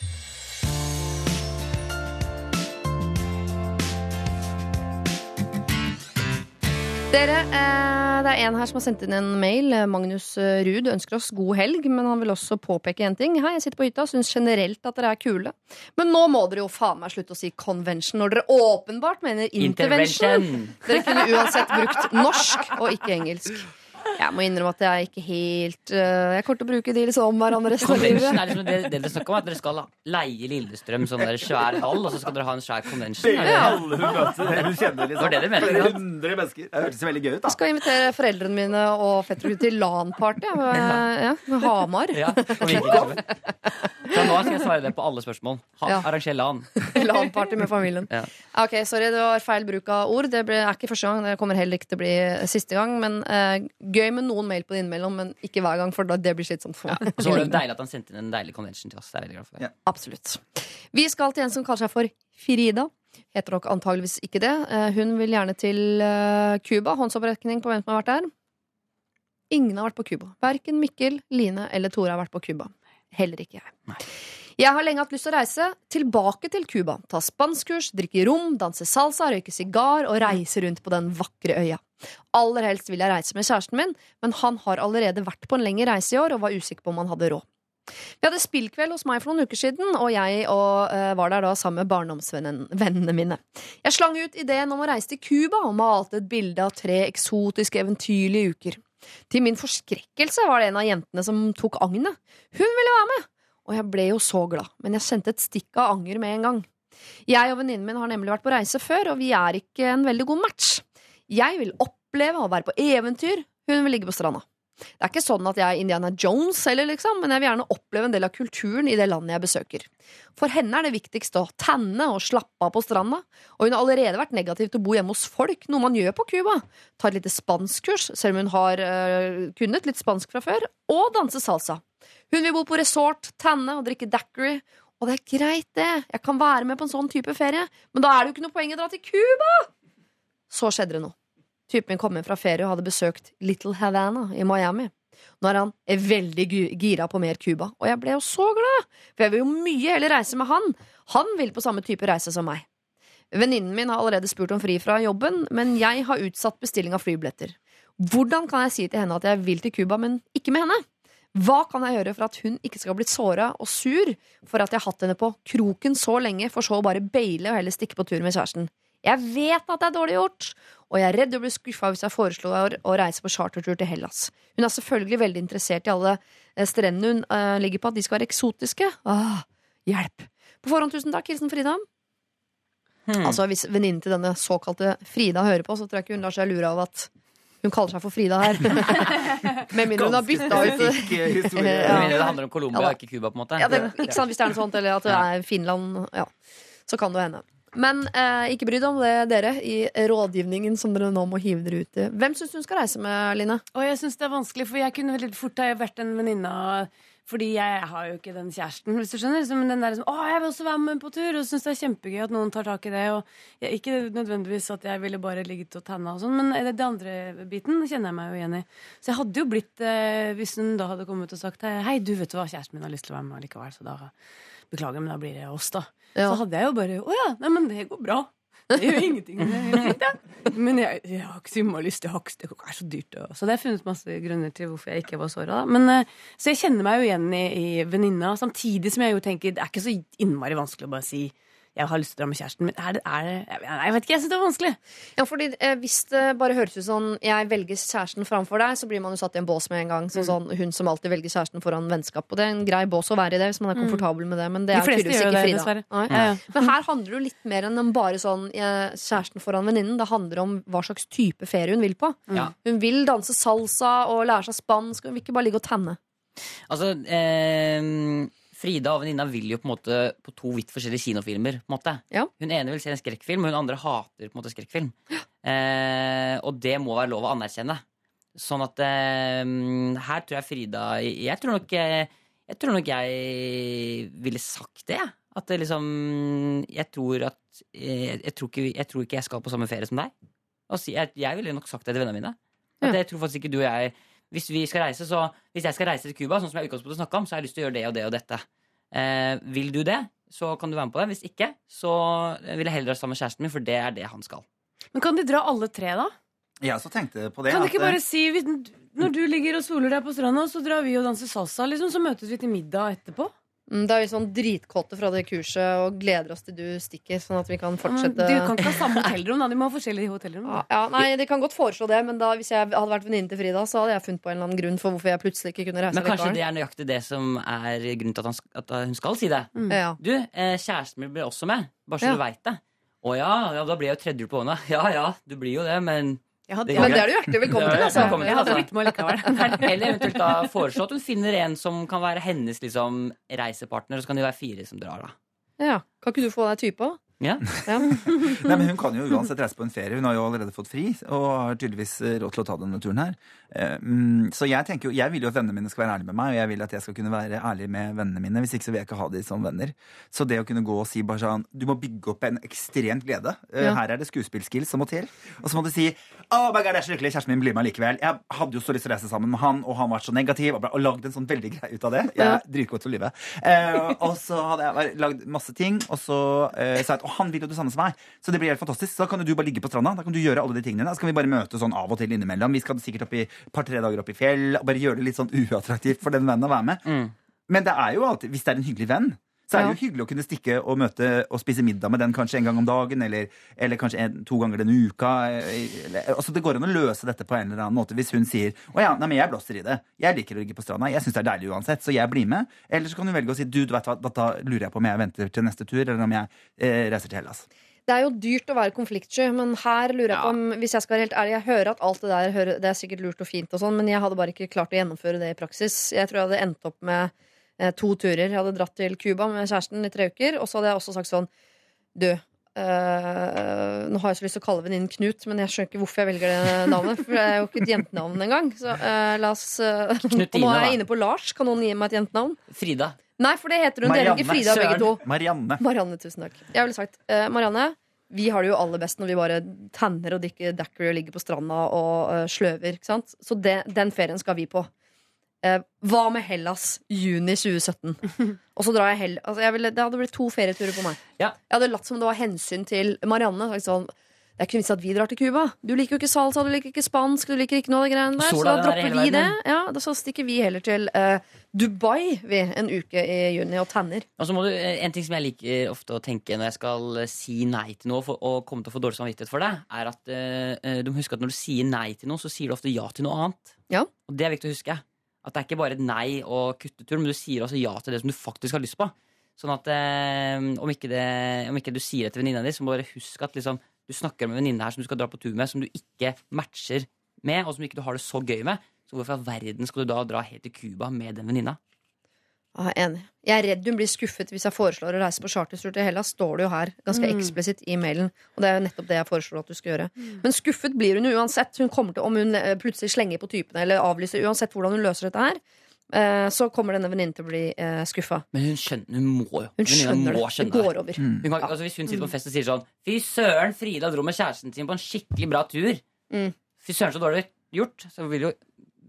Dere, eh, det er en her som har sendt inn en mail. Magnus eh, Ruud ønsker oss god helg, men han vil også påpeke en ting. Hei, jeg sitter på hytta og syns generelt at dere er kule. Men nå må dere jo faen meg slutte å si convention når dere åpenbart mener intervention. Intervention. Dere kunne uansett brukt norsk og ikke engelsk. Jeg må innrømme at jeg ikke helt uh, Jeg kommer til å bruke de liksom om hverandre resten av livet. er liksom det, det dere snakker om, er at dere skal leie Lillestrøm som sånn svær hall, og så skal dere ha en svær convention. Er det, Alle hun møter, hun kjenner, liksom. Det det Flere ja? hundre mennesker. Det hørtes veldig gøy ut, Jeg skal invitere foreldrene mine og fetterne til LAN-party ja, ja, med Hamar. ja, nå skal jeg svare det på alle spørsmål. Ha, Ja. Arranger LAN. LAN-party med familien. Ja. Ok, sorry, det var feil bruk av ord. Det ble, er ikke første gang, det kommer heller ikke til å bli siste gang. Men eh, gøy med noen mail på det innimellom, men ikke hver gang, for da, det blir slitsomt for meg. Og så var det deilig at han sendte inn en deilig convention til oss. Det er jeg veldig glad for. Ja. Absolutt. Vi skal til en som kaller seg for Frida. Heter nok antageligvis ikke det. Eh, Hun vil gjerne til eh, Cuba. Håndsopprekning på hvem som har vært der. Ingen har vært på Cuba. Verken Mikkel, Line eller Tore har vært på Cuba. Heller ikke jeg. Jeg har lenge hatt lyst til å reise tilbake til Cuba. Ta spanskkurs, drikke rom, danse salsa, røyke sigar og reise rundt på den vakre øya. Aller helst vil jeg reise med kjæresten min, men han har allerede vært på en lengre reise i år og var usikker på om han hadde råd. Vi hadde spillkveld hos meg for noen uker siden, og jeg og, uh, var der da sammen med barndomsvennene mine. Jeg slang ut ideen om å reise til Cuba og malte et bilde av tre eksotiske, eventyrlige uker. Til min forskrekkelse var det en av jentene som tok agnet. Hun ville være med! Og jeg ble jo så glad, men jeg kjente et stikk av anger med en gang. Jeg og venninnen min har nemlig vært på reise før, og vi er ikke en veldig god match. Jeg vil oppleve å være på eventyr, hun vil ligge på stranda. Det er ikke sånn at jeg er Indiana Jones, heller, liksom, men jeg vil gjerne oppleve en del av kulturen i det landet jeg besøker. For henne er det viktigst å tanne og slappe av på stranda, og hun har allerede vært negativ til å bo hjemme hos folk, noe man gjør på Cuba. Ta et lite spanskkurs, selv om hun har øh, kunnet litt spansk fra før, og danse salsa. Hun vil bo på resort, tanne og drikke daiquiri, og det er greit, det, jeg kan være med på en sånn type ferie, men da er det jo ikke noe poeng å dra til Cuba! Så skjedde det noe. Typen min kom inn fra ferie og hadde besøkt Little Havana i Miami. Nå er han veldig gira på mer Cuba, og jeg ble jo så glad, for jeg vil jo mye heller reise med han. Han vil på samme type reise som meg. Venninnen min har allerede spurt om fri fra jobben, men jeg har utsatt bestilling av flybilletter. Hvordan kan jeg si til henne at jeg vil til Cuba, men ikke med henne? Hva kan jeg gjøre for at hun ikke skal bli såra og sur for at jeg har hatt henne på kroken så lenge, for så å bare baile og heller stikke på tur med kjæresten? Jeg vet at det er dårlig gjort, og jeg er redd å bli skuffa hvis jeg foreslår å reise på chartertur til Hellas. Hun er selvfølgelig veldig interessert i alle eh, strendene hun uh, ligger på, at de skal være eksotiske. Åh, hjelp! På forhånd, tusen takk. Hilsen Frida. Hmm. Altså, Hvis venninnen til denne såkalte Frida hører på, så tror jeg ikke hun lar seg lure av at hun kaller seg for Frida her. Med mindre hun har bytta ut eh, historie. Ja. det handler om Colombia, Ja ikke Cuba, på en måte. Ja, det, ikke sant, Hvis det er noe sånt, eller at det er Finland, ja, så kan det hende. Men eh, ikke bry deg om det, dere, i rådgivningen som dere nå må hive dere ut i. Hvem syns du hun skal reise med, Line? Og jeg syns det er vanskelig, for jeg kunne veldig fort ha vært en venninne av fordi jeg har jo ikke den kjæresten, hvis du skjønner. Som den der, som, å, jeg vil også være med på tur, og syns det er kjempegøy at noen tar tak i det. Og jeg, ikke nødvendigvis at jeg ville bare ligget og tanna og sånn, men det, det andre biten kjenner jeg meg jo igjen i. Så jeg hadde jo blitt, eh, hvis hun da hadde kommet og sagt hei, du vet du hva, kjæresten min har lyst til å være med likevel, så da beklager, men da blir det oss, da. Ja. Så hadde jeg jo bare å ja, nei, men det går bra. Det gjør ingenting. Men jeg, jeg har ikke så innmari lyst. til ikke, det er så dyrt. Også. så det har funnet masse grunner til hvorfor jeg ikke var såra. Eh, så jeg kjenner meg jo igjen i, i venninna, samtidig som jeg jo tenker det er ikke så innmari vanskelig å bare si jeg har lyst til å dra med kjæresten min. Er det, er det, jeg, jeg vet ikke, jeg syns det er vanskelig. Ja, fordi eh, Hvis det bare høres ut sånn jeg velger kjæresten framfor deg, så blir man jo satt i en bås med en gang. Mm. Sånn, Hun som alltid velger kjæresten foran vennskap. Og det er en grei bås å være i det hvis man er komfortabel med det. Men det er De tydeligvis ikke det, Frida. Ja, ja. Men her handler det jo litt mer enn bare sånn eh, kjæresten foran venninnen. Det handler om hva slags type ferie hun vil på. Ja. Hun vil danse salsa og lære seg spansk. Hun vil ikke bare ligge og tanne. Altså, eh, Frida og venninna vil jo på en måte på to vidt forskjellige kinofilmer. på en måte Ja. Hun ene vil se en skrekkfilm, og hun andre hater på en måte skrekkfilm. Eh, og det må være lov å anerkjenne. Sånn at eh, her tror jeg Frida Jeg tror nok eh, jeg, tror nok jeg ville sagt det. jeg. At det liksom Jeg tror at jeg, jeg, tror ikke, jeg tror ikke jeg skal på samme ferie som deg. Og si, jeg, jeg ville nok sagt det til vennene mine. At Ja. jeg tror faktisk ikke du og jeg Hvis vi skal reise, så Hvis jeg skal reise til Cuba, sånn som jeg utgangspunktet snakka om, så har jeg lyst til å gjøre det og det og dette. Eh, vil du det, så kan du være med på det. Hvis ikke, så vil jeg heller dra sammen med kjæresten min, for det er det han skal. Men kan de dra alle tre, da? Jeg også tenkte på det. Kan du ikke bare si Når du ligger og soler deg på stranda, så drar vi og danser salsa, liksom, så møtes vi til middag etterpå? Mm, Da er vi sånn dritkåte fra det kurset og gleder oss til du stikker, sånn at vi kan fortsette. Du kan ikke ha samme hotellrom, da. De må ha forskjellige hotellrom. Da. ja, nei, De kan godt foreslå det, men da, hvis jeg hadde vært venninnen til Frida, så hadde jeg funnet på en eller annen grunn for hvorfor jeg plutselig ikke kunne reise Men kanskje det er nøyaktig det som er grunnen til at, han, at hun skal si det. Ja. Du, eh, kjæresten min blir også med, bare så Ja. du veit det. Å ja, ja, da blir jeg jo tredjehjul på hånda. Ja ja, du blir jo det, men hadde, Det Men det er du hjertelig velkommen til. Altså. Velkommen til, jeg hadde altså. blitt med likevel. Eller eventuelt da foreslå at hun finner en som kan være hennes liksom, reisepartner, og så kan de være fire som drar, da. Ja. Kan ikke du få deg type òg? Ja. Nei, men Hun kan jo uansett reise på en ferie. Hun har jo allerede fått fri og har tydeligvis råd til å ta denne turen her. Eh, mm, Så jeg tenker jo, jeg vil jo at vennene mine skal være ærlige med meg, og jeg vil at jeg skal kunne være ærlig med vennene mine. Hvis ikke så vil jeg ikke ha de som venner. Så det å kunne gå og si bare sånn Du må bygge opp en ekstremt glede. Eh, Ja. Her er det skuespillskills som må til. Og så må du si Oh my God, jeg er så lykkelig, kjæresten min blir med likevel. Jeg hadde jo så lyst til å reise sammen med han, og han var så negativ, og, og lagd en sånn veldig greie ut av det. Jeg er dritgod til å lyve. Eh, og så hadde jeg lagd masse ting, og så eh, sa jeg at «Å, han vil jo det samme som meg. Så det blir helt fantastisk. Så da kan jo du bare ligge på stranda. Da kan du gjøre alle de tingene. Da så kan vi bare møtes sånn av og til innimellom. Vi skal sikkert opp i et par-tre dager opp i fjell, og bare gjøre det litt sånn uattraktivt for den vennen å være med. Men det er jo alltid, hvis det er en hyggelig venn, så er det jo hyggelig å kunne stikke og møte og spise middag med den kanskje en gang om dagen, eller, eller kanskje en, to ganger denne uka. Eller, altså Det går an å løse dette på en eller annen måte hvis hun sier å ja, nei, men jeg blåser i det. Jeg liker å ligge på stranda. Jeg syns det er deilig uansett, så jeg blir med. Eller så kan hun velge å si du, du vet hva, da lurer jeg på om jeg venter til neste tur, eller om jeg eh, reiser til Hellas. Det er jo dyrt å være konfliktsky, men her lurer jeg på om Hvis jeg skal være helt ærlig, jeg hører at alt det der hører, Det er sikkert lurt og fint, og sånn, men jeg hadde bare ikke klart å gjennomføre det i praksis. Jeg tror jeg hadde endt opp med eh, to turer. Jeg hadde dratt til Cuba med kjæresten i tre uker, og så hadde jeg også sagt sånn Du, Uh, nå har jeg så lyst til å kalle venninnen Knut, men jeg skjønner ikke hvorfor jeg velger det navnet. For det er jo ikke et jentenavn engang. Så uh, la oss uh, Knutine, Og nå er jeg inne på Lars. Kan noen gi meg et jentenavn? Frida. Nei, for det heter hun. Dere er ikke Frida, begge to. Marianne. Marianne, tusen takk. Jeg ville sagt uh, Marianne, vi har det jo aller best når vi bare tanner og drikker daiquiri og ligger på stranda og uh, sløver. Ikke sant? Så det, den ferien skal vi på. Uh, hva med Hellas juni 2017? Og så drar jeg hell... Altså, det hadde blitt to ferieturer på meg. Ja. Jeg hadde latt som det var hensyn til Marianne. Sagt sånn, det er ikke vits at vi drar til Cuba. Du liker jo ikke salsa, du liker ikke spansk, du liker ikke noe av de greiene der. Så da er dropper vi det. Ja, da så stikker vi heller til uh, Dubai vi, en uke i juni og tanner. Og så må du, eh, En ting som jeg liker ofte å tenke når jeg skal eh, si nei til noe for, og komme til å få dårlig samvittighet for det, er at eh, du må huske at når du sier nei til noe, så sier du ofte ja til noe annet. Ja. Og det er viktig å huske. At det er ikke bare et nei og kuttetur, men du sier også ja til det som du faktisk har lyst på. Sånn at eh, om, ikke det, om ikke du sier det til venninna di, så må du bare huske at liksom, du snakker med en venninne her som du skal dra på tur med, som du ikke matcher med, og som ikke du har det så gøy med. Så hvorfor i all verden skal du da dra helt til Cuba med den venninna? Ja, enig. Jeg er redd hun blir skuffet hvis jeg foreslår å reise på chartertur til Hellas. Står det jo her ganske Mm. eksplisitt i mailen. Og det er jo nettopp det jeg foreslår at du skal gjøre. Men skuffet blir hun jo uansett. Hun kommer til, om hun eh, plutselig slenger på typene eller avlyser, uansett hvordan hun løser dette her, så kommer denne venninnen til å bli eh, skuffa. Men hun skjønner, hun må jo. Hun skjønner det. må Det skjønne går over. Hun kan, altså hvis hun sitter på fest og sier sånn Fy søren, Frida dro med kjæresten sin på en skikkelig bra tur. Mm. Fy søren, så dårlig gjort. Så vil jo,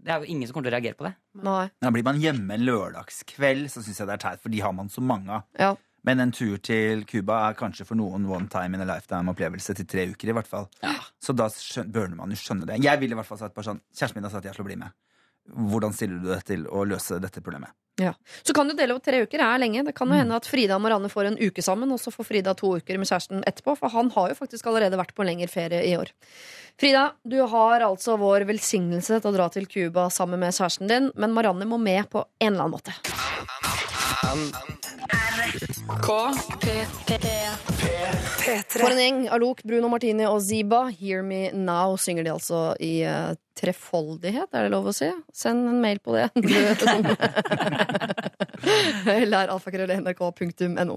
det er jo ingen som kommer til å reagere på det. Nei. Da blir man hjemme en lørdagskveld, så syns jeg det er teit, for de har man så mange av. Ja. Men en tur til Cuba er kanskje for noen one time in a lifetime-opplevelse til tre uker. i hvert fall Så da skjøn, bør man jo skjønne det. Jeg ville i hvert fall sagt bare sånn Kjæresten min har sagt at jeg skal bli med. Hvordan stiller du deg til å løse dette problemet? Ja. Så kan du dele opp tre uker. Det er lenge. Det kan jo hende at Frida og Marianne får en uke sammen, og så får Frida to uker med kjæresten etterpå. For han har jo faktisk allerede vært på en lengre ferie i år. Frida, du har altså vår velsignelse til å dra til Cuba sammen med kjæresten din, men Marianne må med på en eller annen måte. For en gjeng. Alok, Bruno Martini og Ziba, Hear Me Now, synger de altså i uh, trefoldighet, er det lov å si? Send en mail på det. Eller alfakrøll.nrk.no.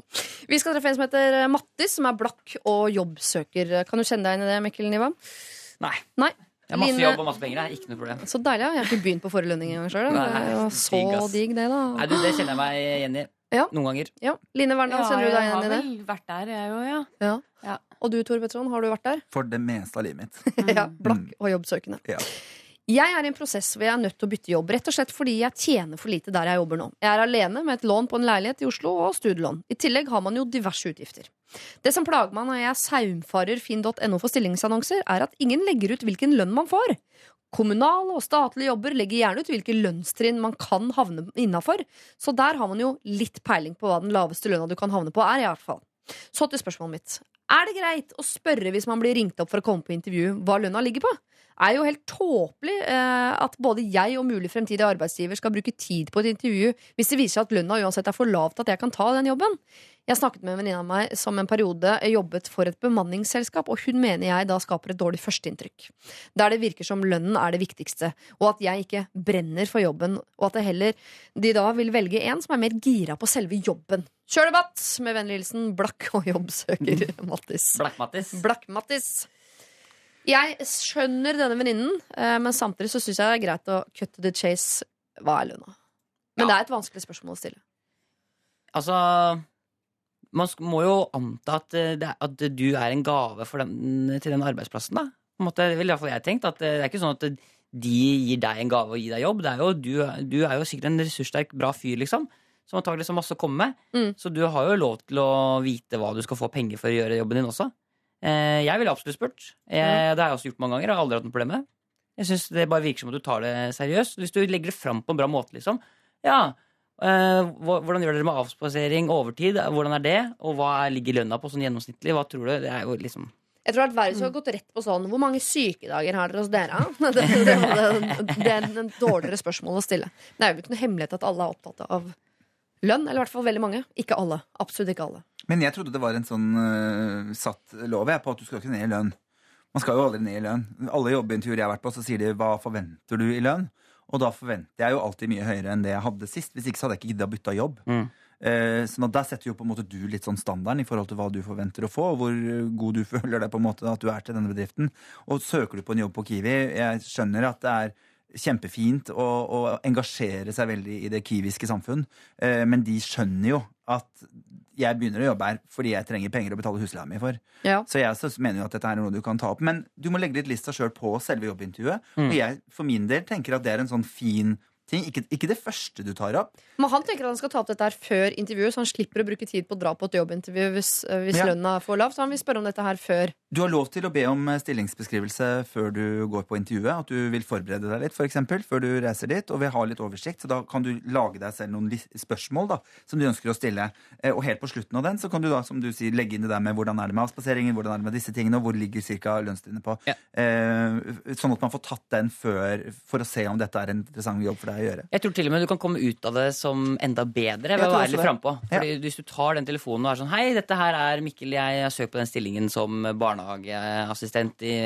Vi skal treffe en som heter Mattis, som er blakk og jobbsøker. Kan du kjenne deg inn i det, Mikkel Niva? Nei. Nei. Jeg har masse Line- jobb og masse penger. Det er ikke noe problem. Så deilig. ja. Jeg har ikke begynt på forelønning engang sjøl. Er så digg, digg, det, da. Nei, du, det kjenner jeg meg igjen i. Ja. Noen ganger. Ja. Line Verndal, Ja, kjenner du deg igjen i det? Jeg har vel vært der, jeg òg, ja. Ja. Ja. Og du, Tor Petron, har du vært der? For det meste av livet mitt. ja, blakk og jobbsøkende. Ja. Jeg er i en prosess hvor jeg er nødt til å bytte jobb, rett og slett fordi jeg tjener for lite der jeg jobber nå. Jeg er alene med et lån på en leilighet i Oslo og studielån. I tillegg har man jo diverse utgifter. Det som plager meg når jeg saumfarer finn.no for stillingsannonser, er at ingen legger ut hvilken lønn man får. Kommunale og statlige jobber legger gjerne ut hvilke lønnstrinn man kan havne innafor, så der har man jo litt peiling på hva den laveste lønna du kan havne på, er, i hvert fall. Så til spørsmålet mitt. Er det greit å spørre hvis man blir ringt opp for å komme på intervju, hva lønna ligger på? Er jo helt tåpelig eh, at både jeg og mulig fremtidig arbeidsgiver skal bruke tid på et intervju hvis det viser seg at lønna uansett er for lavt at jeg kan ta den jobben. Jeg snakket med en venninne av meg som en periode jobbet for et bemanningsselskap, og hun mener jeg da skaper et dårlig førsteinntrykk. Der det virker som lønnen er det viktigste, og at jeg ikke brenner for jobben, og at det heller de da vil velge en som er mer gira på selve jobben. Kjør debatt! Med vennlig hilsen Blakk og jobbsøker Mattis. Blakk-Mattis. Blakk-Mattis. Jeg skjønner denne venninnen, eh, men samtidig så syns jeg det er greit å cut to the chase. Hva er lønna? Men det er et vanskelig spørsmål å stille. Altså Man må jo anta at, eh, det, er- at du er en gave for den, til den arbeidsplassen. da På en måte, vil iallfall jeg tenkt at eh, Det er ikke sånn at de gir deg en gave og gir deg jobb. Det er jo, du, du er jo sikkert en ressurssterk, bra fyr, liksom. Som antakelig har masse å komme med. Mm. Så du har jo lov til å vite hva du skal få penger for å gjøre jobben din også. Eh, jeg ville absolutt spurt. Jeg, Det har jeg også gjort mange ganger. Jeg har aldri hatt noe problem med. Jeg synes Det bare virker som at du tar det seriøst. Hvis du legger det fram på en bra måte, liksom. Ja, eh, hvordan gjør dere med avspasering, overtid? Hvordan er det? Og hva ligger lønna på sånn gjennomsnittlig? Hva tror du? Det er jo liksom Jeg tror at verden har gått rett på sånn Hvor mange sykedager har dere hos dere? Det, det, det, det er en dårligere spørsmål å stille. Det er jo ikke noe hemmelighet at alle er opptatt av lønn. Eller i hvert fall veldig mange. Ikke alle. Absolutt ikke alle. Men jeg trodde det var en sånn uh, satt lov jeg, på at du skal ikke ned i lønn. Man skal jo aldri ned i lønn. Alle jobbintervjuer jeg har vært på, så sier de 'hva forventer du i lønn'? Og da forventer jeg jo alltid mye høyere enn det jeg hadde sist. Hvis ikke så hadde jeg ikke giddet å bytte jobb. Mm. Eh, sånn at Der setter jo på en måte du litt sånn standarden i forhold til hva du forventer å få, og hvor god du føler deg på en måte at du er til denne bedriften. Og søker du på en jobb på Kiwi, jeg skjønner at det er kjempefint å, å engasjere seg veldig i det kiwiske samfunn, eh, men de skjønner jo at jeg begynner å jobbe her fordi jeg trenger penger å betale husleia mi for. Ja. Så jeg mener jo at dette er noe du kan ta opp. Men du må legge litt lista sjøl på selve jobbintervjuet. Mm. Og jeg for min del tenker at det er en sånn fin ting. Ikke, ikke det første du tar opp. Men han tenker at han skal ta opp dette her før intervjuet, så han slipper å bruke tid på å dra på et jobbintervju hvis, eh, hvis Ja. lønna er for lav. Så han vil spørre om dette her før. Du har lov til å be om eh, stillingsbeskrivelse før du går på intervjuet. At du vil forberede deg litt, eksempel, før du reiser dit, og vil ha litt oversikt. Så da kan du lage deg selv noen spørsmål da, som du ønsker å stille. Eh, Og helt på slutten av den så kan du da, som du sier, legge inn det der med hvordan er det med avspaseringen, hvordan er det med disse tingene, og hvor ligger cirka lønnstrinnet på. Ja. Eh, sånn at man får tatt den før for å se om dette er en interessant jobb for deg å gjøre. Jeg tror til og med du kan komme ut av det som enda bedre ved å være litt frampå. Ja. Hvis du tar den telefonen og er sånn Hei, dette her er Mikkel, jeg har søkt på den stillingen som barnehageassistent i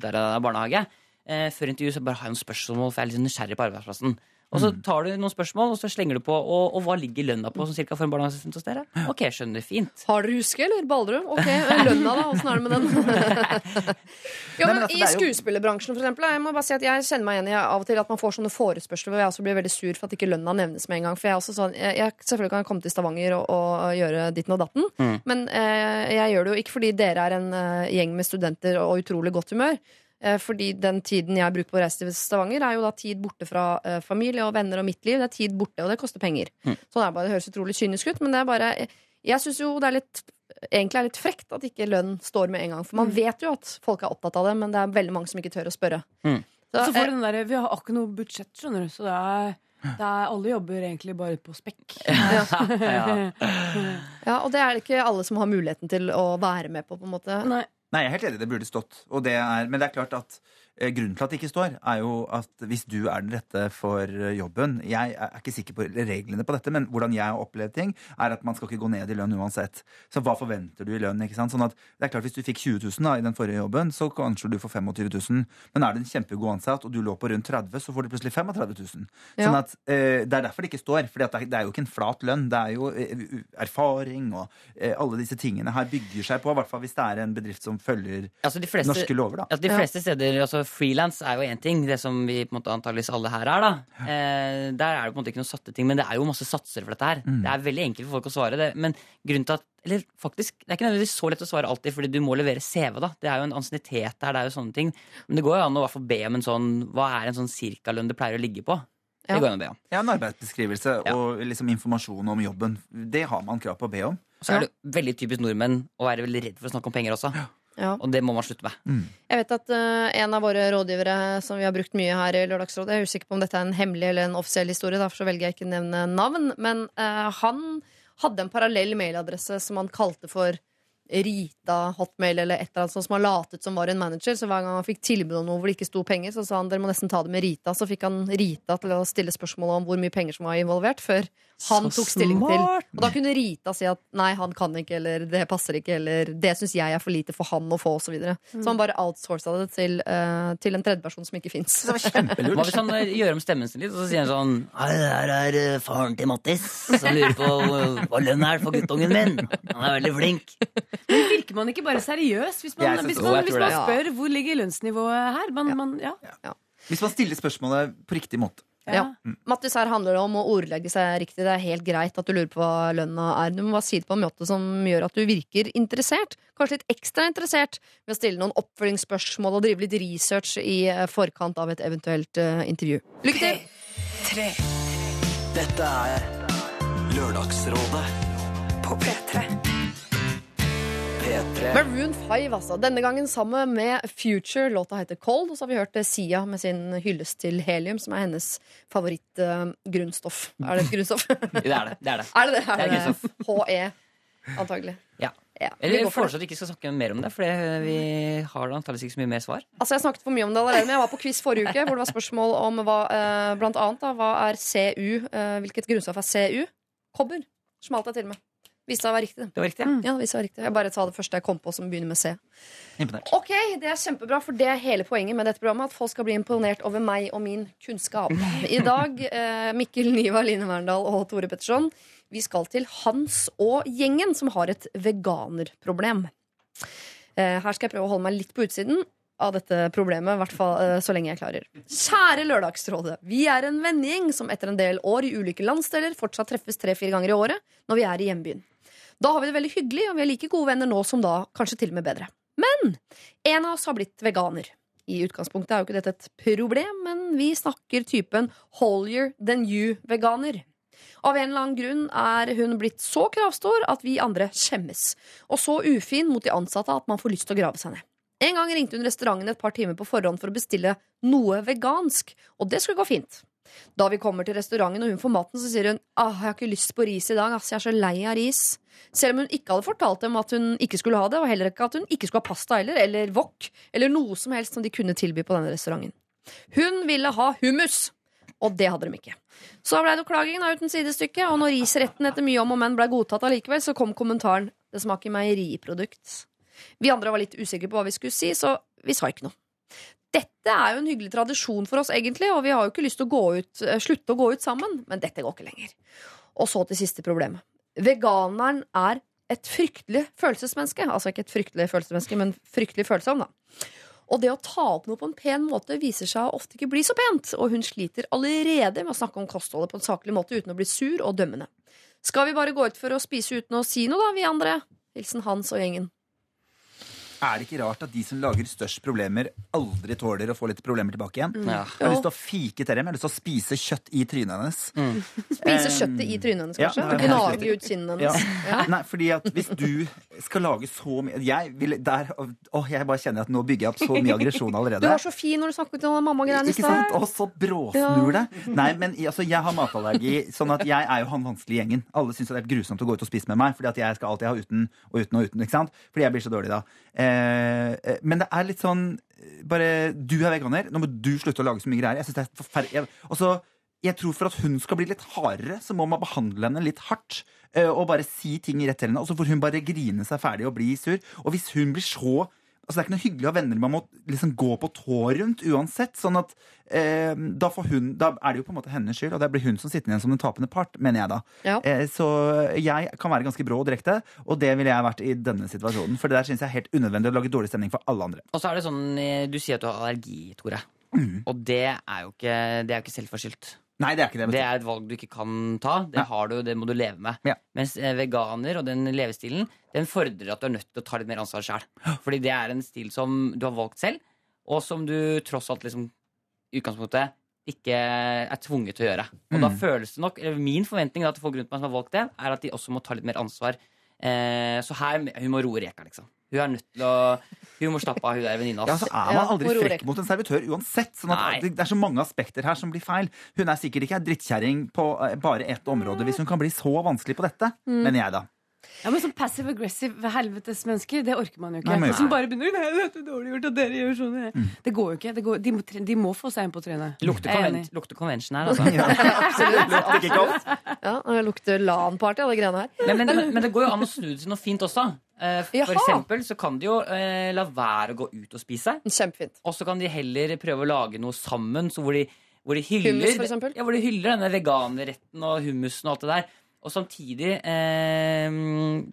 der er barnehage. Eh, før intervju så bare har jeg noen spørsmål, for jeg er litt sånn nysgjerrig på arbeidsplassen. Og så tar du noen spørsmål, og så slenger du på og, og hva ligger lønna på sånn cirka for en barnehageassistent hos dere? Ok, skjønner, fint. Har dere huske, eller? Ballerud? Ok, lønna, da? Åssen er det med den? jo, men altså, I er skuespillerbransjen, for eksempel. Jeg må bare si at jeg kjenner meg igjen i av og til at man får sånne forespørsler hvor jeg også blir veldig sur for at ikke lønna nevnes med en gang. For jeg er også sånn, jeg, jeg selvfølgelig kan jeg komme til Stavanger og, og gjøre ditten og datten, Mm. men eh, jeg gjør det jo ikke fordi dere er en eh, gjeng med studenter og utrolig godt humør. Eh, Fordi den tiden jeg bruker på å reise til Stavanger, er jo da tid borte fra eh, familie og venner og mitt liv. Det er tid borte, og det koster penger. Mm. Sånn er bare, Det høres utrolig kynisk ut, men det er bare Jeg syns jo det er litt egentlig er litt frekt at ikke lønn står med en gang. For man vet jo at folk er opptatt av det, men det er veldig mange som ikke tør å spørre. Mm. Så, Så får eh, du den der, Vi har ikke noe budsjett, skjønner du. Så det er, det er alle jobber egentlig bare på spekk. Ja. ja, og det er det ikke alle som har muligheten til å være med på, på en måte. Nei. Nei, jeg er helt enig, det burde stått. Det er, men det er klart at grunnen til at det ikke står, er jo at hvis du er den rette for eh, jobben Jeg er ikke sikker på reglene på dette, men hvordan jeg har opplevd ting, er at man skal ikke gå ned i lønn uansett. Så hva forventer du i lønn? ikke sant? Sånn at det er klart Hvis du fikk 20 000 da, i den forrige jobben, så kanskje du får 25 000. Men er du en kjempegod ansatt, og du lå på rundt 30, så får du plutselig 35 000. Ja. Sånn at eh, Det er derfor det ikke står. For det, er- det er jo ikke en flat lønn. Det er jo eh, erfaring og eh, alle disse tingene her bygger seg på, i hvert fall hvis det er en bedrift som følger Altså, de fleste, norske lover, da. Altså, de fleste steder, altså Frilans er jo én ting, det som vi på en måte antageligvis alle her er. da eh, Der er det på en måte ikke noen satte ting, men det er jo masse satser for dette her. Mm. Det er veldig enkelt for folk å svare det. Men grunnen til at Eller faktisk, det er ikke nødvendigvis så lett å svare alltid, fordi du må levere CV. da Det er jo en ansiennitet der, det er jo sånne ting. Men det går jo an å hvert fall be om en sånn Hva er en sånn cirkalønn det pleier å ligge på? Det Ja. går an å be om. Ja, En arbeidsbeskrivelse Ja. og liksom informasjon om jobben. Det har man krav på å be om. Så er det veldig typisk nordmenn å være veldig redd for å snakke om penger også. Ja. Og det må man slutte med. Jeg vet at uh, en av våre rådgivere som vi har brukt mye her i Lørdagsrådet Jeg er usikker på om dette er en hemmelig eller en offisiell historie, derfor så velger jeg ikke å nevne navn. Men uh, han hadde en parallell mailadresse som han kalte for Rita Hotmail eller et eller annet sånt som har latet som var en manager. Så hver gang han fikk tilbud om noe hvor det ikke sto penger, så sa han dere må nesten ta det med Rita. Så fikk han Rita til å stille spørsmål om hvor mye penger som var involvert, før han Så tok stilling til. Og da kunne Rita si at nei, han kan ikke, eller det passer ikke, eller det syns jeg er for lite for han å få, osv. Så, videre. så han bare outsourca det til, uh, til en tredjeperson som ikke fins. Hva hvis han eh, gjør om stemmen sin litt, og så sier han sånn Hei, her er eh, faren til Mattis, som lurer på hva lønn er for guttungen min. Han er veldig flink. Men virker man ikke bare seriøs hvis man, hvis man, hvis man spør hvor ligger lønnsnivået her? Man, man, ja. Hvis man stiller spørsmålet på riktig måte. Ja. Mattis, her handler det om å ordlegge seg riktig. Det er helt greit at du lurer på hva lønna er. Du må bare si det på en måte som gjør at du virker interessert. Kanskje litt ekstra interessert ved å stille noen oppfølgingsspørsmål og drive litt research i eh, forkant av et eventuelt uh, intervju. Lykke til! Dette er Lørdagsrådet På P3. P3. Maroon 5, altså. Denne gangen sammen med Future. Låta heter Cold. Og så har vi hørt eh, Sia med sin hyllest til helium, som er hennes favorittgrunnstoff. er det et grunnstoff? Det er det. det, er det. er det det? Det er det. HE, antagelig. Ja. Ja, Eller Jeg foreslår at vi ikke skal snakke mer om det, for vi har antakeligvis ikke så mye mer svar. Altså Jeg snakket for mye om det allerede, men jeg var på quiz forrige uke hvor det var spørsmål om hva, eh, blant annet da, hva er CU. Eh, hvilket grunnstoff er CU? Kobber. Smalt jeg til med. Viste det var riktig. det. Det var riktig. ja. Ja, det viste seg å være riktig. Jeg bare sa det første jeg kom på som begynner med C. Imponert. Ok, Det er kjempebra, for det er hele poenget med dette programmet. At folk skal bli imponert over meg og min kunnskap. I dag, eh, Mikkel Niva, Line Verndal og Tore Petterson, vi skal til Hans og gjengen, som har et veganerproblem. Eh, her skal jeg prøve å holde meg litt på utsiden av dette problemet, i hvert fall eh, så lenge jeg klarer. Kjære Lørdagsrådet. Vi er en vennegjeng som etter en del år i ulike landsdeler fortsatt treffes tre-fire ganger i året når vi er i hjembyen. Da har vi det veldig hyggelig, og vi er like gode venner nå som da, kanskje til og med bedre. Men en av oss har blitt veganer. I utgangspunktet er jo ikke dette et problem, men vi snakker typen holier than you-veganer. Av en eller annen grunn er hun blitt så kravstor at vi andre skjemmes. Og så ufin mot de ansatte at man får lyst til å grave seg ned. En gang ringte hun restauranten et par timer på forhånd for å bestille noe vegansk, og det skulle gå fint. Da vi kommer til restauranten og hun får maten, så sier hun ah, jeg har ikke lyst på ris i dag, ass, jeg er så lei av ris. Selv om hun ikke hadde fortalt dem at hun ikke skulle ha det, og heller ikke at hun ikke skulle ha pasta heller, eller wok, eller noe som helst som de kunne tilby på denne restauranten. Hun ville ha hummus, og det hadde de ikke. Så ble det klagingen klaging uten sidestykke, og når risretten etter mye om og men ble godtatt allikevel, så kom kommentaren 'det smaker meieriprodukt'. Vi andre var litt usikre på hva vi skulle si, så vi sa ikke noe. Dette er jo en hyggelig tradisjon for oss, egentlig, og vi har jo ikke lyst til å gå ut, eh, slutte å gå ut sammen, men dette går ikke lenger. Og så til siste problem. Veganeren er et fryktelig følelsesmenneske. Altså ikke et fryktelig følelsesmenneske, men fryktelig følsom, da. Og det å ta opp noe på en pen måte viser seg ofte ikke bli så pent, og hun sliter allerede med å snakke om kostholdet på en saklig måte uten å bli sur og dømmende. Skal vi bare gå ut for å spise uten å si noe, da, vi andre? Hilsen Hans og gjengen. Er det ikke rart at de som lager størst problemer, aldri tåler å få litt problemer tilbake igjen? Ja. Jeg har lyst til å fike til dem. Jeg har lyst til å spise kjøtt i trynet hennes. Spise kjøttet i trynet hennes, kanskje? er Gnage ut kinnene Ja. hennes. Ja. Nei, fordi at hvis du skal lage så mye Jeg vil der Åh, jeg bare kjenner at nå bygger jeg opp så mye aggresjon allerede. Du var så fin når du snakket om mamma-greiene i Ikke sant? stad. Og så bråsnur det. Nei, men altså, jeg har matallergi, sånn at jeg er jo han vanskelige gjengen. Alle syns det er grusomt å gå ut og spise med meg, fordi at jeg skal alltid ha uten og uten og uten. ikke sant? Fordi jeg blir så dårlig da. Eh, men det er litt sånn eh, Bare du er veganer, nå må du slutte å lage så mye greier. Jeg synes det er forferdelig. Jeg, og så- jeg tror For at hun skal bli litt hardere, så må man behandle henne litt hardt. eh, Og bare si ting rett til henne. Og så får hun bare grine seg ferdig og bli sur. Og hvis hun blir så Altså Det er ikke noe hyggelig å ha venner man må liksom gå på tå rundt uansett. Sånn at eh, da, får hun, da er det jo på en måte hennes skyld, og det blir hun som sitter igjen som den tapende part, mener jeg da. Ja. Eh, så jeg kan være ganske brå og direkte, og det ville jeg vært i denne situasjonen. For det der syns jeg er helt unødvendig å lage dårlig stemning for alle andre. Og så er det sånn, eh, Du sier at du har allergi, Tore. Og det er jo ikke, det er jo ikke selvforskyldt. Nei, det er ikke det. Det er et valg du ikke kan ta. Det har du, det må du leve med. Ja. Mens eh, veganer og den levestilen Den fordrer at du er nødt til å ta litt mer ansvar sjøl. Fordi det er en stil som du har valgt selv, og som du tross alt liksom utgangspunktet ikke er tvunget til å gjøre. Og da Mm. føles det nok eller Min forventning da, til folk rundt meg som har valgt det, er at de også må ta litt mer ansvar. Eh, så her hun må roe reka, liksom. Hun er nødt til å Hun må slappe av, hun der venninna. Ja, så er man aldri frekk mot en servitør uansett. Sånn at det, det er så mange aspekter her som blir feil. Hun er sikkert ikke ei drittkjerring på eh, bare ett område hvis hun kan bli så vanskelig på dette, Mm. mener jeg da. Ja, men sånn passive aggressive helvetes mennesker, det orker man jo ikke. Nei, men- Som bare begynner Nei, dette er dårlig gjort at dere gjør sånn. Mm. Det går jo ikke. Det går, de, må, tre- de må få seg en på trynet. Lukter, Jeg er konven enig. lukter convention her, altså. Absolutt. Ja, det lukter LAN-party av de greiene her. Men, men, men det går jo an å snu det til noe fint også. Eh, For Jaha. eksempel så kan de jo eh, la være å gå ut og spise. Kjempefint. Og så kan de heller prøve å lage noe sammen så hvor, de, hvor, de hyller, Hummus, for eksempel? ja, hvor de hyller denne veganerretten og hummusen og alt det der. Og samtidig eh,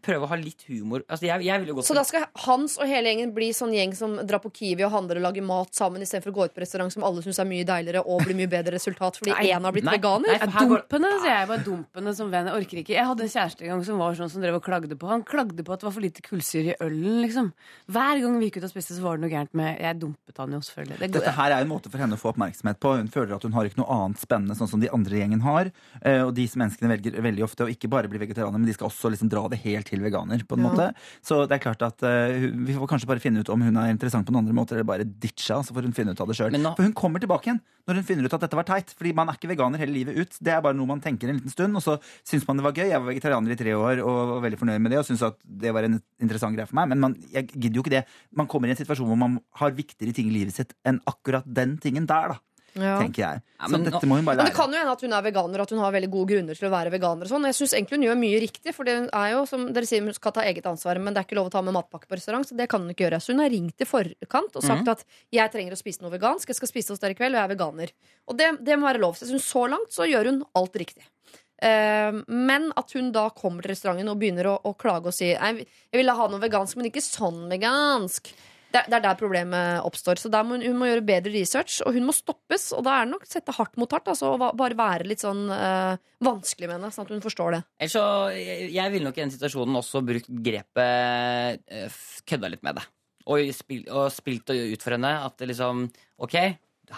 prøve å ha litt humor. Altså, jeg, jeg vil jo gå Så da skal Hans og hele gjengen bli sånn gjeng som drar på Kiwi og handler og lager mat sammen istedenfor å gå ut på restaurant som alle syns er mye deiligere og blir mye bedre resultat fordi én har blitt Nei. veganer? Nei, Ja, for her går- sier jeg. Bare dumpene som venn. Jeg orker ikke. Jeg hadde en kjæreste en gang som var sånn som drev og klagde på Han klagde på at det var for lite kullsyre i ølen, liksom. Hver gang vi gikk ut og spiste, så var det noe gærent med Jeg dumpet han jo, selvfølgelig. Det går- Dette her er en måte for henne å få oppmerksomhet på. Hun føler at hun har ikke noe annet spennende sånn som de andre gjengen har. Eh, Og disse menneskene velger veldig ofte å ikke bare bli vegetarianer, men de skal også liksom dra det helt til veganer. på en Ja. måte. Så det er klart at uh, vi får kanskje bare finne ut om hun er interessant på noen andre måter, eller bare ditcha, så får hun finne ut av det. Nå- For hun kommer tilbake igjen når hun finner ut at dette var teit. Fordi man er ikke veganer hele livet ut. Det er bare noe man tenker en liten stund, og så syns man det var gøy. Jeg var vegetarianer i tre år og var veldig fornøyd med det og syntes at det var en interessant greie for meg. Men man, jeg gidder jo ikke det. Man kommer i en situasjon hvor man har viktigere ting i livet sitt enn akkurat den tingen der, da. Ja. Tenker jeg. Ja, Så men dette må hun bare Men det kan jo hende at hun er veganer og at hun har veldig gode grunner til å være veganer. og sånn. Jeg synes egentlig hun gjør mye riktig, for det er jo som dere sier, hun skal ta eget ansvar, men det er ikke lov å ta med matpakke på restaurant, så det kan hun ikke gjøre. Så hun har ringt i forkant og sagt mm. at jeg trenger å spise noe vegansk, jeg skal spise hos dere i kveld, og jeg er veganer. Og det, det må være lov. Så jeg synes så langt så gjør hun alt riktig. Eh, men at hun da kommer til restauranten og begynner å, å klage og si jeg ville ha noe vegansk, men ikke sånn vegansk. Det, det er der problemet oppstår. Så der må hun, hun må gjøre bedre research, og hun må stoppes. Og da er det nok sette hardt mot hardt. Altså, og bare være litt sånn eh, vanskelig med henne, sånn at hun forstår det. Ellers så, jeg, jeg ville nok i den situasjonen også brukt grepet eh, kødda litt med det. Og, spil, og spilt ut for henne at det liksom Ok,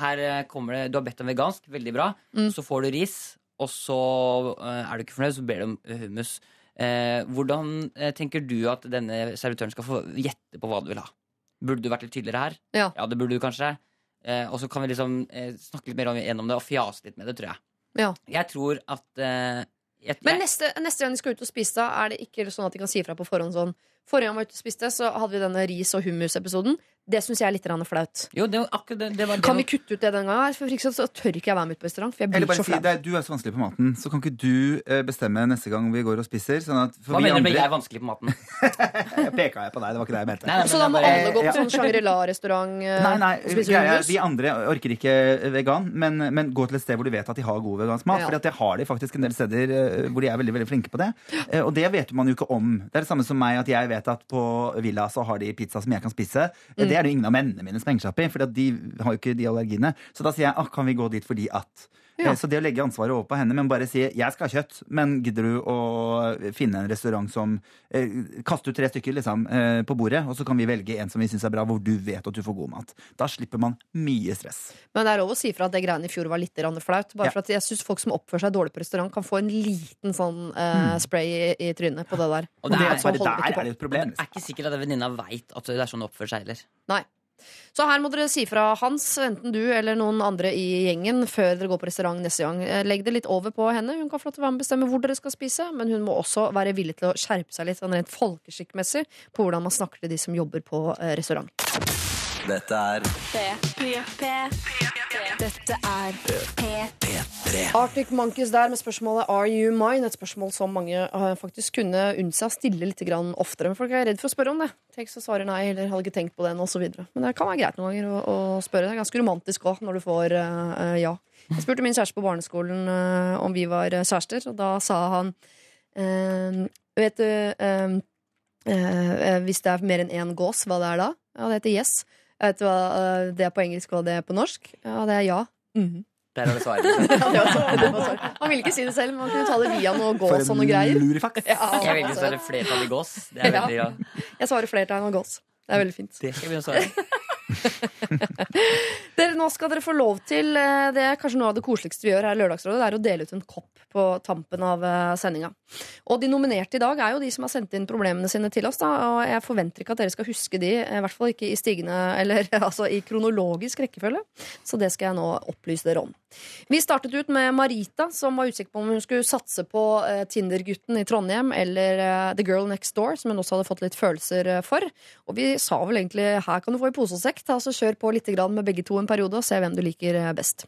her eh, kommer det Du har bedt om vegansk, veldig bra. Mm. Så får du ris, og så eh, er du ikke fornøyd, så ber du om hummus. Eh, hvordan tenker du at denne servitøren skal få gjette på hva du vil ha? Burde du vært litt tydeligere her? Ja. det burde du kanskje. Eh, og så kan vi liksom eh, snakke litt mer om, gjennom det og fjase litt med det, tror jeg. Ja. Jeg tror at eh, jeg, Men neste, neste gang de skal ut og spise, da er det ikke sånn at de kan si fra på forhånd sånn Forrige gang vi var ute og spiste, så hadde vi denne ris- og hummus-episoden. Det syns jeg er litt flaut. Jo, det var akkurat det, det var det Kan var- vi kutte ut det den gangen? For ikke så, så tør ikke jeg være med ut på restaurant, for jeg blir bare så si det er, du er så vanskelig på maten, så kan ikke du eh, bestemme neste gang vi går og spiser? Sånn at, for Hva vi mener du med jeg er vanskelig på maten? Jeg peka jeg på deg, det var ikke det jeg mente. Nei, nei, Så da må bare... alle gå på sånn Shangri-La-restaurant eh, Nei, nei, og spise hummus? hummus? Vi andre orker ikke vegan, men, men gå til et sted hvor du vet at de har god vegansk mat. Ja. For det har de faktisk en del steder eh, hvor de er veldig veldig flinke på det. Eh, Og det vet man jo ikke om. Det er det samme som meg at jeg vet at på Villa så har de pizza som jeg kan spise. Mm. Det er det jo ingen av mennene mine som henger seg opp i, for de har jo ikke de allergiene. Så da sier jeg ah, kan vi gå dit fordi at. Ja. Eh, Så det å legge ansvaret over på henne, men bare si jeg skal ha kjøtt, men gidder du å finne en restaurant som eh, Kaste ut tre stykker liksom, eh, på bordet, og så kan vi velge en som vi syns er bra, hvor du vet at du får god mat. Da slipper man mye stress. Men det er lov å si fra at det greiene i fjor var litt flaut. Bare Ja. for at jeg syns folk som oppfører seg dårlig på restaurant, kan få en liten sånn eh, spray i, i trynet på det der. Og det er, bare holder der er det et problem. det er ikke sikkert at venninna veit at det er sånn det oppfører seg heller. Nei. Så her må dere si fra Hans, enten du eller noen andre i gjengen, før dere går på restaurant neste gang. Eh, Legg det litt over på henne. Hun kan få være med og bestemme hvor dere skal spise, men hun må også være villig til å skjerpe seg litt sånn rent folkeskikkmessig på hvordan man snakker til de som jobber på eh, restaurant. Dette er Dette er P3. Arctic Monkeys der med spørsmålet Are you mine? Et spørsmål som mange eh, faktisk kunne unne seg å stille litt grann oftere. Men folk er redd for å spørre om det. Tenk så svarer nei, eller hadde ikke tenkt på den, osv. Men det kan være greit noen ganger å, å spørre. Det er ganske romantisk òg, når du får eh, eh, ja. Jeg spurte min kjæreste på barneskolen uh, om vi var eh, kjærester, og da sa han uh, Vet du eh, eh, Hvis det er mer enn én gås, hva det er da? Ja, det heter yes. Vet du hva eh, det er på engelsk og det er på norsk? Ja, det er ja. Mhm. Der har du svaret. Ja, det så- Han ville ikke si det selv, men han kunne ta det via noe gås og noe greier. Ja, Jeg velger å svare flertall i gås. Det er Ja. veldig, ja. jeg svarer flertall og gås. Det er veldig fint. Det skal jeg begynne å svare. Dere, nå skal dere få lov til eh, Det er kanskje noe av det koseligste vi gjør her i Lørdagsrådet. Det er å dele ut en kopp på tampen av eh, sendinga. Og de nominerte i dag er jo de som har sendt inn problemene sine til oss. Da, og jeg forventer ikke at dere skal huske de, i hvert fall ikke i stigende Eller altså i kronologisk rekkefølge. Så det skal jeg nå opplyse dere om. Vi startet ut med Marita, som var usikker på om hun skulle satse på eh, Tinder-gutten i Trondheim eller The Girl Next Door, som hun også hadde fått litt følelser for. Og vi sa vel egentlig her kan du få i pose og sekk, ta Altså kjør på litt med begge to en periode og se hvem du liker eh, best.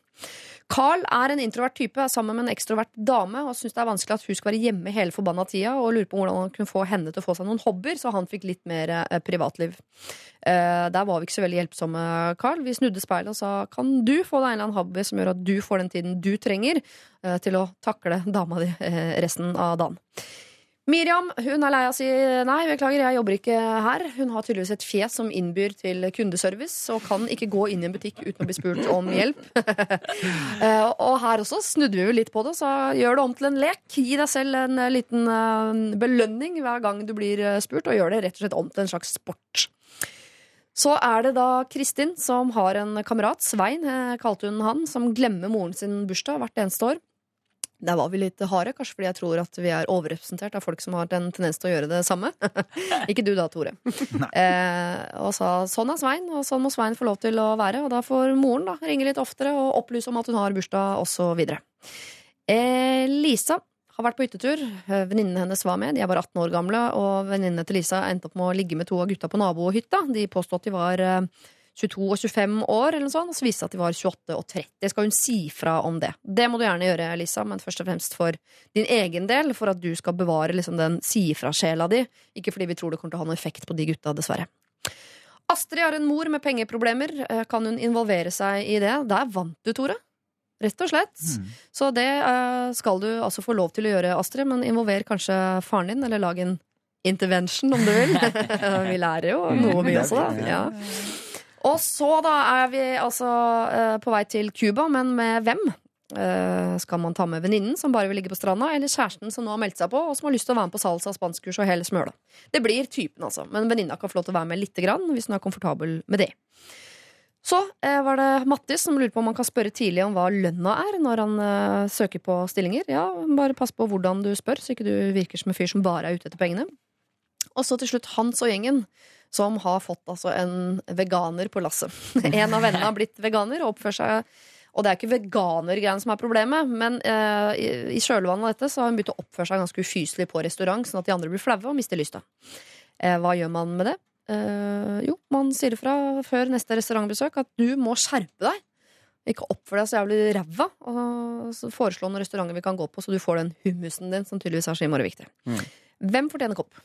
Carl er en introvert type, sammen med en ekstrovert dame og syns det er vanskelig at hun skal være hjemme hele forbanna tida, og lurer på hvordan han kunne få henne til å få seg noen hobbyer, så han fikk litt mer eh, privatliv. Eh, der var vi ikke så veldig hjelpsomme, Carl. Vi snudde speilet og sa kan du få deg en eller annen hobby som gjør at du får den tiden du trenger til å takle dama di resten av dagen. Miriam hun er lei av å si nei, beklager, jeg jobber ikke her. Hun har tydeligvis et fjes som innbyr til kundeservice, og kan ikke gå inn i en butikk uten å bli spurt om hjelp. Eh, og her også snudde vi jo litt på det, så gjør det om til en lek. Gi deg selv en eh, liten eh, belønning hver gang du blir spurt, og gjør det rett og slett om til en slags sport. Så er det da Kristin som har en kamerat, Svein kalte hun han, som glemmer moren sin bursdag hvert eneste år. Der var vi litt harde, kanskje fordi jeg tror at vi er overrepresentert av folk som har en tendens til å gjøre det samme. Ikke du da, Tore. Eh, og sa sånn er Svein, og sånn må Svein få lov til å være. Og da får moren da ringe litt oftere og opplyse om at hun har bursdag, osv. Eh, Lisa har vært på hyttetur. Venninnene hennes var med. De er bare 18 år gamle. Og venninnene til Lisa endte opp med å ligge med to av gutta på nabohytta. De påstod at de var eh, 22 og 25 år, eller noe sånt, og så viste det at de var 28 og 30. Skal hun si fra om det? Det må du gjerne gjøre, Lisa, men først og fremst for din egen del, for at du skal bevare liksom, den si-fra-sjela di. Ikke fordi vi tror det kommer til å ha noe effekt på de gutta, dessverre. Astrid har en mor med pengeproblemer. Eh, Kan hun involvere seg i det? Der vant du, Tore. Rett og slett. Så det eh, skal du altså få lov til å gjøre, Astrid, men involver kanskje faren din, eller lag en intervention, om du vil. vi lærer jo noe, vi også, da. Ja. Og så da er vi altså eh, på vei til Cuba, men med hvem? Eh, skal man ta med venninnen som bare vil ligge på stranda, eller kjæresten som nå har meldt seg på, og som har lyst til å være med på salsa, spanskkurs og hele smøla? Det blir typen, altså. Men venninna kan få lov til å være med lite grann, hvis hun er komfortabel med det. Så eh, var det Mattis som lurte på om han kan spørre tidlig om hva lønna er når han eh, søker på stillinger. Ja, bare pass på hvordan du spør, så ikke du virker som en fyr som bare er ute etter pengene. Og så til slutt Hans og gjengen, som har fått altså en veganer på lasset. En av vennene har blitt veganer og oppfører seg Og det er ikke veganergreiene som er problemet, men eh, i, i kjølvannet av dette så har hun begynt å oppføre seg ganske ufyselig på restaurant, sånn at de andre blir flaue og mister lysta. Eh, hva gjør man med det? Eh, jo, man sier ifra før neste restaurantbesøk at du må skjerpe deg. Ikke oppfør deg så jævlig ræva. Og så foreslå noen restauranter vi kan gå på, så du får den hummusen din, som tydeligvis er så innmari viktig. Mm. Hvem fortjener kopp?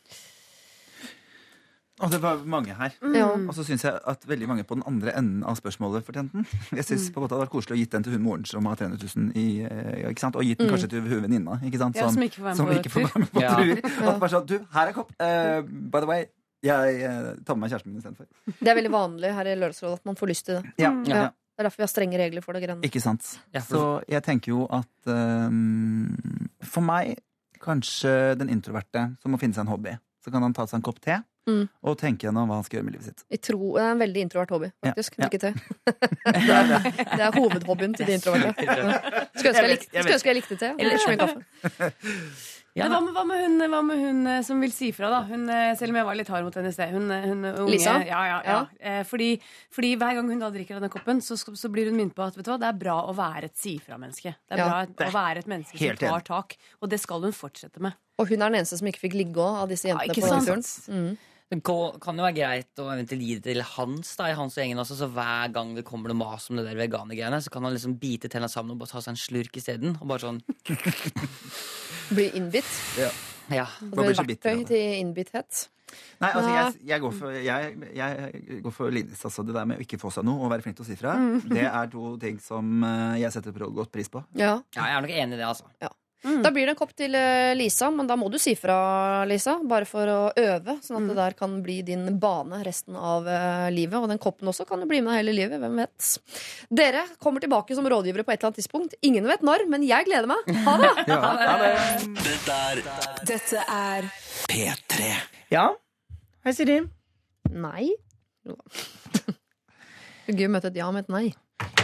Og det var mange her. Mm. Og så syns jeg at veldig mange på den andre enden av spørsmålet fortjente den. Jeg synes på en måte hadde vært koselig å gitt den til hun moren som har 300 000 i eh, ja, ikke sant? Og gitt den Mm. kanskje til hun venninna. Ikke sant? Ja, som ikke får være med som på ikke får tur. være med på Ja. tur. At bare sånn, du, her er kopp. Uh, by the way, jeg eh, tar med meg kjæresten min istedenfor. Det er veldig vanlig her i Lørdagsrådet at man får lyst til det. Ja, Ja. ja. Det er derfor vi har strenge regler for det grønne. Ikke sant. Så jeg tenker jo at um, For meg, kanskje den introverte som må finne seg en hobby. Så kan han ta seg en kopp te Mm. og tenke gjennom hva han skal gjøre med livet sitt. Jeg tror, det er en veldig introvert hobby, faktisk. Ja, ja. Det, er, det er hovedhobbyen til de introverte. Skulle ønske jeg, likte, jeg skulle likte te. Eller ikke mye kaffe. Ja. Hva, med, hva, med hun, hva med hun eh, som vil si fra, da? Hun, eh, selv om jeg var litt hard mot henne i sted. Hun, eh, hun unge, Lisa? Ja, ja, ja. ja. Fordi, fordi hver gang hun da drikker denne koppen, så, så blir hun minnet på at vet du hva, det er bra å være et si-fra-menneske. Det er Ja. bra Det er å være et menneske som tar tak. Og det skal hun fortsette med. Og hun er den eneste som ikke fikk ligge òg, av disse Ja, jentene ikke på den turen. Mm. Det kan kan jo være greit å eventuelt gi det til Hans da, i Hans og gjengen også, så hver gang det kommer noe mas om det der veganergreiene, så kan han liksom bite tenna sammen og bare ta seg en slurk isteden. Og bare sånn Bli innbitt. Ja. Det Man blir verktøy til innbitthet. Nei, altså, jeg, jeg, går for, jeg, jeg går for Linus. Altså, det der med å ikke få seg noe og være flink til å si fra, det er to ting som eh, jeg setter godt pris på. Ja. Ja, jeg er nok enig i det, altså. Da blir det en kopp til eh, Lisa, men da må du si fra, Lisa. Bare for å øve, sånn at det der kan bli din bane resten av eh, livet. Og den koppen også kan jo bli med hele livet. Hvem vet. Dere kommer tilbake som rådgivere på et eller annet tidspunkt. Ingen vet når, men jeg gleder meg. Ha det! Ja, ha det. Dette er Dette er P3. Ja, hei Siri. Nei. Det gøy å møte et ja med et nei.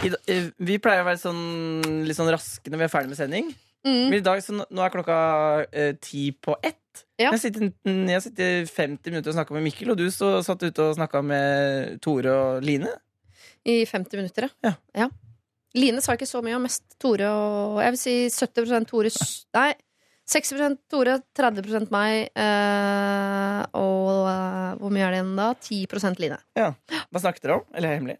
I, eh, vi pleier å være sånn, litt sånn raske når vi er ferdig med sending. Mm. Men i dag, så nå er klokka eh, ti på ett. Ja. Jeg, sitter, jeg sitter 50 minutter og snakka med Mikkel, og du så, satt ute og snakka med Tore og Line. I 50 minutter, Ja. ja. Line sa ikke så mye, om mest Tore og Jeg vil si 70 Tore Nei, 60% Tore, 30 meg, eh, og eh, hvor mye er det igjen da? 10% Line. Hva snakket dere om? Eller er hemmelig?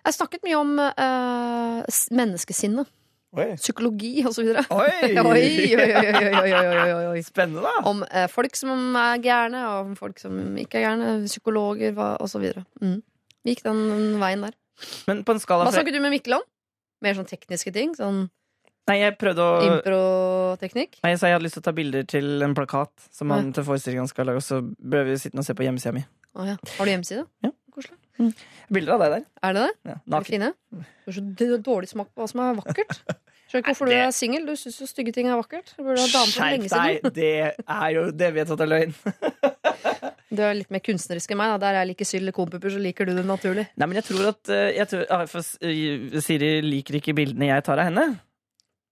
Jeg snakket mye om eh, menneskesinnet. Oi. Psykologi videre. Oi. oi, oi, oi, oi, oi. Spennende, da. Om eh, folk som er gærne, og om folk som ikke er gærne. Psykologer og så videre. Mm. Vi gikk den veien der. Men på en skala Hva snakket du med Mikkel om? Mer sånn tekniske ting? Sånn Nei, jeg prøvde å improteknikk? Nei, så jeg hadde lyst til å ta bilder til en plakat som han til forestillingen skal lage, og så bør vi sitte og se på hjemmesida mi. Å ja. Har du hjemmeside? Ja. Koselig. Bilder av deg der. Er det det? Ja, Er det fine? Du har så dårlig smak på hva som er vakkert. Skjønner ikke hvorfor du er singel. Du syns jo stygge ting er vakkert. Du burde ha dame for Skjerp lenge siden. deg! Det er jo Det vet jeg at det er løgn. Du er litt mer kunstnerisk enn meg. Da. Der jeg liker silikonpupper, så liker du det naturlig. Nei, men jeg tror at eh, jeg tror, ah, eh, Siri liker ikke bildene jeg tar av henne.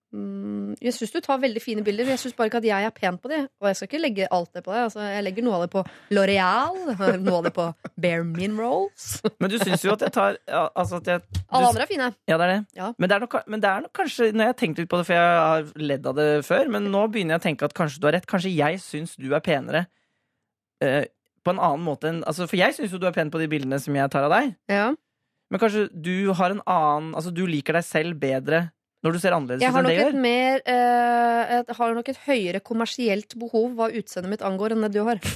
Mm, jeg syns du tar veldig fine bilder. Jeg syns bare ikke at jeg er pen på de. Og jeg skal ikke legge alt det på deg. Altså, jeg legger noe av det på L'Oreal, noe av det på Bare Minerals. Men du syns jo at jeg tar Altså at jeg du, Alle andre er fine. Ja, det er det. Ja. Men, det er nok, men det er nok kanskje Når jeg har tenkt litt på det, for jeg har ledd av det før, men nå begynner jeg å tenke at kanskje du har rett. Kanskje jeg syns du er penere uh, på en annen måte enn altså, For jeg syns jo du er pen på de bildene som jeg tar av deg. Ja. Men kanskje du har en annen Altså du liker deg selv bedre når du ser annerledes Jeg ut enn det gjør. mer uh, Jeg har nok et høyere kommersielt behov hva utseendet mitt angår, enn det du har.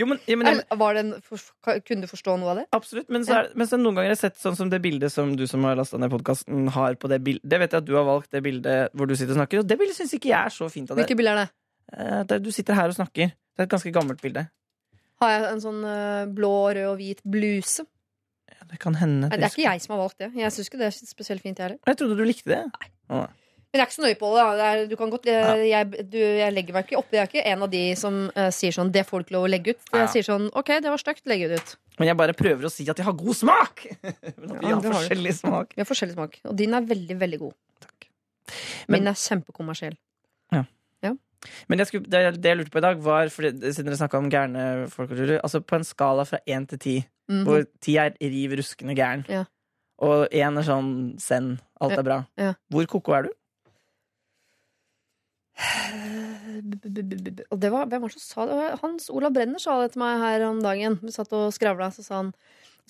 Jo, men, ja, men, det en, for, kunne du forstå noe av det? absolutt. Men så, er, men så noen ganger har jeg sett sånn som det bildet som du som har lasta ned podkasten, har på det bildet. Det vet jeg at du har valgt det bildet hvor du sitter og snakker, og det bildet syns ikke jeg er så fint av deg. Hvilke bilder er det? Uh, der Du sitter her og snakker. Det er et ganske gammelt bilde. Har jeg en sånn uh, blå, rød og hvit bluse? Ja, det kan hende. Nei, det er ikke jeg som har valgt det. Jeg syns ikke det er spesielt fint, jeg heller. Jeg trodde du likte det. Nei Men jeg er ikke så nøye på det. Det er, du kan godt, jeg, jeg, du, jeg legger meg ikke opp. Jeg er ikke en av de som uh, sier sånn 'det får du ikke lov å legge ut'. Jeg Ja. sier sånn 'ok, det var stygt, legg det ut'. Men jeg bare prøver å si at jeg har god smak! Men at vi Ja, har forskjellig du. smak. Vi har forskjellig smak. Og din er veldig, veldig god. Men- Min er kjempekommersiell. Men skulle, det, det jeg lurte på i dag, var fordi, siden dere snakka om gærne folk altså På en skala fra én til ti, Mhm. hvor ti er riv ruskende gæren, Ja. og én er sånn send, alt er bra, ja. hvor ko-ko er du? Og det var, hvem var det som sa det? Hans Olav Brenner sa det til meg her om dagen. Vi satt og skravla, så sa han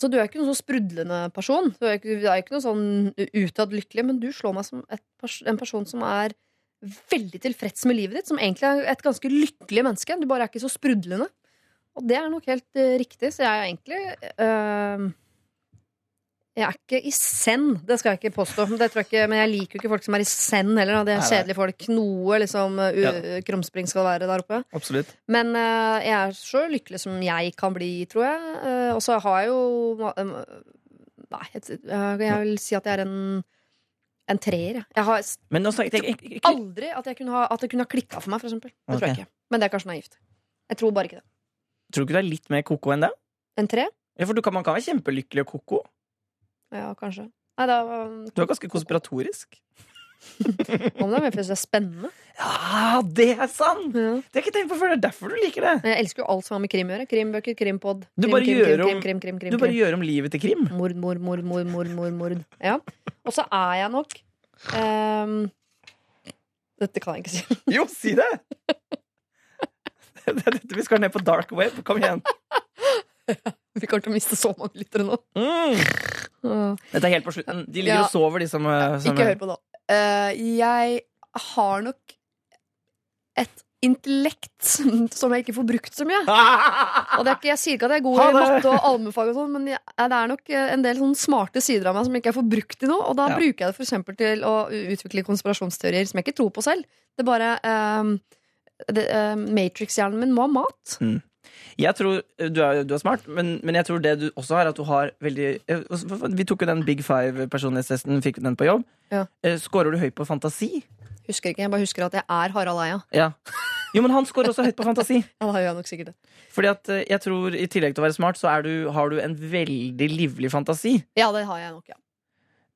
så du er ikke noen sånn sprudlende person. Du er ikke, du er ikke noe sånn utad lykkelig, men du slår meg som pers- en person som er veldig tilfreds med livet ditt. Som egentlig er et ganske lykkelig menneske. Du bare er ikke så sprudlende. Og det er nok helt uh, riktig, så jeg er egentlig uh, Jeg er ikke i send, det skal jeg ikke påstå. Det tror jeg ikke, men jeg liker jo ikke folk som er i send heller. Da. Det er kjedelige folk. Noe liksom uh, Ja. krumspring skal være der oppe. Absolutt. Men uh, jeg er så lykkelig som jeg kan bli, tror jeg. Eh, og så har jeg jo eh, Nei, jeg, jeg vil si at jeg er en en treer. jeg. Jeg har Men nå snakket jeg ikke, ikke, aldri at, jeg kunne ha, at det kunne ha klikka for meg, for eksempel. Det tror jeg Ok. ikke. Men det er kanskje naivt. Jeg tror bare ikke det. Tror du ikke du er litt mer ko-ko enn det? En tre? Ja, for du kan, Man kan være kjempelykkelig og ko-ko. Ja, kanskje. Nei, da Du er ganske konspiratorisk. Om det fordi det er spennende. Ja, det er sant! Ja. Det har jeg ikke tenkt på før. Det er derfor du liker det. Men Jeg elsker jo alt som har med krim å gjøre. Krimbøker, krimpod. Du bare krim, gjør krim, om- krim, krim, krim, krim, Du bare krim. gjør om livet til krim. Mord, mord, mord, mord, mord, mord, mord. Ja. Og så er jeg nok um, Dette kan jeg ikke si. Jo, si det! Det er dette vi skal ned på dark web. Kom igjen. Vi kommer til å miste så mange lyttere nå. Mm. Dette er helt på slutten. De ligger Ja. og sover, de som, eh, som Ikke hør på nå. Eh, jeg har nok et intellekt som jeg ikke får brukt så mye. Og det er ikke, jeg sier ikke at jeg er god i matte og allmennfag, og sånn, men jeg, det er nok eh, en del sånn smarte sider av meg som ikke jeg får brukt i noe. Og da Ja. bruker jeg det eksempel til å utvikle konspirasjonsteorier som jeg ikke tror på selv. Det er bare um, Matrix-hjernen min må ha mat. Jeg tror du er, du er smart, men, men jeg tror det du også har, at du har veldig eh, Vi tok jo den Big Five-personlighetstesten, fikk den på jobb. Ja. Eh, Skårer du høyt på fantasi? Husker ikke, Jeg bare husker at jeg er Harald Eia. Ja. Jo, men han scorer også høyt på fantasi. Ja, det gjør nok sikkert det. Fordi at eh, jeg tror i tillegg til å være smart, så er du, har du en veldig livlig fantasi. Ja, det har jeg nok, ja.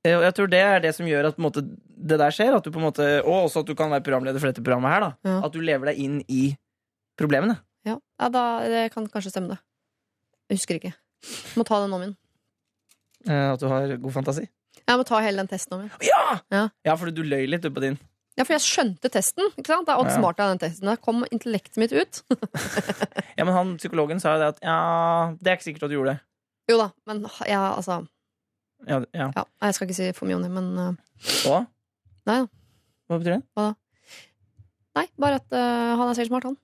Eh, Og jeg tror det er det som gjør at måte, det der skjer. At du på en måte, og også at du kan være programleder for dette programmet her. da Ja. At du lever deg inn i problemene. Ja, ja da, det kan kanskje stemme det. Jeg husker ikke. Jeg Må ta den om igjen. Eh, At du har god fantasi. Jeg må ta hele den testen om igjen. Ja! Ja. Ja, for du løy litt du på din. Ja, for jeg skjønte testen. ikke sant? Det er Ja. smart av den testen. Da kom intellektet mitt ut. Ja, men han psykologen sa jo det at ja, det er ikke sikkert at du gjorde det. Jo da, men ja, altså Ja, ja. ja, Jeg skal ikke si for mye om det, men uh, Hva? Nei da. Hva betyr det? Nei, bare at uh, han er selv smart, han.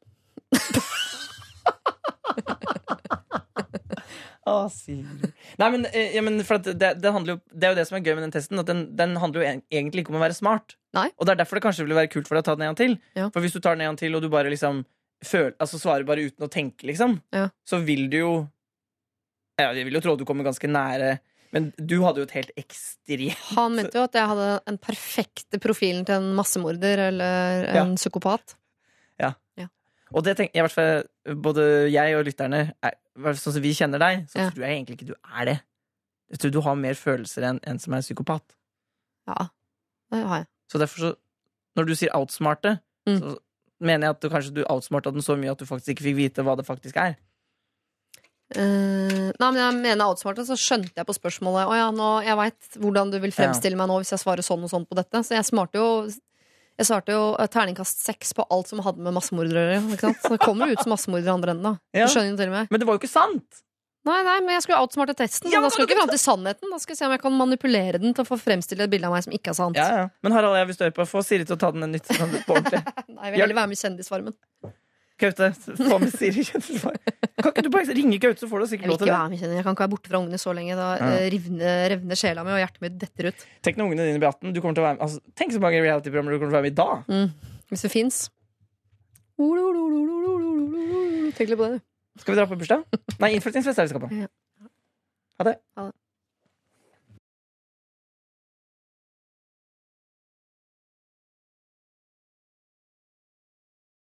Å, Sigrid. Nei, men, eh, ja, men for det, det, jo, det er jo det som er gøy med den testen. At den, den handler jo en- egentlig ikke om å være smart. Nei. Og det er derfor det kanskje vil være kult for deg å ta den en gang til. Ja. For hvis du tar den en gang til, og du bare liksom føl, altså svarer bare uten å tenke, liksom, Ja. så vil du jo ja, Jeg vil jo tro at du kommer ganske nære, men du hadde jo et helt ekstremt Han mente jo at jeg hadde den perfekte profilen til en massemorder eller en psykopat. Og det tenker jeg i hvert fall Både jeg og lytterne er, Sånn som vi kjenner deg, så Ja. tror jeg egentlig ikke du er det. Jeg tror du har mer følelser enn en som er psykopat. Ja, det har jeg. Så derfor så Når du sier outsmarte, Mm. så mener jeg at du kanskje du outsmarta den så mye at du faktisk ikke fikk vite hva det faktisk er. Uh, nei, men jeg mener outsmarta, så skjønte jeg på spørsmålet Å ja, nå, jeg veit hvordan du vil fremstille meg nå hvis jeg svarer sånn og sånn på dette. Så jeg smarte jo Jeg svarte jo eh, terningkast seks på alt som hadde med massemordere å gjøre. Så det kommer jo ut som massemordere andre enden, da. Ja. Men det var jo ikke sant! Nei, nei, men jeg skulle outsmarte testen. Ja, da skal jeg ikke fram til sannheten. Da skal jeg se om jeg kan manipulere den til å få fremstille et bilde av meg som ikke er sant. Ja, ja. Men Harald, jeg vil stå på. Få Siri til å ta den en nytt sånn på ordentlig. Nei, jeg vil heller være med i Kjendisfarmen. Gaute, få med Siri Kjenselsvar. Kan ikke du bare ringe Gaute, så får du sikkert lov til det. være med. Jeg kan ikke være borte fra ungene så lenge. Da Ja. revner, rivner, revner sjela mi, og hjertet mitt detter ut. Tenk når ungene dine blir 18. Du kommer til å være med. Altså, tenk så mange reality-programmer du kommer til å være med i da. Mm. Hvis det fins. Tenk litt på det, du. Skal vi dra på bursdag? Nei, innflyttingsfest er vi skal på. Ja. Ha det. Ha det.